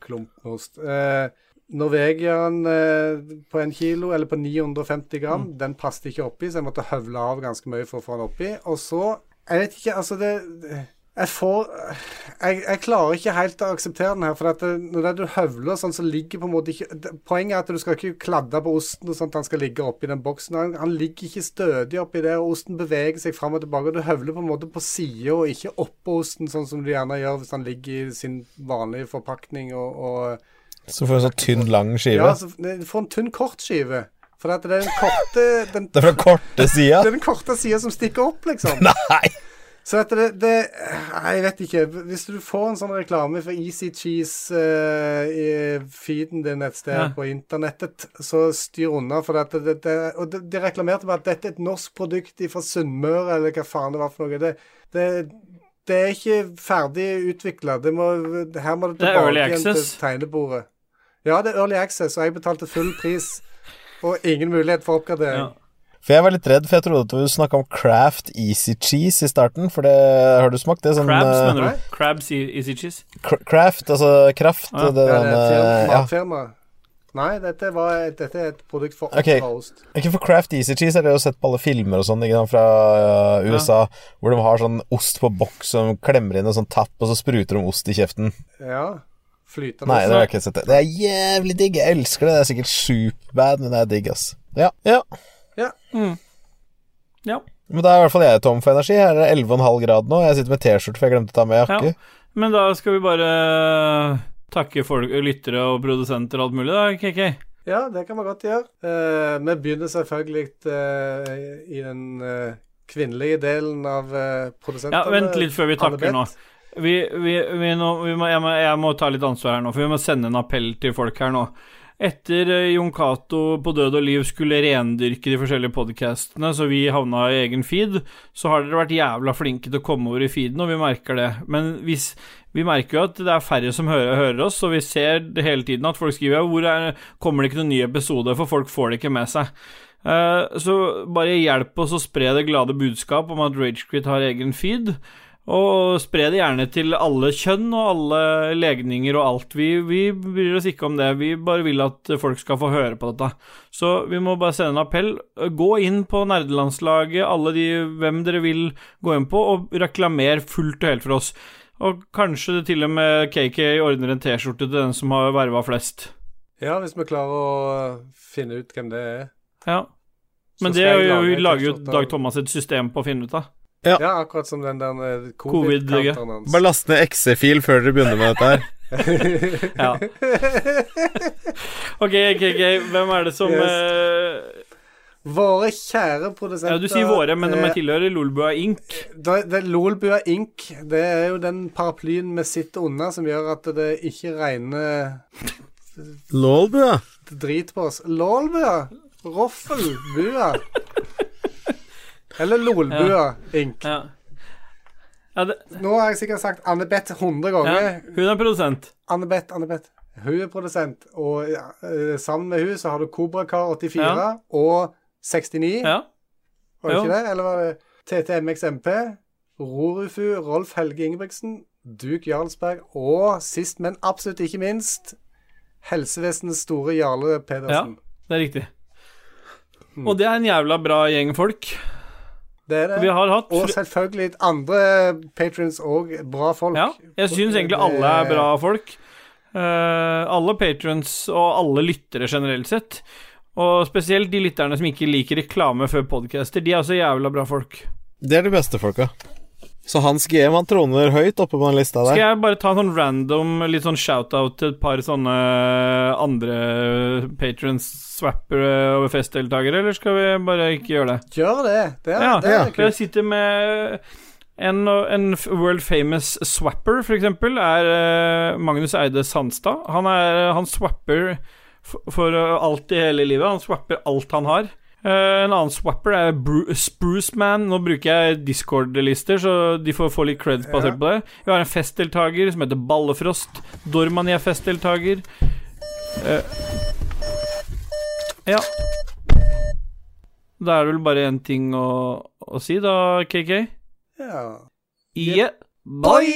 klump med ost. Eh, Norvegian eh, på en kilo, eller på 950 gram, den passet ikke oppi, så jeg måtte høvle av ganske mye for å få den oppi. Og så Jeg vet ikke, altså det Jeg får Jeg, jeg klarer ikke helt å akseptere den her, for at det, når det du høvler sånn, så ligger på en måte ikke det, Poenget er at du skal ikke kladde på osten og at han skal ligge oppi den boksen. Han, han ligger ikke stødig oppi der, og osten beveger seg fram og tilbake. og Du høvler på en måte på sida og ikke oppå osten, sånn som du gjerne gjør hvis han ligger i sin vanlige forpakning og, og Så får du en sånn tynn, lang skive. ja, så du får en tynn, kort skive. For det er den korte Den, [laughs] Det er fra korte sida. det er den korte sida som stikker opp, liksom. [laughs] Nei! Så at det, det Nei, Jeg vet ikke. Hvis du får en sånn reklame for Easy Cheese uh, i feeden din et sted Ja. på internettet, så styr unna. For at det, det, og de, reklamerte med at dette er et norsk produkt fra Sunnmøre, eller hva faen det var for noe. Det, det, det er ikke ferdig utvikla. Her må det tilbake igjen til tegnebordet. Ja, det er early access, og jeg betalte full pris. Og ingen mulighet for oppgradering. Ja. For jeg var litt redd, for jeg trodde at du snakka om Craft Easy Cheese i starten, for det har du smakt? Det er sånn Crabs, eh, mener du? du? Crabs Easy Cheese? Cr- Craft, altså kraft. Ja. det, Ja, det er firma, eh, ja. matfirma. Nei, dette, var, dette er et produkt for okay. Ost. Ikke for Craft Easy Cheese er det jo sett på alle filmer og sånn ikke sant, fra uh, USA, hvor de har sånn ost på boks som klemmer inn en sånn tapp, og så spruter de ost i kjeften. Ja. Flytende Nei, det har jeg ikke sett. Det Det er jævlig digg. Jeg elsker det. Det er sikkert superbad, men det er digg, ass. Ja. ja. Ja. Men da er i hvert fall jeg tom for energi. Her er det 11,5 grad nå. Jeg sitter med T-skjorte, for jeg glemte å ta med jakke. Men da skal vi bare takke folk, lyttere og produsenter og alt mulig, da, KK. Ja, det kan vi godt gjøre. Uh, vi begynner selvfølgelig uh, i den uh, kvinnelige delen av uh, produsentene. Ja, vent litt før vi takker nå. Vi, vi, vi nå må, jeg, må, jeg må ta litt ansvar her nå, for vi må sende en appell til folk her nå. Etter eh, Jon Cato på Død og liv skulle rendyrke de forskjellige podkastene, så vi havna i egen feed, så har dere vært jævla flinke til å komme over i feeden, og vi merker det. Men hvis, vi merker jo at det er færre som hører, hører oss, og vi ser hele tiden at folk skriver hvor er, kommer det ikke noen ny episode, for folk får det ikke med seg. Uh, så bare hjelp oss å spre det glade budskap om at Ragequit har egen feed. Og spre det gjerne til alle kjønn og alle legninger og alt. Vi, vi bryr oss ikke om det, vi bare vil at folk skal få høre på dette. Så vi må bare sende en appell. Gå inn på nerdelandslaget, alle de hvem dere vil gå inn på, og reklamer fullt og helt for oss. Og kanskje til og med KK ordner en T-skjorte til den som har verva flest. Ja, hvis vi klarer å finne ut hvem det er. Ja. Men det er jo, en lager jo Dag Thomas et system på å finne ut av. Ja. Ja, akkurat som den der eh, Covid- covid-counteren hans. Bare last ned XE-fil før dere begynner med dette her. [laughs] Ja. Ok, OK, ok. hvem er det som Yes. uh... Våre kjære produsenter Ja, du sier våre, men de eh, tilhører Lolbua Inc. det, det Lolbua Inc. Det er jo den paraplyen vi sitter under, som gjør at det ikke regner Lolbua? drit på oss. Lolbua. Roffelbua. Eller Lolbua Inc. Ja. Ja, det, Nå har jeg sikkert sagt Anne-Beth 100 ja. ganger. Hun er produsent. Anne-Beth, Anne-Beth. Hun er produsent, og ja, eh, sammen med hun så har du Kobrakar84 Ja. og 69. Ja. Var det Jo. ikke det? Eller var det TTMXMP, Rorufu, Rolf Helge Ingebrigtsen, Duke Jarlsberg og sist, men absolutt ikke minst, helsevesenets store Jarle Pedersen. Ja, Det er riktig. Og det er en jævla bra gjeng folk. Det er det. Vi har hatt Og selvfølgelig andre patrons og bra folk. Ja, jeg syns egentlig alle er bra folk. Uh, alle patrons og alle lyttere generelt sett. Og spesielt de lytterne som ikke liker reklame før podcaster. De er også jævla bra folk. Det er de beste folka. Så Hans GM han troner høyt oppe på den lista der. Skal jeg bare ta en sånn random litt sånn shout-out til et par sånne andre patrons, swappere og festdeltakere, eller skal vi bare ikke gjøre det? Gjør det. Det er, Ja, det er kult. jeg sitter med en, en world famous swapper, for eksempel, er eh, Magnus Eide Sandstad. Han, er, han swapper for, for eh, alt i hele livet. Han swapper alt han har. Eh, en annen swapper er Bru Spruce Man. Nå bruker jeg Discord-lister, så de får få litt creds basert Ja. på det. Vi har en festdeltaker som heter Ballefrost. Dormani er festdeltaker. Uh, ja. Da er det vel bare én ting å, å si, da, KK. Ja. Yeah. Bye!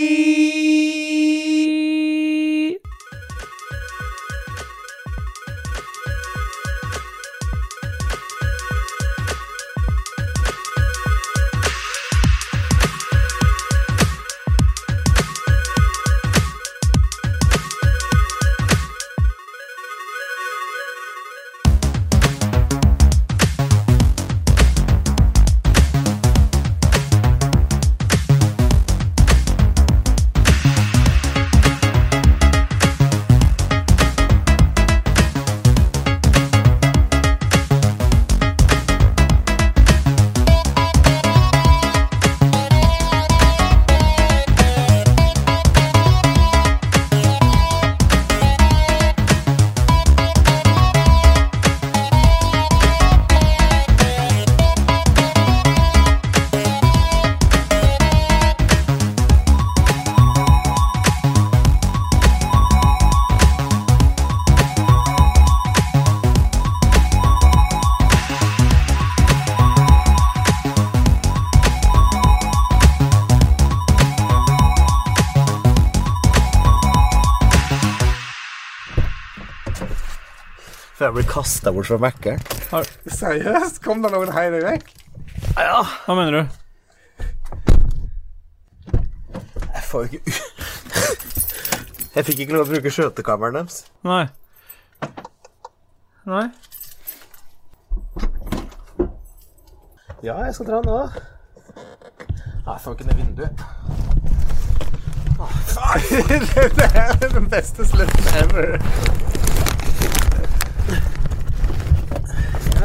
For jeg blir kasta bort fra Mækkern. Seriøst? Kom det noen hele vekk? Hva mener du? Jeg får jo ikke Jeg fikk ikke lov å bruke skjøtekammeren deres. Nei. Nei? Ja, jeg skal dra nå. Nei, jeg får ikke ned vinduet. [laughs] det er den beste slutten ever.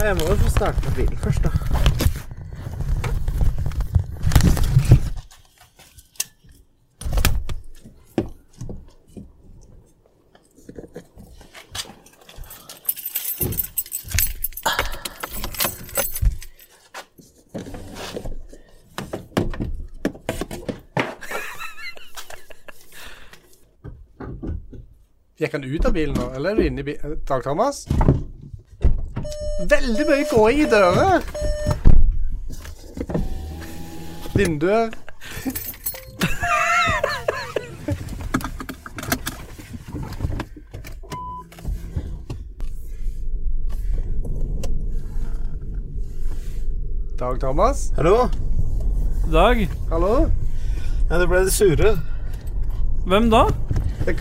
Jeg må jo få starte på bilen først, da. Gikk han ut av bilen nå, eller er du inne i bilen? Dag Thomas? Veldig mye gåing i dører. Vinduer. Dag Thomas? Hallo? Dag? Hallo? Ja, det ble det sure. Hvem da? Det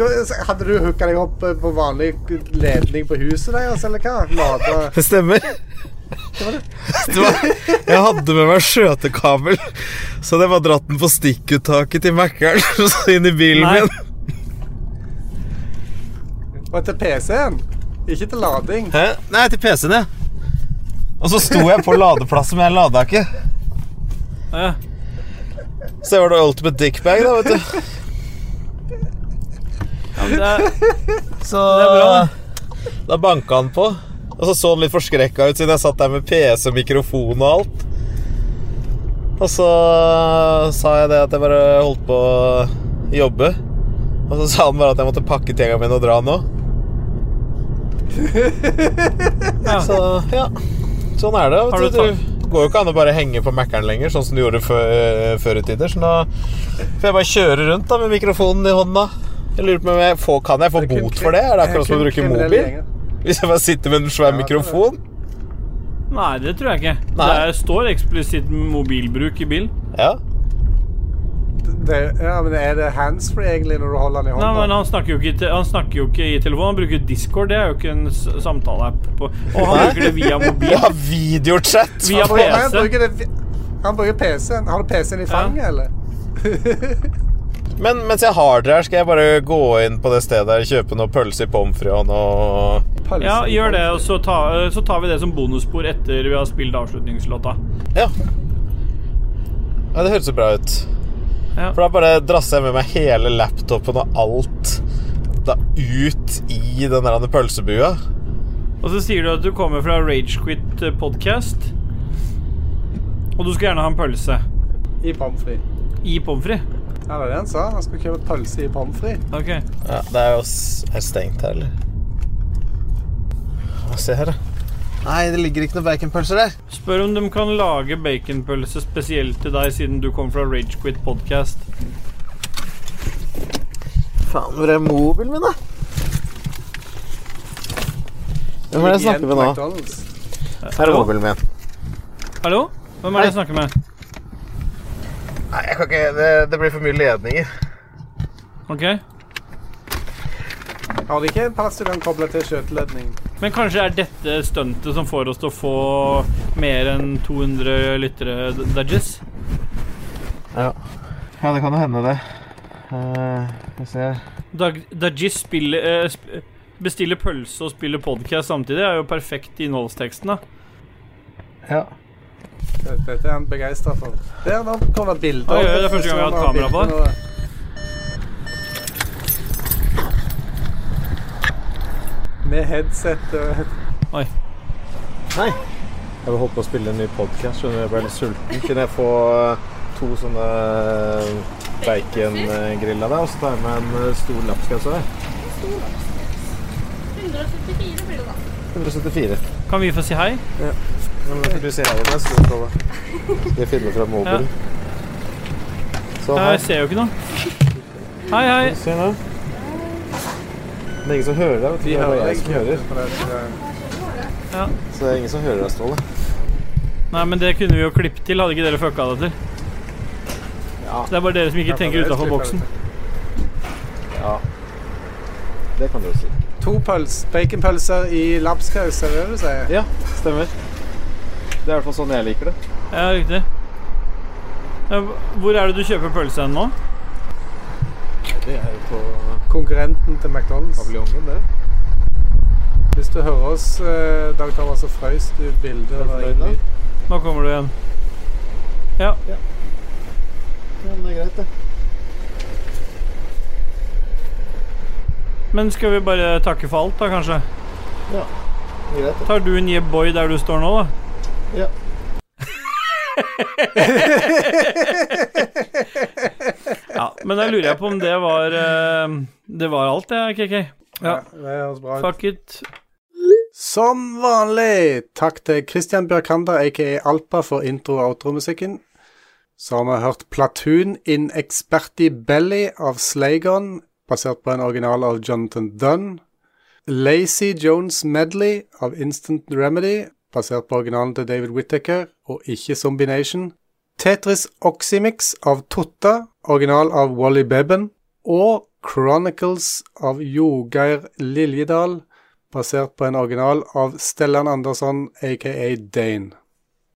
Hadde du hooka deg opp eh, på vanlig ledning på huset deres, eller hva? Lada [laughs] Det stemmer. Det var, jeg hadde med meg skjøtekabel, så det var dratt den på stikkuttaket til Mækkern [laughs] og så inn i bilen Nei. min. Og til PC-en? Ikke til lading? Hæ? Nei, til PC-en, ja. Og så sto jeg på ladeplassen, men jeg lada ikke. Ja. Så det var da ultimate dickbag, da, vet du. Det Så Det er bra, Da banka han på. Og så så han litt forskrekka ut siden jeg satt der med PC mikrofon og alt. Og så sa jeg det at jeg bare holdt på å jobbe. Og så sa han bare at jeg måtte pakke tingene mine og dra nå. [laughs] Ja. Så ja. Sånn er det. Har du du, det går jo ikke an å bare henge på Mækkern lenger, sånn som du gjorde før, før i tider. Så nå får jeg bare kjøre rundt da med mikrofonen i hånda. Jeg lurer på om jeg får, Kan jeg få kun bot for det? Er det akkurat som å bruke mobil? Hvis jeg bare sitter med en svær Ja, mikrofon? nei, det tror jeg ikke. Nei. Det står eksplisitt mobilbruk i bil. Ja. Det, ja, men er det handsfree egentlig når du holder den i Nei, hånda? men Han snakker jo ikke, han snakker jo ikke i telefonen. han bruker Discord. Det er jo ikke en samtaleapp. Og han Nei. bruker det via [laughs] mobil. Ja, videochat! Via Han, han, bruker han bruker PC-en. Har du PC-en i fanget, eller? [laughs] Men mens jeg har dere her, skal jeg bare gå inn på det stedet her, kjøpe noe pølse i pommes frites og noe Pølse Ja, gjør det, og så, ta, så tar vi det som bonusspor etter vi har spilt avslutningslåta. Ja. Ja, det høres jo bra ut. Ja. For da bare drasser jeg med meg hele laptopen og alt da ut i den der pølsebua. Og så sier du at du kommer fra Ragequit eh, podcast. Og du skal gjerne ha en pølse I pommes frites. i pommes frites. Ja, det er det han sa. Han skulle kjøpe pølse i pommes frites. Ok. Ja, det er jo er stengt her, eller? Hva se her, da. Nei, det ligger ikke noen baconpølser der. Spør om de kan lage baconpølse spesielt til deg, siden du kom fra Ragequit podcast. Faen, hvor er mobilen min, da? Hvem er det jeg snakker med nå? Her er mobilen min. Hallo? Hvem er det jeg snakker med? Nei, jeg kan ikke Det, det blir for mye ledninger. Ok. Har ikke en plass du kan koble til skjøteledning? Men kanskje er dette stuntet som får oss til å få mer enn 200 lyttere, Dudges? Ja. ja, det kan jo hende, det. Uh, vi ser Dudges spiller, eh, sp bestiller pølse og spiller podcast samtidig. Det er jo perfekt i innholdsteksten, da. Ja. Dette er han begeistra for. Der, nå kommer det bilder. Oi, oi, det er første gang vi har hatt kamera på. Med headset og Hei. Jeg vil holde på å spille en ny podkast, skjønner du. Jeg ble litt sulten. Kunne jeg få eh, to sånne bacongriller der, og så tar jeg med en eh, stor lapskaus deg? 174 blir det da. 174. Kan vi få si hei? Ja, men da får du se her inne. du skal jeg- skal jeg finne fram mobilen. Så Ja, jeg ser jo ikke noe. Hei, hei. Se nå. Det er ingen som hører deg. Vi Det er bare hører jeg som hører. Ja. Så det er ingen som hører deg, Ståle. Nei, men det kunne vi jo klippet til, hadde ikke dere fucka det til. Ja. Det er bare dere som ikke tenker utafor boksen. ja. Det kan du jo si. To pøls, baconpølser i lapskaus, er det det du sier? Ja, stemmer. Det er i hvert fall sånn jeg liker det. Ja, riktig. Hvor er det du kjøper pølse hen nå? Det er jo på Konkurrenten til McDonald's. paviljongen, det. Hvis du hører oss, eh, Dag Thomas, så frøys du bildet. Nå kommer du igjen. Ja. Ja, men det er greit, det. Men skal vi bare takke for alt, da, kanskje? Det er greit. Tar du en jeb boy der du står nå, da? Ja. Ja, men da lurer jeg på om det var eh, Det var alt, det, KK. Ja. Det høres bra ut. Fuck it. Som vanlig, takk til Christian Bjørkander, aka Alpa, for intro- og outro-musikken. Så har vi hørt Platoon in Experti Belly av Slagon, basert på en original av Jonathan Dunn. Lazy Jones Medley av Instant Remedy, basert på originalen til David Whittaker, og ikke Zombination. Tetris Oxymix av Totta, original av Wally Bebben. Og Chronicles av Jogeir Liljedal, basert på en original av Stellan Andersson, aka Dane.